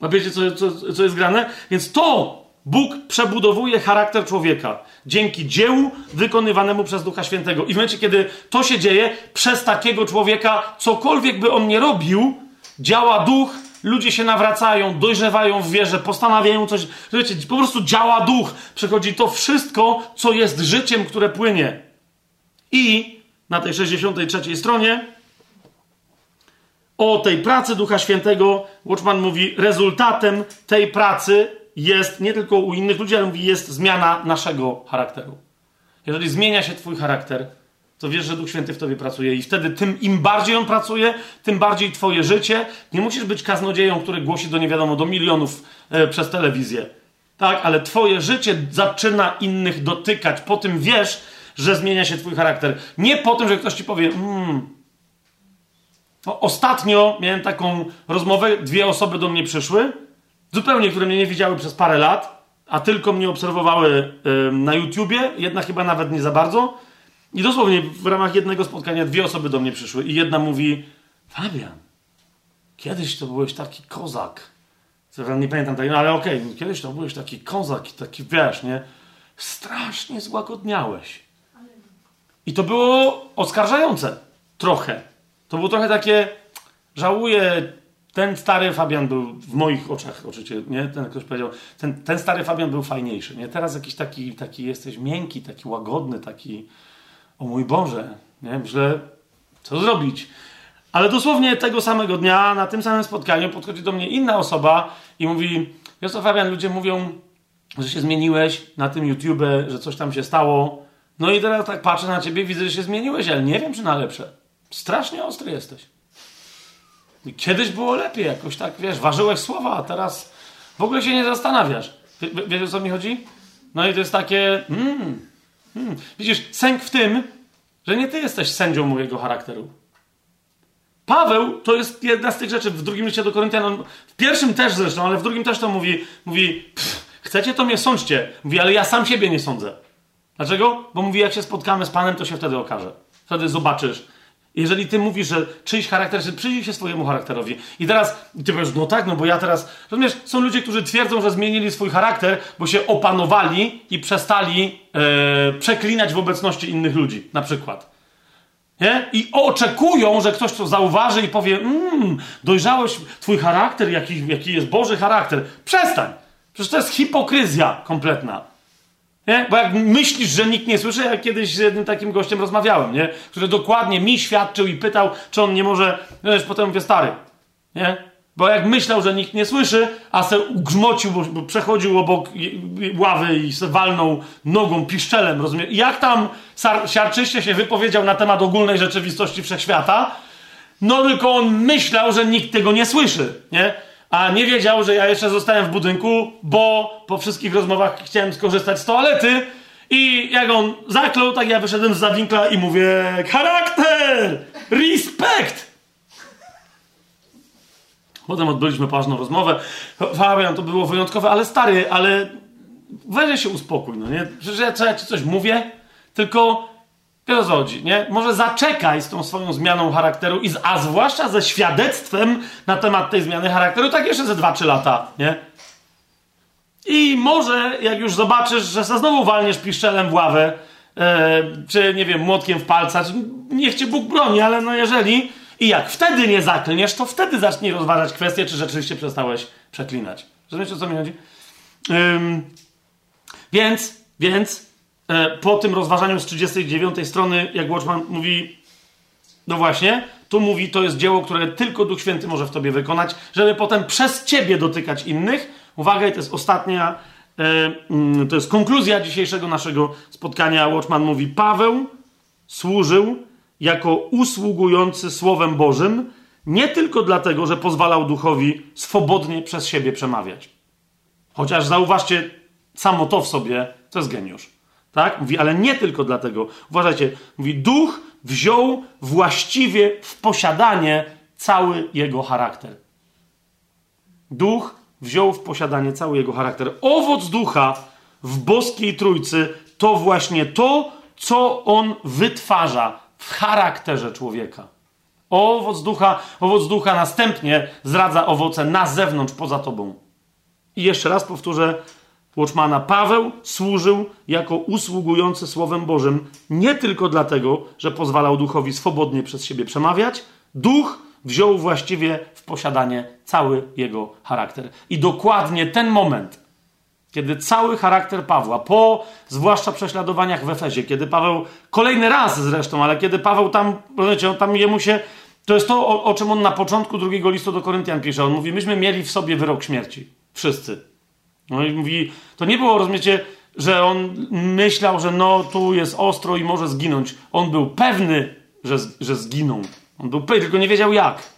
A wiecie, co, co, co jest grane? Więc to Bóg przebudowuje charakter człowieka dzięki dziełu wykonywanemu przez Ducha Świętego. I w momencie, kiedy to się dzieje, przez takiego człowieka, cokolwiek by on nie robił, działa duch, ludzie się nawracają, dojrzewają w wierze, postanawiają coś. Wiecie, po prostu działa duch. Przychodzi to wszystko, co jest życiem, które płynie. I na tej 63 stronie o tej pracy Ducha Świętego Watchman mówi, rezultatem tej pracy jest nie tylko u innych ludzi, ale mówi, jest zmiana naszego charakteru. Jeżeli zmienia się Twój charakter, to wiesz, że Duch Święty w Tobie pracuje i wtedy tym im bardziej On pracuje, tym bardziej Twoje życie. Nie musisz być kaznodzieją, który głosi do nie wiadomo, do milionów e, przez telewizję. Tak, ale Twoje życie zaczyna innych dotykać. Po tym wiesz, że zmienia się Twój charakter. Nie po tym, że ktoś Ci powie, mmm. Ostatnio miałem taką rozmowę, dwie osoby do mnie przyszły zupełnie, które mnie nie widziały przez parę lat, a tylko mnie obserwowały na YouTubie, jedna chyba nawet nie za bardzo. I dosłownie w ramach jednego spotkania dwie osoby do mnie przyszły i jedna mówi Fabian, kiedyś to byłeś taki kozak. Nie pamiętam tego, no ale okej, okay, kiedyś to byłeś taki kozak, taki wiesz, nie? Strasznie złagodniałeś. I to było oskarżające. Trochę. To było trochę takie, żałuję ten stary Fabian był w moich oczach, oczywiście, nie? Ten ktoś powiedział, ten, ten stary Fabian był fajniejszy, nie? Teraz jakiś taki, taki jesteś miękki, taki łagodny, taki, o mój Boże, nie? Myślę, co zrobić? Ale dosłownie tego samego dnia, na tym samym spotkaniu, podchodzi do mnie inna osoba i mówi, wiesz Fabian, ludzie mówią, że się zmieniłeś na tym YouTube, że coś tam się stało. No i teraz tak patrzę na ciebie, widzę, że się zmieniłeś, ale nie wiem, czy na lepsze. Strasznie ostry jesteś. Kiedyś było lepiej, jakoś tak, wiesz, ważyłeś słowa, a teraz w ogóle się nie zastanawiasz. wiesz, o co mi chodzi? No i to jest takie, mm, mm. Widzisz, sęk w tym, że nie ty jesteś sędzią mojego charakteru. Paweł to jest jedna z tych rzeczy w drugim liście do Koryntian, w pierwszym też zresztą, ale w drugim też to mówi, mówi, chcecie to mnie sądźcie. Mówi, ale ja sam siebie nie sądzę. Dlaczego? Bo mówi, jak się spotkamy z Panem, to się wtedy okaże. Wtedy zobaczysz, Jeżeli ty mówisz, że czyjś charakter, że przyjrzyj się swojemu charakterowi. I teraz ty powiesz, no tak, no bo ja teraz. Rozumiesz, są ludzie, którzy twierdzą, że zmienili swój charakter, bo się opanowali i przestali e, przeklinać w obecności innych ludzi, na przykład. Nie? I oczekują, że ktoś to zauważy i powie: mmm, dojrzałeś twój charakter, jaki, jaki jest Boży charakter. Przestań! Przecież to jest hipokryzja kompletna. Nie? Bo jak myślisz, że nikt nie słyszy, ja kiedyś z jednym takim gościem rozmawiałem, nie? który dokładnie mi świadczył i pytał, czy on nie może. No wiesz, potem mówię, stary. Nie? Bo jak myślał, że nikt nie słyszy, a se ugrzmocił, bo, bo przechodził obok ławy i se walnął nogą, piszczelem, rozumiem? I jak tam siarczyście się wypowiedział na temat ogólnej rzeczywistości wszechświata, no tylko on myślał, że nikt tego nie słyszy, nie? A nie wiedział, że ja jeszcze zostałem w budynku, bo po wszystkich rozmowach chciałem skorzystać z toalety i jak on zaklął, tak ja wyszedłem z zawinkla i mówię charakter! Respekt! Potem odbyliśmy poważną rozmowę. Fabian, to było wyjątkowe, ale stary, ale weź się uspokój, no nie? Że ja, ja ci coś mówię, tylko Co chodzi, nie? Może zaczekaj z tą swoją zmianą charakteru, i z, a zwłaszcza ze świadectwem na temat tej zmiany charakteru, tak jeszcze ze 2-3 lata, nie? I może, jak już zobaczysz, że za znowu walniesz piszczelem w ławę, e, czy nie wiem, młotkiem w palca, czy, niech cię Bóg broni, ale no jeżeli, i jak wtedy nie zaklniesz, to wtedy zacznij rozważać kwestię, czy rzeczywiście przestałeś przeklinać. Rozumiesz, o co mi chodzi? Więc, więc, po tym rozważaniu z 39 strony, jak Watchman mówi, no właśnie, tu mówi, to jest dzieło, które tylko Duch Święty może w tobie wykonać, żeby potem przez ciebie dotykać innych. Uwaga, i to jest ostatnia, e, mm, to jest konkluzja dzisiejszego naszego spotkania. Watchman mówi, Paweł służył jako usługujący Słowem Bożym, nie tylko dlatego, że pozwalał duchowi swobodnie przez siebie przemawiać. Chociaż zauważcie, samo to w sobie to jest geniusz. Tak? Mówi, ale nie tylko dlatego. Uważajcie, mówi, duch wziął właściwie w posiadanie cały jego charakter. Duch wziął w posiadanie cały jego charakter. Owoc ducha w boskiej trójcy to właśnie to, co on wytwarza w charakterze człowieka. Owoc ducha, owoc ducha następnie zdradza owoce na zewnątrz, poza tobą. I jeszcze raz powtórzę, Watchmana Paweł służył jako usługujący Słowem Bożym nie tylko dlatego, że pozwalał duchowi swobodnie przez siebie przemawiać, duch wziął właściwie w posiadanie cały jego charakter. I dokładnie ten moment, kiedy cały charakter Pawła, po zwłaszcza prześladowaniach w Efezie, kiedy Paweł, kolejny raz zresztą, ale kiedy Paweł tam, rozumiecie, tam jemu się, to jest to, o, o czym on na początku drugiego listu do Koryntian pisze. On mówi, myśmy mieli w sobie wyrok śmierci. Wszyscy. No i mówi, to nie było, rozumiecie, że on myślał, że no tu jest ostro i może zginąć. On był pewny, że, że zginą. On był pewny, tylko nie wiedział jak.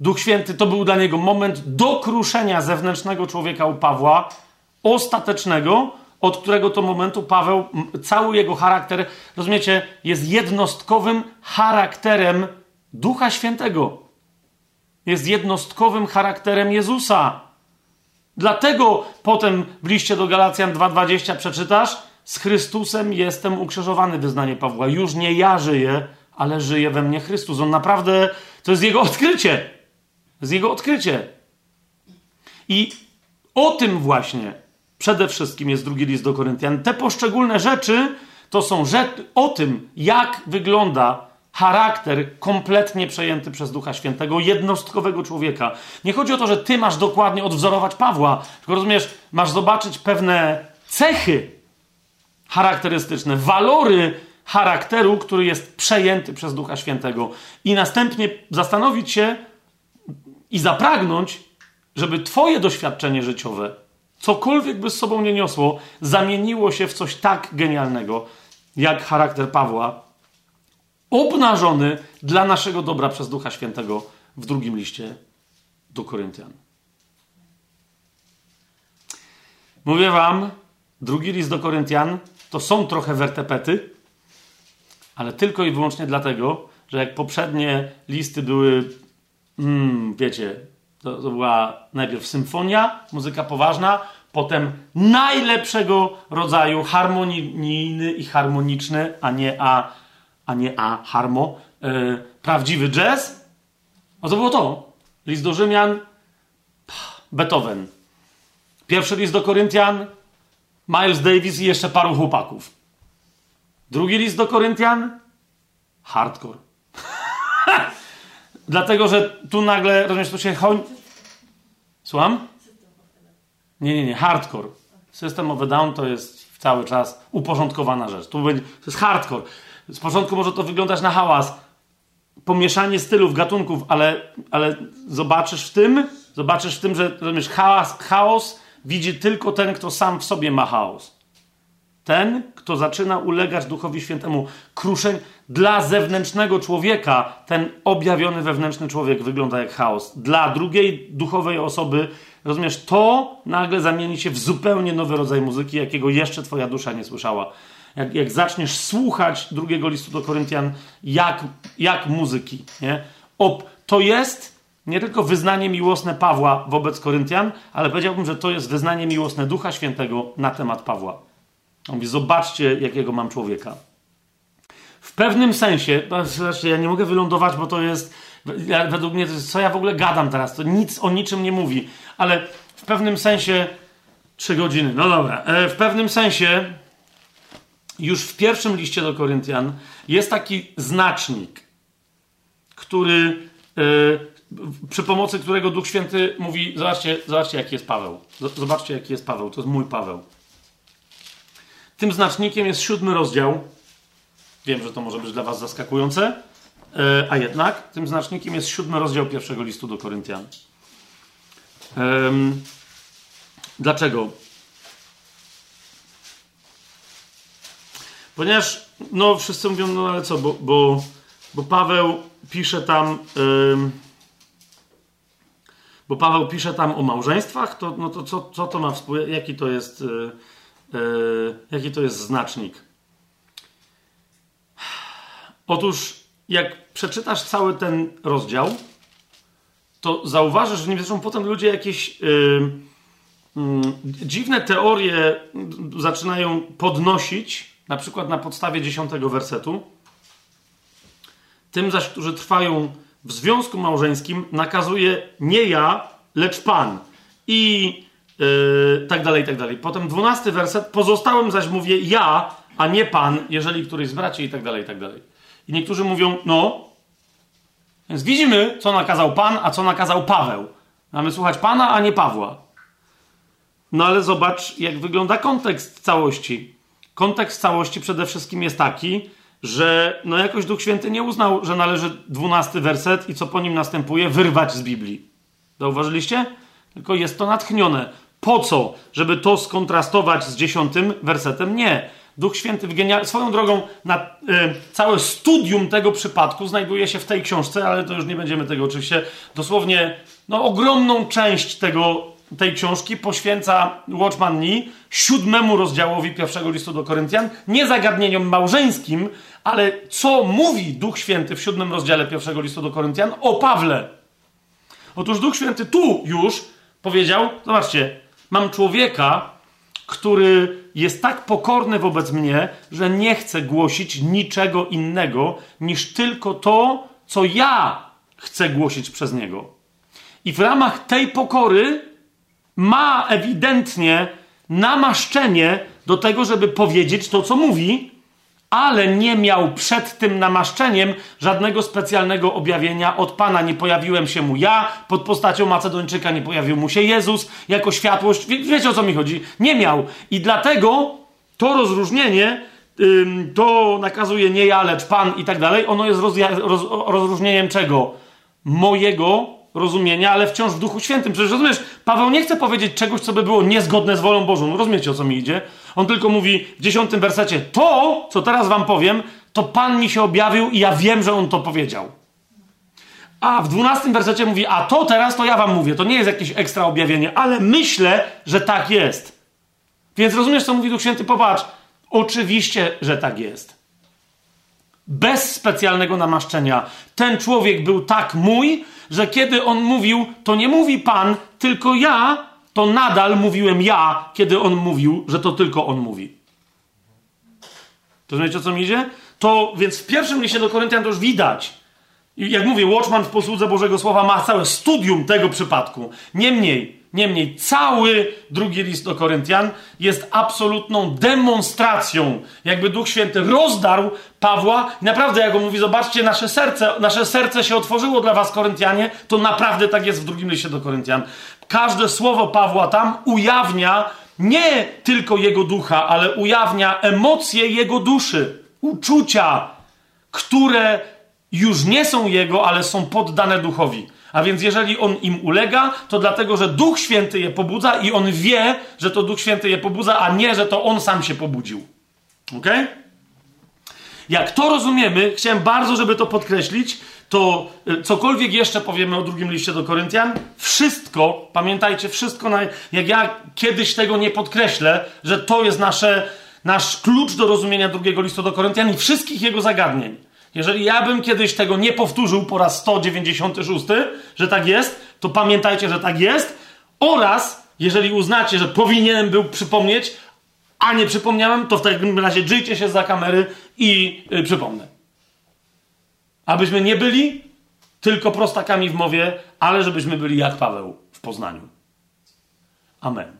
Duch Święty to był dla niego moment dokruszenia zewnętrznego człowieka u Pawła, ostatecznego, od którego to momentu Paweł, cały jego charakter, rozumiecie, jest jednostkowym charakterem Ducha Świętego. Jest jednostkowym charakterem Jezusa. Dlatego potem w liście do Galacjan 2:20 przeczytasz: Z Chrystusem jestem ukrzyżowany, wyznanie Pawła. Już nie ja żyję, ale żyje we mnie Chrystus. On naprawdę, to jest jego odkrycie. To jest jego odkrycie. I o tym właśnie przede wszystkim jest drugi list do Koryntian. Te poszczególne rzeczy to są rzeczy o tym, jak wygląda charakter kompletnie przejęty przez Ducha Świętego, jednostkowego człowieka. Nie chodzi o to, że ty masz dokładnie odwzorować Pawła, tylko rozumiesz, masz zobaczyć pewne cechy charakterystyczne, walory charakteru, który jest przejęty przez Ducha Świętego i następnie zastanowić się i zapragnąć, żeby twoje doświadczenie życiowe, cokolwiek by z sobą nie niosło, zamieniło się w coś tak genialnego, jak charakter Pawła, obnażony dla naszego dobra przez Ducha Świętego w drugim liście do Koryntian. Mówię wam, drugi list do Koryntian to są trochę wertepety, ale tylko i wyłącznie dlatego, że jak poprzednie listy były, mm, wiecie, to, to była najpierw symfonia, muzyka poważna, potem najlepszego rodzaju harmonijny i harmoniczny, a nie a a nie a harmo, e, prawdziwy jazz. A to było to. List do Rzymian, Beethoven. Pierwszy list do Koryntian, Miles Davis i jeszcze paru chłopaków. Drugi list do Koryntian, hardcore. *laughs* Dlatego, że tu nagle, rozumiesz, to się chodzi... Słucham? Nie, nie, nie, hardcore. System of a Down to jest cały czas uporządkowana rzecz. Tu będzie, to jest hardcore. Z początku może to wyglądać na hałas, pomieszanie stylów, gatunków, ale, ale zobaczysz w tym, zobaczysz w tym, że rozumiesz, chaos, chaos widzi tylko ten, kto sam w sobie ma chaos. Ten, kto zaczyna ulegać Duchowi Świętemu. Kruszeń dla zewnętrznego człowieka, ten objawiony wewnętrzny człowiek wygląda jak chaos. Dla drugiej duchowej osoby, rozumiesz, to nagle zamieni się w zupełnie nowy rodzaj muzyki, jakiego jeszcze twoja dusza nie słyszała. Jak, jak zaczniesz słuchać drugiego listu do Koryntian, jak, jak muzyki, nie? Ob, to jest nie tylko wyznanie miłosne Pawła wobec Koryntian, ale powiedziałbym, że to jest wyznanie miłosne Ducha Świętego na temat Pawła. On mówi, zobaczcie, jakiego mam człowieka. W pewnym sensie, zresztą ja nie mogę wylądować, bo to jest, według mnie, co ja w ogóle gadam teraz, to nic o niczym nie mówi, ale w pewnym sensie, trzy godziny, no dobra, e, w pewnym sensie, już w pierwszym liście do Koryntian jest taki znacznik, który, e, przy pomocy którego Duch Święty mówi, zobaczcie, zobaczcie jaki jest Paweł, zobaczcie jaki jest Paweł, to jest mój Paweł. Tym znacznikiem jest siódmy rozdział. Wiem, że to może być dla Was zaskakujące, e, a jednak tym znacznikiem jest siódmy rozdział pierwszego listu do Koryntian. Dlaczego? Ponieważ, no, wszyscy mówią, no ale co, bo, bo, bo Paweł pisze tam. bo Paweł pisze tam o małżeństwach, to, no to co, co to ma wspólnego? Jaki to jest. Yy, Yy, jaki to jest znacznik. Otóż, jak przeczytasz cały ten rozdział, to zauważysz, że nie zresztą potem ludzie jakieś yy, yy, dziwne teorie zaczynają podnosić, na przykład na podstawie dziesiątego wersetu. Tym zaś, którzy trwają w związku małżeńskim, nakazuje nie ja, lecz Pan. I Yy, tak dalej, tak dalej. Potem dwunasty werset. Pozostałym zaś mówię ja, a nie pan, jeżeli któryś z braci i tak dalej, i tak dalej. I niektórzy mówią, no, więc widzimy, co nakazał pan, a co nakazał Paweł. Mamy słuchać pana, a nie Pawła. No ale zobacz, jak wygląda kontekst całości. Kontekst całości przede wszystkim jest taki, że no jakoś Duch Święty nie uznał, że należy dwunasty werset i co po nim następuje, wyrwać z Biblii. Zauważyliście? Tylko jest to natchnione. Po co? Żeby to skontrastować z dziesiątym wersetem? Nie. Duch Święty w genial... Swoją drogą na, y, całe studium tego przypadku znajduje się w tej książce, ale to już nie będziemy tego oczywiście. Dosłownie no, ogromną część tego, tej książki poświęca Watchman Nee siódmemu rozdziałowi pierwszego listu do Koryntian. Nie zagadnieniom małżeńskim, ale co mówi Duch Święty w siódmym rozdziale pierwszego listu do Koryntian o Pawle. Otóż Duch Święty tu już powiedział, zobaczcie, Mam człowieka, który jest tak pokorny wobec mnie, że nie chce głosić niczego innego niż tylko to, co ja chcę głosić przez niego. I w ramach tej pokory ma ewidentnie namaszczenie do tego, żeby powiedzieć to, co mówi, ale nie miał przed tym namaszczeniem żadnego specjalnego objawienia od Pana. Nie pojawiłem się mu ja, pod postacią Macedończyka nie pojawił mu się Jezus jako światłość. Wie, wiecie o co mi chodzi? Nie miał. I dlatego to rozróżnienie, to nakazuje nie ja, lecz Pan i tak dalej, ono jest roz, roz, rozróżnieniem czego? Mojego rozumienia, ale wciąż w Duchu Świętym. Przecież rozumiesz, Paweł nie chce powiedzieć czegoś, co by było niezgodne z wolą Bożą. Rozumiecie, o co mi idzie? On tylko mówi w dziesiątym wersecie, to, co teraz wam powiem, to Pan mi się objawił i ja wiem, że On to powiedział. A w dwunastym wersecie mówi, a to teraz to ja wam mówię. To nie jest jakieś ekstra objawienie, ale myślę, że tak jest. Więc rozumiesz, co mówi Duch Święty? Popatrz. Oczywiście, że tak jest. Bez specjalnego namaszczenia. Ten człowiek był tak mój, że kiedy on mówił, to nie mówi Pan, tylko ja, to nadal mówiłem ja, kiedy on mówił, że to tylko on mówi. To wiecie, o co mi idzie? to więc w pierwszym liście do Koryntian to już widać. Jak mówię, Watchman w posłudze Bożego Słowa ma całe studium tego przypadku. Niemniej, niemniej, cały drugi list do Koryntian jest absolutną demonstracją, jakby Duch Święty rozdarł Pawła. I naprawdę, jak on mówi, zobaczcie, nasze serce, nasze serce się otworzyło dla was, Koryntianie, to naprawdę tak jest w drugim liście do Koryntian. Każde słowo Pawła tam ujawnia nie tylko jego ducha, ale ujawnia emocje jego duszy, uczucia, które już nie są jego, ale są poddane duchowi. A więc jeżeli on im ulega, to dlatego, że Duch Święty je pobudza i on wie, że to Duch Święty je pobudza, a nie, że to on sam się pobudził. Ok? Jak to rozumiemy, chciałem bardzo, żeby to podkreślić, to y, cokolwiek jeszcze powiemy o drugim liście do Koryntian, wszystko, pamiętajcie, wszystko, jak ja kiedyś tego nie podkreślę, że to jest nasze, nasz klucz do rozumienia drugiego listu do Koryntian i wszystkich jego zagadnień. Jeżeli ja bym kiedyś tego nie powtórzył po raz 196, że tak jest, to pamiętajcie, że tak jest. Oraz, jeżeli uznacie, że powinienem był przypomnieć, a nie przypomniałem, to w takim razie żyjcie się za kamery i yy, przypomnę. Abyśmy nie byli tylko prostakami w mowie, ale żebyśmy byli jak Paweł w Poznaniu. Amen.